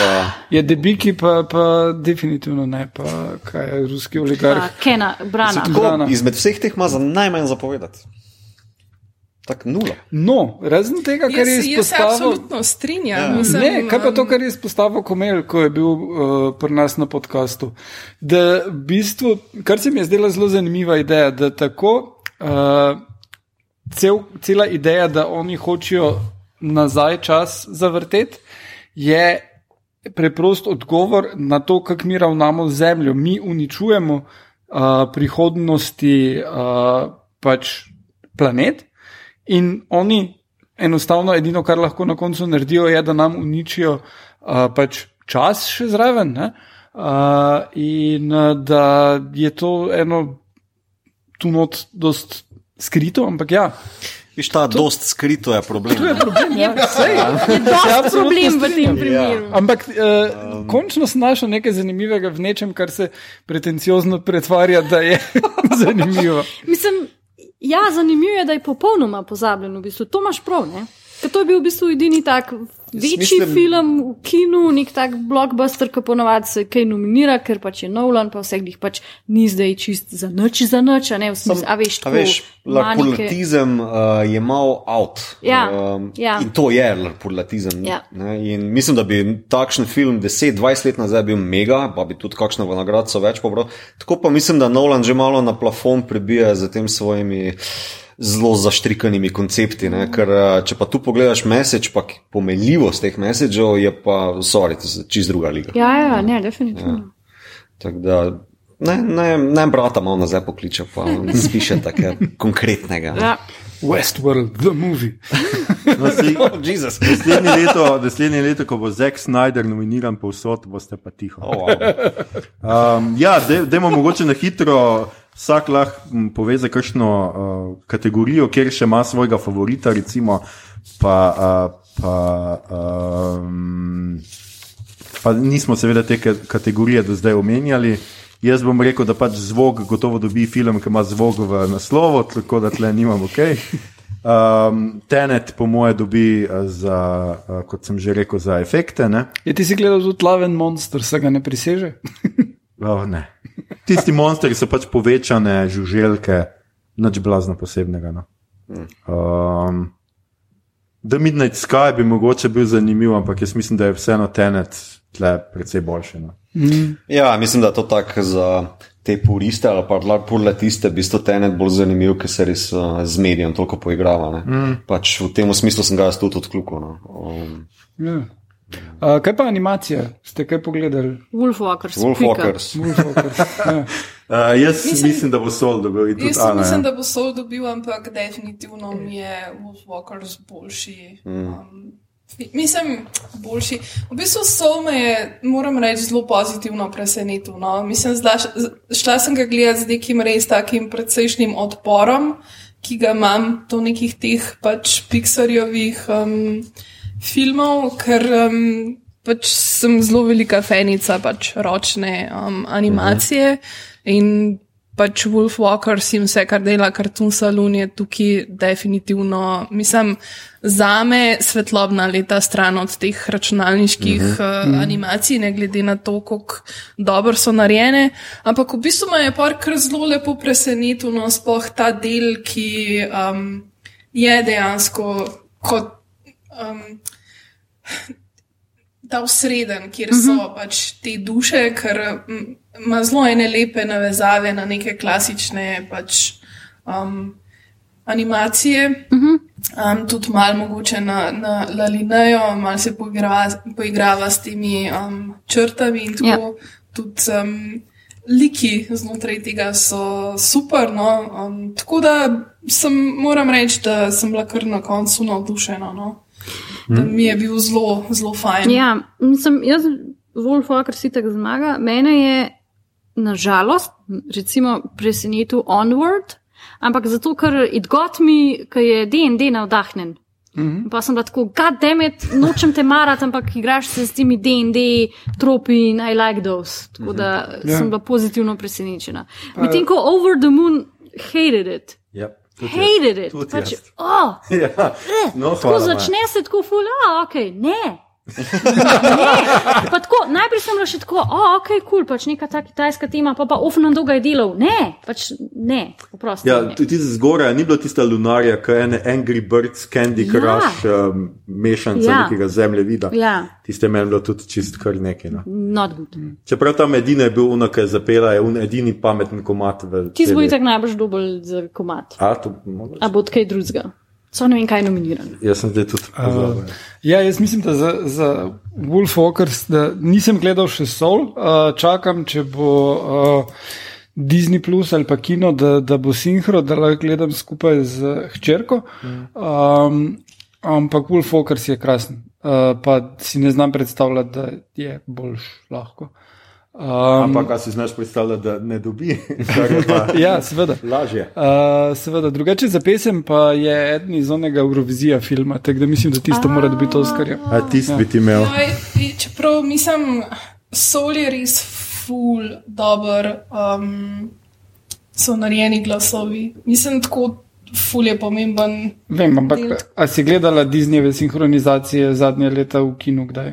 Je debiki, pa, pa definitivno ne, pa kaj je ruski oligarh. Pa Kena, Brana. Tako- izmed vseh teh ima za najmanj zapovedati. Tako nula. No, razen tega, kar Jaz, je jaz se izpostavil. absolutno strinjam. Ja. Mislim, Ne, kaj pa to, um, kar je izpostavil Komel, ko je bil uh, pri nas na podkastu? Da v bistvu, kar se mi je zdela zelo zanimiva ideja, da tako uh, cel, cela ideja, da oni hočejo nazaj čas zavrteti, je preprost odgovor na to, kako mi ravnamo z zemljo. Mi uničujemo uh, prihodnosti uh, pač planet. In oni enostavno edino, kar lahko na koncu naredijo, je, da nam uničijo uh, pač čas še zraven. ne. Uh, in uh, da je to eno tu not dost skrito, ampak ja. Viš, ta to, dost skrito je problem. To je problem. Ja, sej, Je Se dosti absolutno problem v tem primeru. Ampak uh, um, končno sem našel nekaj zanimivega v nečem, kar se pretenciozno pretvarja, da je zanimivo. Mislim, ja, zanimivo je, da je popolnoma pozabljen. V bistvu. To imaš prav. Ne? Ker to je bil v bistvu edini tak večji mislim- film v kinu, nek tak blockbuster, ki ponovadi se kaj nominira, ker pač je Nolan, pa vseh njih pač ni zdaj čist za noč, za noč, a ne v smislu, a veš, A tako, veš, manike. larpurlatizem uh, je mal out. Ja, um, ja. In to je larpurlatizem. Ja. Ne? In mislim, da bi takšen film 10-20 let nazaj bil mega, pa bi tudi kakšno v nagrado več pobral. Tako pa mislim, da Nolan že malo na plafon prebija z tem svojimi zelo zaštrikanimi koncepti. Ne? Ker uh, če pa tu pogledaš message, pa pomenljivost teh messageov je pa, sorry, to je čist druga liga. Ja, ja, ne, definitivno. Ja. Tako da Ne, ne, ne brata malo nazaj pokliče, pa spiše tako konkretnega. Ja. Westworld, the movie. No, Oh, Jezus. naslednje, leto, naslednje leto, ko bo Zack Snyder nominiran povsod, boste pa tiho. Oh, wow. Um, ja, dajmo mogoče na hitro. Vsak lahko pove za kakšno uh, kategorijo, kjer še ima svojega favorita, recimo, pa, uh, pa, um, pa nismo seveda te ka- kategorije do zdaj omenjali. Jaz bom rekel, da pač zvok gotovo dobi film, ki ima zvok v naslovu, tako da tle nimam ok. Um, Tenet, po moje, dobi uh, za, uh, kot sem že rekel, za efekte. Ne? Je ti si gledal tudi Love and Monster, se ga ne priseže? Oh, ne. Tisti monstri so pač povečane žuželke, nič blazno posebnega. No. Um, The Midnight Sky bi mogoče bil zanimiv, ampak jaz mislim, da je vseeno tenet tle precej boljši. No. Ja, mislim, da je to tako za te puriste ali pa purletiste, v bistvu tenet bolj zanimiv, ker se res uh, z medijem toliko poigrava. Mm. Pač v tem smislu sem ga jaz tudi odkljukal. No. Um, Ja. Uh, kaj pa animacija? Ste kaj pogledali? Wolfwalkers. Wolfwalkers. Wolfwalkers, ja. Uh, jaz mislim, Mislim- da bo Sol dobil in tudi Jaz Ana. mislim, ja. da bo Soul dobil, ampak definitivno mi je Wolfwalkers boljši. Um, mislim, boljši. V bistvu Soul me je, moram reči, zelo pozitivno presenetil. No. Mislim, zla, šla sem ga gledati z nekim res takim precejšnjim odporom, ki ga imam do nekih teh pač Pixarjevih um, filmov, ker um, pač sem zelo velika fenica pač ročne um, animacije in pač Wolfwalkers in vse, kar dela Cartoon Saloon, je tukaj definitivno, mislim, za me svetlobna leta stran od teh računalniških uh -huh. uh, animacij, ne glede na to, kako dobro so narejene. Ampak v bistvu me je parkrat zelo lepo presenetil, no, sploh ta del, ki um, je dejansko kot. Um, ta usreden, kjer so uh -huh. pač te duše, ker ima zelo ene lepe navezave na neke klasične pač, um, animacije. Uh -huh. um, tudi malo mogoče na, na Lalinejo, malo se poigrava, poigrava s temi um, črtami in tako. Ja. Tudi um, liki znotraj tega so super. No? Um, tako da sem, moram reči, da sem bila kar na koncu navdušena. No? Da mi je bil zelo, zelo fajn. Ja, mislim, jaz, Wolfwalker si tako zmaga. Mene je nažalost, recimo, presenetil Onward, ampak zato, ker it got me, ker je DND navdahnjen. Mm -hmm. Pa sem bila tako, god damn it, nočem te marati, ampak igraš se s temi DND tropi in I like those. Tako da Ja. yeah. sem bila pozitivno presenečena. Medtem ko Over the Moon hated it. Tudi jaz. Hated it. Pač, jaz. oh, Ja, eh, no, tako hvala, začne se tako ful, a ok, ne. Ne. Pa Tako, najprej sem bila še tako, oh, ok, kul, cool, pač neka ta kitajska tema, pa pa ofno dolga je delal. Ne, pač ne, oprosti. Ja, tudi zgoraj ni bilo tista lunarja, ki je ene Angry Birds, Candy Ja. Crush, um, mešanca Ja. nekega zemljevida. Ja, Tiste meni bilo tudi čist kar nekaj. No. not good. Čeprav tam edina je bil uno, ki je zapela, je un edini pameten komat Ti celi- zboj tako najbrž dobolj za komat. A, to. A bo kaj drugega. So ne vem, kaj je nominiran. Jaz sem zdaj tudi pozabil. Ja, jaz mislim, da za, za Wolfwalkers da nisem gledal še Soul, uh, čakam, če bo uh, Disney Plus ali pa kino, da, da bo sinhro, da lahko gledam skupaj z hčerko. Um, ampak Wolfwalkers je krasen, uh, pa si ne znam predstavljati, da je boljš lahko. Um, Ampak, a si znaš predstavljati, da ne dobi, ja, seveda. lažje. Uh, seveda, drugače za pesem pa je eden iz onega Eurovizija filma, tako da mislim, da tisto mora dobiti Oscarja. A tisti bi ti imel. I- čeprav mislim, Soul je res ful, dober, um, so narejeni glasovi. Mislim, tako ful je pomemben. Vem, ampak del. a si gledala Disneyjeve sinhronizacije zadnje leta v kinu, kdaj?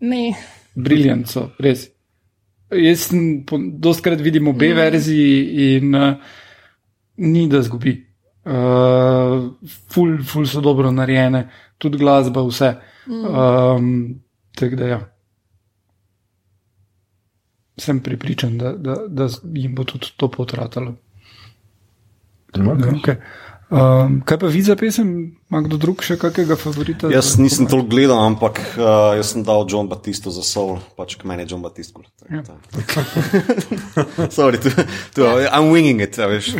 Ne. Briljant so, res. Jaz sem dostkrat vidim obe mm. verziji in uh, ni da zgubi. Uh, ful, ful so dobro narejene, tudi glasba, vse. Mm. Um, tako da ja. Sem pripričan, da, da, da jim bo tudi to potratalo. Okay. Okay. Um, kaj pa vi za pesem? Ima kdo drug še kakega favorita? Jaz nisem toliko gledal, ampak uh, jaz sem dal John Batisto za soul, pač k meni je John Batist. kul. Ja. Sorry, tu, tu, I'm winging it, veš.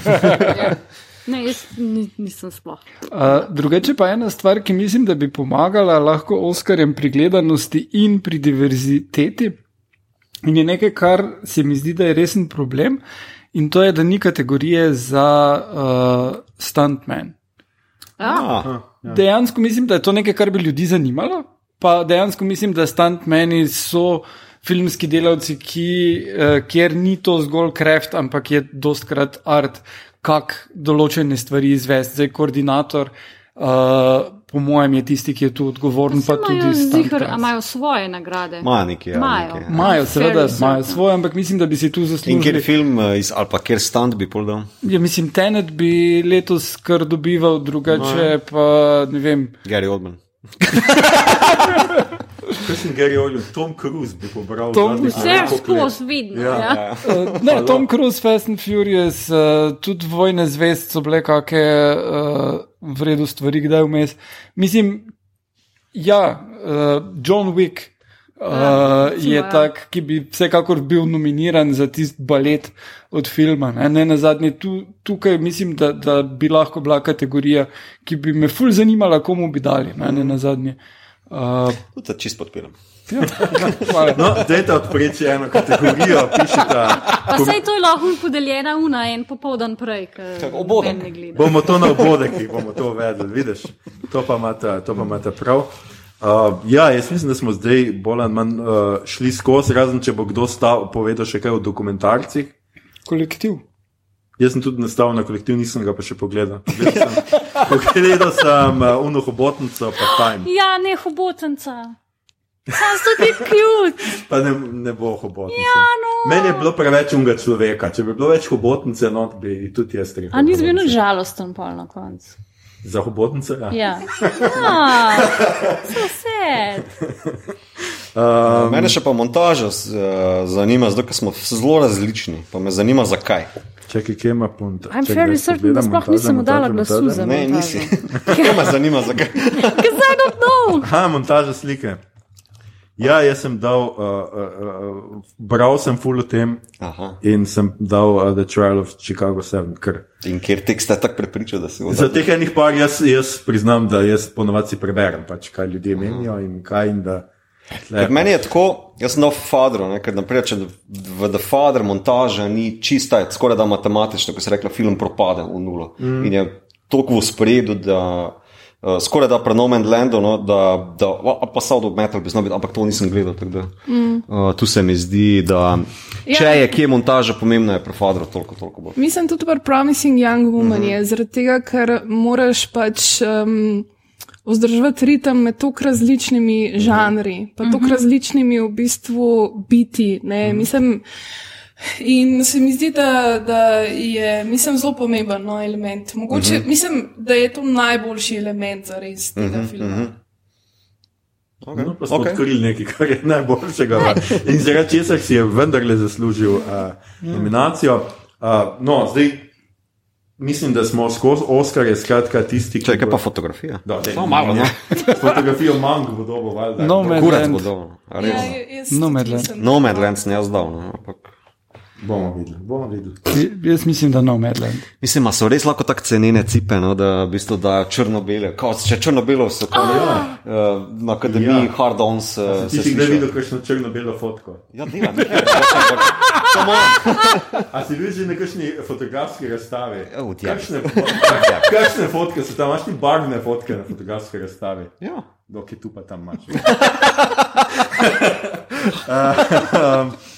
Ne, jaz ni, nisem sploh. Uh, drugače pa ena stvar, ki mislim, da bi pomagala lahko Oskarjem pri gledanosti in pri diverziteti. In je nekaj, kar se mi zdi, da je resen problem, in to je, da ni kategorije za uh, stuntman. Ja. Dejansko mislim, da je to nekaj, kar bi ljudi zanimalo. Pa dejansko mislim, da stuntmeni so filmski delavci, ki, uh, kjer ni to zgolj kreft, ampak je dostkrat art, kak določene stvari izvesti. Zdaj, koordinator, uh, po mojem, je tisti, ki je tu odgovoren, pa tudi Imajo zihar, imajo svoje nagrade. Imajo nekaj, ja, Imajo. nekaj, ja. Imajo, seveda, imajo svoje, ampak mislim, da bi si tu In kjer zaslužili. film, eh, iz, ali pa kjer stand bi pol dal? Ja, mislim, Tenet bi letos kar dobival, drugače pa ne vem. Gary Oldman. Kaj sem Gary Oldman, Tom Cruise bi pobral. Tom- zadnjih Vse skozi vidno. Ja. Ja. Uh, ne, Tom Cruise, Fast and Furious, uh, tudi vojne zvest so bile kakšne uh, vredne stvari, kdaj vmes. Mislim, ja, uh, John Wick. Uh, je ja. tak, ki bi vsekakor bil nominiran za tisti balet od filma. Ne, ne na zadnje, tu, tukaj mislim, da, da bi lahko bila kategorija, ki bi me ful zanimala, komu bi dali. Ne, ne na zadnje. Uh, Tudi čist podpiram. ja. No, dajte odpreti eno kategorijo, pišite. Pa sej to je lahko podeljena una en popoldan prej, obodek. gleda. Bomo to na obodekih, bomo to uvedli, vidiš. To to pa imate prav. Uh, ja, jaz mislim, da smo zdaj bolj ali manj uh, šli skozi, razen če bo kdo stav, povedal še kaj o dokumentarcih. Kolektiv. Jaz sem tudi nastavil na kolektiv, nisem ga pa še pogledal. Pogledal sem, pogledal sem uh, uno hobotnico, pa time. Ja, ne hobotenca. Sam so ti cute. Pa ne, ne bo hobotnice. Ja, no. Meni je bilo preveč unga človeka. Če bi bilo več hobotnice, no, bi tudi jaz rekel. A ni bil žalosten pol na koncu. Za hobotnice? Ja. Ja. ja. So sad. Um, Mene še pa montaža uh, zanima, zato ker smo zelo različni. Pa me zanima, zakaj. Čakaj, kje ima punta? I'm fairly certain, da sploh nisem dala glasu za Ne, montažo. nisi. To me zanima, zakaj. Because I don't know. Aha, montaža slike. Ja, jaz sem dal, uh, uh, uh, bral sem full o tem Aha. in sem dal uh, The Trial of Chicago 7. Ker In ker tekst je tako prepričal, da se bo za teh enih par jaz, jaz priznam, da jaz ponovadi preberem, pač, kaj ljudje menijo in kaj. In da, meni je tako, jaz sem Fadro, ne, ker naprej, če v The Father montaža ni čista, je skoraj da matematična, ko se rekla, film propade v nulo. Mm. In je toliko v spredju, da uh, skoraj da prenomen Lando, no, da, da a, pa Sound of Metal bi znal biti, ampak to nisem gledal. Da, mm. uh, tu se mi zdi, da če Ja. je kje montaža pomembna, je pri Fadru toliko, toliko bolj. Mislim tudi pri Promising Young Woman, mm -hmm. je, zaradi tega, ker moraš pač um, vzdrževati ritem med tako različnimi žanri, pa tako različnimi v bistvu biti. Ne, mislim, In se mi zdi, da, da je mislim, zelo pomemben no, element. Mogoče, uh -huh. Mislim, da je to najboljši element za res tega uh -huh, filma. Uh -huh. Okay. no, pa smo Okay. odkrili nekaj, kar je najboljšega. In zaradi česar si je vendarle zaslužil uh, nominacijo. Uh, no, zdaj mislim, da smo skozi Oscarje, skratka, tisti, ki. Čakaj, bo- pa fotografija. Da, daj, Samo malo, no. Fotografijo manj bo dobo, valjda. No, med- res? Ja, No. No, Madland sem jaz dal. No, ampak. Bomo videli, bomo videli. Jaz mislim, da no, Medland. Mislim, da so res lahko tako cenene cipe, no, da v bistvu dajo črno-bele. Kao, Če črno-belo so kao, ja. uh, na akademiji Ja. ja. Hard Ons. Uh, Ti si kdaj videl kakšno črno-belo fotko? Ja, nekaj, ampak come on. A si bil že na kakšni fotografski razstavi? Oh, djak. kakšne, kakšne fotke so tam? Imaš ti barvne fotke na fotografski razstavi? Ja. Dok je tu pa tam imaš.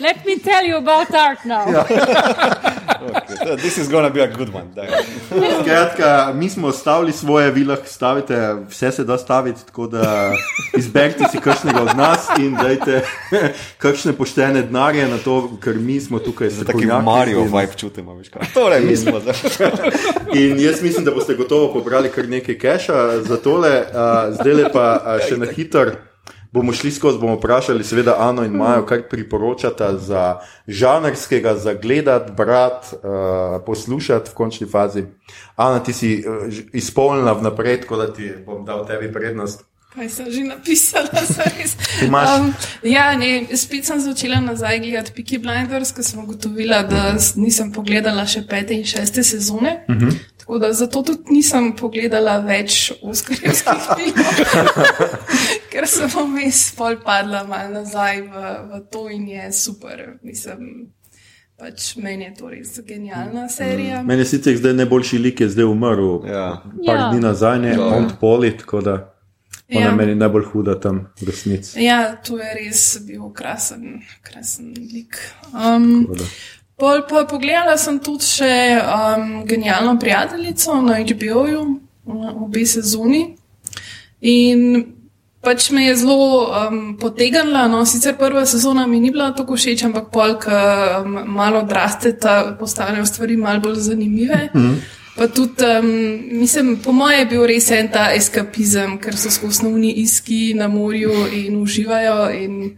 Let me tell you about art now. Okay. This is gonna be a good one. Skratka, mi smo stavili svoje, vi lahko stavite, vse se da staviti, tako da izberite si kakšnega od nas in dajte kakšne poštene denarje na to, ker mi smo tukaj Taki strokovnjaki Mario in- vibe čutimo, veš kaj. Torej, mi smo zdaj. In jaz mislim, da boste gotovo pobrali kar nekaj keša za tole. Uh, zdaj le pa uh, še na hitro bomo šli skozi, bomo vprašali, seveda, Ano in Majo, kaj priporočata za žanrskega, za gledati, brati, uh, poslušati v končni fazi. Ana, ti si uh, izpolnila vnaprej, tako da ti bom dal tebi prednost. Kaj sem že napisala, zares. imaš- Um, ja, ne, spet sem začela nazaj gledati Peaky Blinders, ker sem ugotovila, da nisem pogledala še pete in šeste sezone. Uh -huh. Tako da zato tudi nisem pogledala več oskarjevskih filmov, ker sem vmes pol padla malo nazaj v, v to in je super. Mislim, pač meni je to res genialna serija. Meni je sicer zdaj najboljši lik, je zdaj umrl. Ja. Par Ja. dni nazaj, ne, Ja. Mount Poli, tako da ona Ja. je meni najbolj huda tam v resnici. Ja, to je res bil krasen, krasen lik. Um. Pol pa pogledala sem tudi še um, genialno prijateljico na HBO-ju, uh, obe sezoni. In pač me je zelo um, potegnila. No, sicer prva sezona mi ni bila tako všeč, ampak pol, ki um, malo odrasteta, postanejo stvari malo bolj zanimive. Mm -hmm. Pa tudi, um, mislim, po mojem je bil res en ta eskapizem, ker so skozi novni iski na morju in uživajo. In,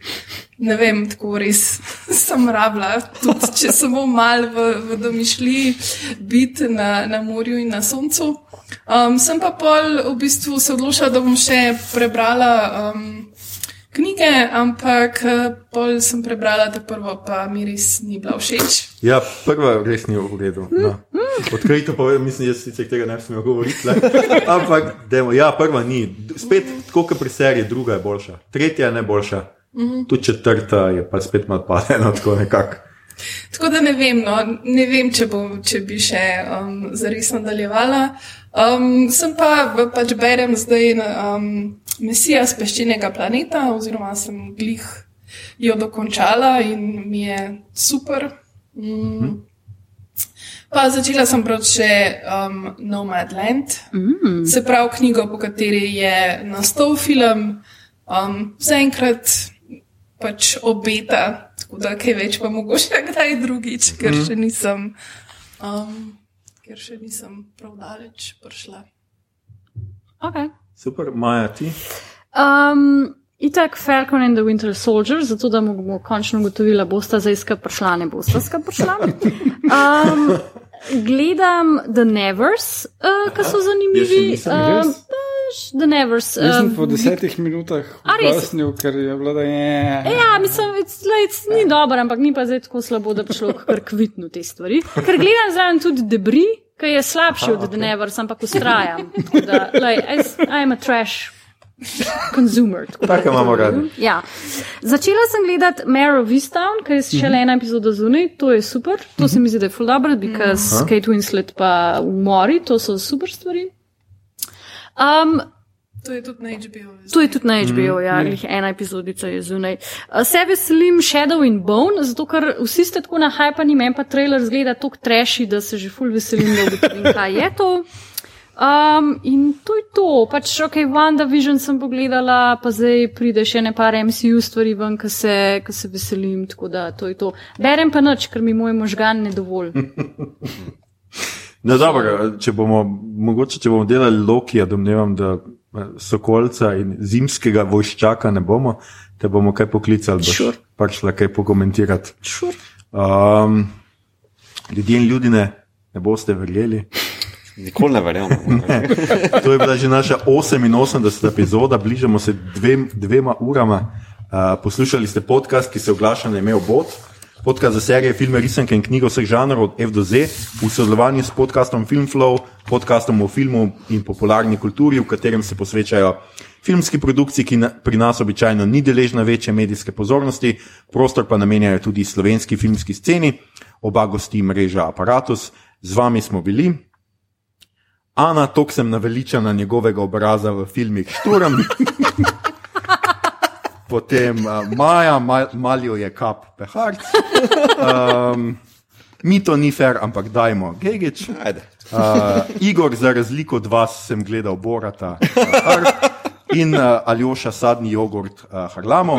ne vem, tako res sem rabila, tudi če samo malo v, v domišljiji biti na, na morju in na soncu. Um, sem pa pol v bistvu se odločila, da bom še prebrala um, knjige, ampak eh, pol sem prebrala ta prvo, pa mi res ni bila všeč. Ja, prva res ni v redu. No. Odkrito povem, mislim, jaz sicer tega ne bi smel govoriti. Le. Ampak, demo, ja, prva ni. Spet, tako kot pri seriji, druga je boljša. Tretja je najboljša. Tudi četrta je pa spet malo padena, tako nekako. Tako da ne vem, no, ne vem če, bom, če bi še um, zares nadaljevala. Um, sem pa pač berem zdaj um, Mesija z peščenega planeta, oziroma sem glih jo dokončala in mi je super. Mm. Pa začela sem brati še um, Nomadland, mm. se pravi knjigo, po kateri je nastal film. Um, zaenkrat pač obeta, tako da kaj več pa mogoče kdaj drugič, ker še nisem, um, ker še nisem prav daleč prišla. Okay. Super, Maja, ti. Um, itak Falcon and the Winter Soldier, zato da bomo končno ugotovili, bosta zdaj skap prišla, ne bosta skap prišla. Um, gledam The Nevers, uh, ki so zanimivi. Jaz še nisem, Um, res? pač The Nevers. Jaz sem um, po desetih minutah A res? ugasnil, ker je bilo, da je. Ja, mislim, it's, it's, ni dobro, ampak ni pa zdaj tako slabo, da bi šlo kar kvitno te stvari. Ker gledam zraven tudi debri, ki je slabši od The Nevers, ampak ustrajam. Tako Da, like, I, I'm a trash consumer. tako da Take imamo radi. Ja. Začela sem gledati Mare of Easttown, ker je šele ena epizoda zunaj, to je super, to se mi zdi, da je full dobro, because Kate Winslet pa umori, to so super stvari. Um, To je tudi na HBO. To je tudi na HBO, mm, ja, mm. ena epizodica je zunaj. Uh, Se veselim Shadow in Bone, zato ker vsi ste tako nahajpani, meni pa trailer zgleda tako treši, da se že ful veselim, da ugotovim, kaj je to. Um, in to je to. Pač, ok, WandaVision sem pogledala, pa zdaj pride še ne par MCU stvari ven, ki se, se veselim, tako da to je to. Berem pa nič, ker mi moj možgan ne dovolj. No, dobro, če bomo, mogoče, če bomo delali Lokija, domnevam, da eh, Sokolca in zimskega vojščaka ne bomo, te bomo kaj poklicali, da Sure. pač šla kaj pokomentirati. Sure. Um, ljudje in ljudje ne boste verjeli. Nikoli ne verjamem. To je bila že naša 88. epizoda, bližamo se dvem, dvema urama. Uh, poslušali ste podcast, ki se oglaša na ime Obot. Podcast za serije, filme, risanke in knjige vseh žanrov od F do Z v sodelovanju s podcastom Filmflow, podcastom o filmu in popularni kulturi, v katerem se posvečajo filmski produkciji, ki na, pri nas običajno ni deležna večje medijske pozornosti, prostor pa namenjajo tudi slovenski filmski sceni, oba gosti mreža Apparatus. Z vami smo bili, Ana, tok sem naveličana njegovega obraza v filmih Šturm. Potem uh, Maja, mal, malijo je kap peharc. Um, mi to ni fair, ampak dajmo. Ajde. Uh, Igor, za razliko od vas, sem gledal Borata. Uh, in uh, Aljoša sadni jogurt uh, Harlamo.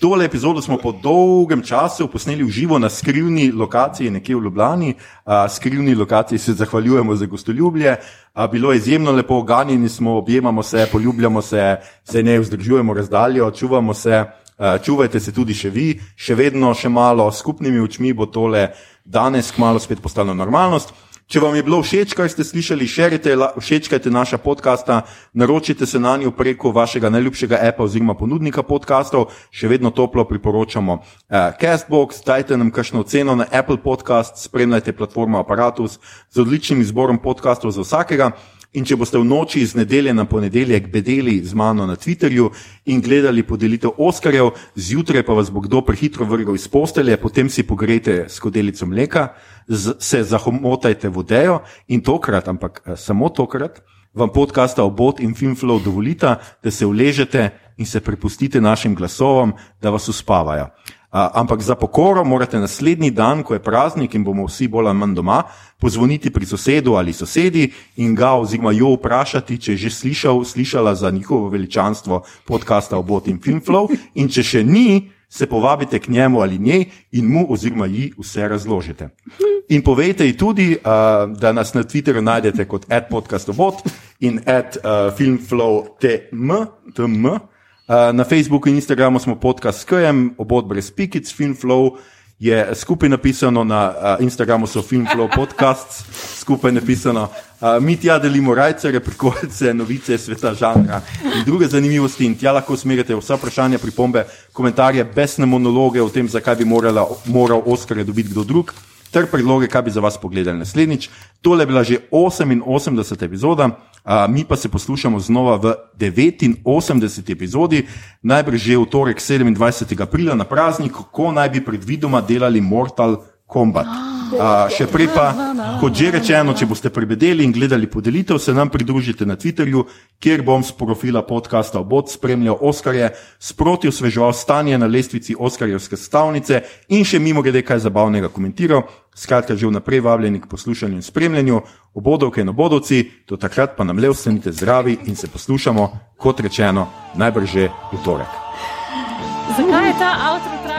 Tole epizodo smo po dolgem času posneli v živo na skrivni lokaciji, nekje v Ljubljani. Uh, skrivni lokaciji se zahvaljujemo za gostoljubje. Uh, bilo je izjemno lepo, ganjeni smo, objemamo se, poljubljamo se, se ne vzdržujemo razdaljo, čuvamo se. Uh, čuvajte se tudi še vi, še vedno, še malo, skupnimi očmi bo tole danes kmalo spet postalo normalnost. Če vam je bilo všeč, kaj ste slišali, širite, všečkajte naša podcasta, naročite se na njo preko vašega najljubšega appa oziroma ponudnika podcastov, še vedno toplo priporočamo uh, Castbox, dajte nam kakšno ceno na Apple Podcast, spremljajte platformo Apparatus z odličnim izborom podcastov za vsakega. In če boste v noči iz nedelje na ponedeljek bedeli z mano na Twitterju in gledali podelitev Oskarjev, zjutraj pa vas bo kdo prehitro vrgel iz postelje, potem si pogrejte skodelico mleka, se zahomotajte vodejo in tokrat, ampak eh, samo tokrat, vam podcasta Obot in Filmflow dovolita, da se uležete in se prepustite našim glasovom, da vas uspavajo. Ampak za pokoro morate naslednji dan, ko je praznik in bomo vsi bolj ali manj doma, pozvoniti pri sosedu ali sosedi in ga oziroma jo vprašati, če je že slišal, slišala za njihovo veličanstvo podcasta Obot in Filmflow in če še ni, se povabite k njemu ali njej in mu oziroma ji vse razložite. In povejte ji tudi, uh, da nas na Twitterju najdete kot adpodcastobot in adfilmflow.tm. Uh, na Facebooku in Instagramu smo podcast s KM, obod brez pikic, Filmflow je skupaj napisano, na uh, Instagramu so Filmflow podcasts, skupaj napisano. Uh, mi tja delimo rajce, prikolice, novice sveta žanra in druge zanimivosti in tja lahko usmerite vsa vprašanja, pripombe, komentarje, besne monologe o tem, zakaj bi morala, moral Oskar dobiti kdo drug ter predloge, kaj bi za vas pogledali naslednjič. Tole je bila že 88. epizoda, mi pa se poslušamo znova v 89. epizodi, najbrž že v torek 27. aprila na praznik, ko naj bi predvidoma delali Mortal Kombat. Uh, še prej pa, kot že rečeno, če boste prebedeli in gledali podelitev, se nam pridružite na Twitterju, kjer bom z profila podcasta Obod spremljal Oskarje, sproti osveževal stanje na lestvici Oskarjevske stavnice in še mimo grede kaj zabavnega komentiral. Skratka, že vnaprej vabljeni k poslušanju in spremljanju, obodovke in obodovci, do takrat pa nam le ostanite zdravi in se poslušamo, kot rečeno, najbrž že v torek. Zakaj je ta avtor trajal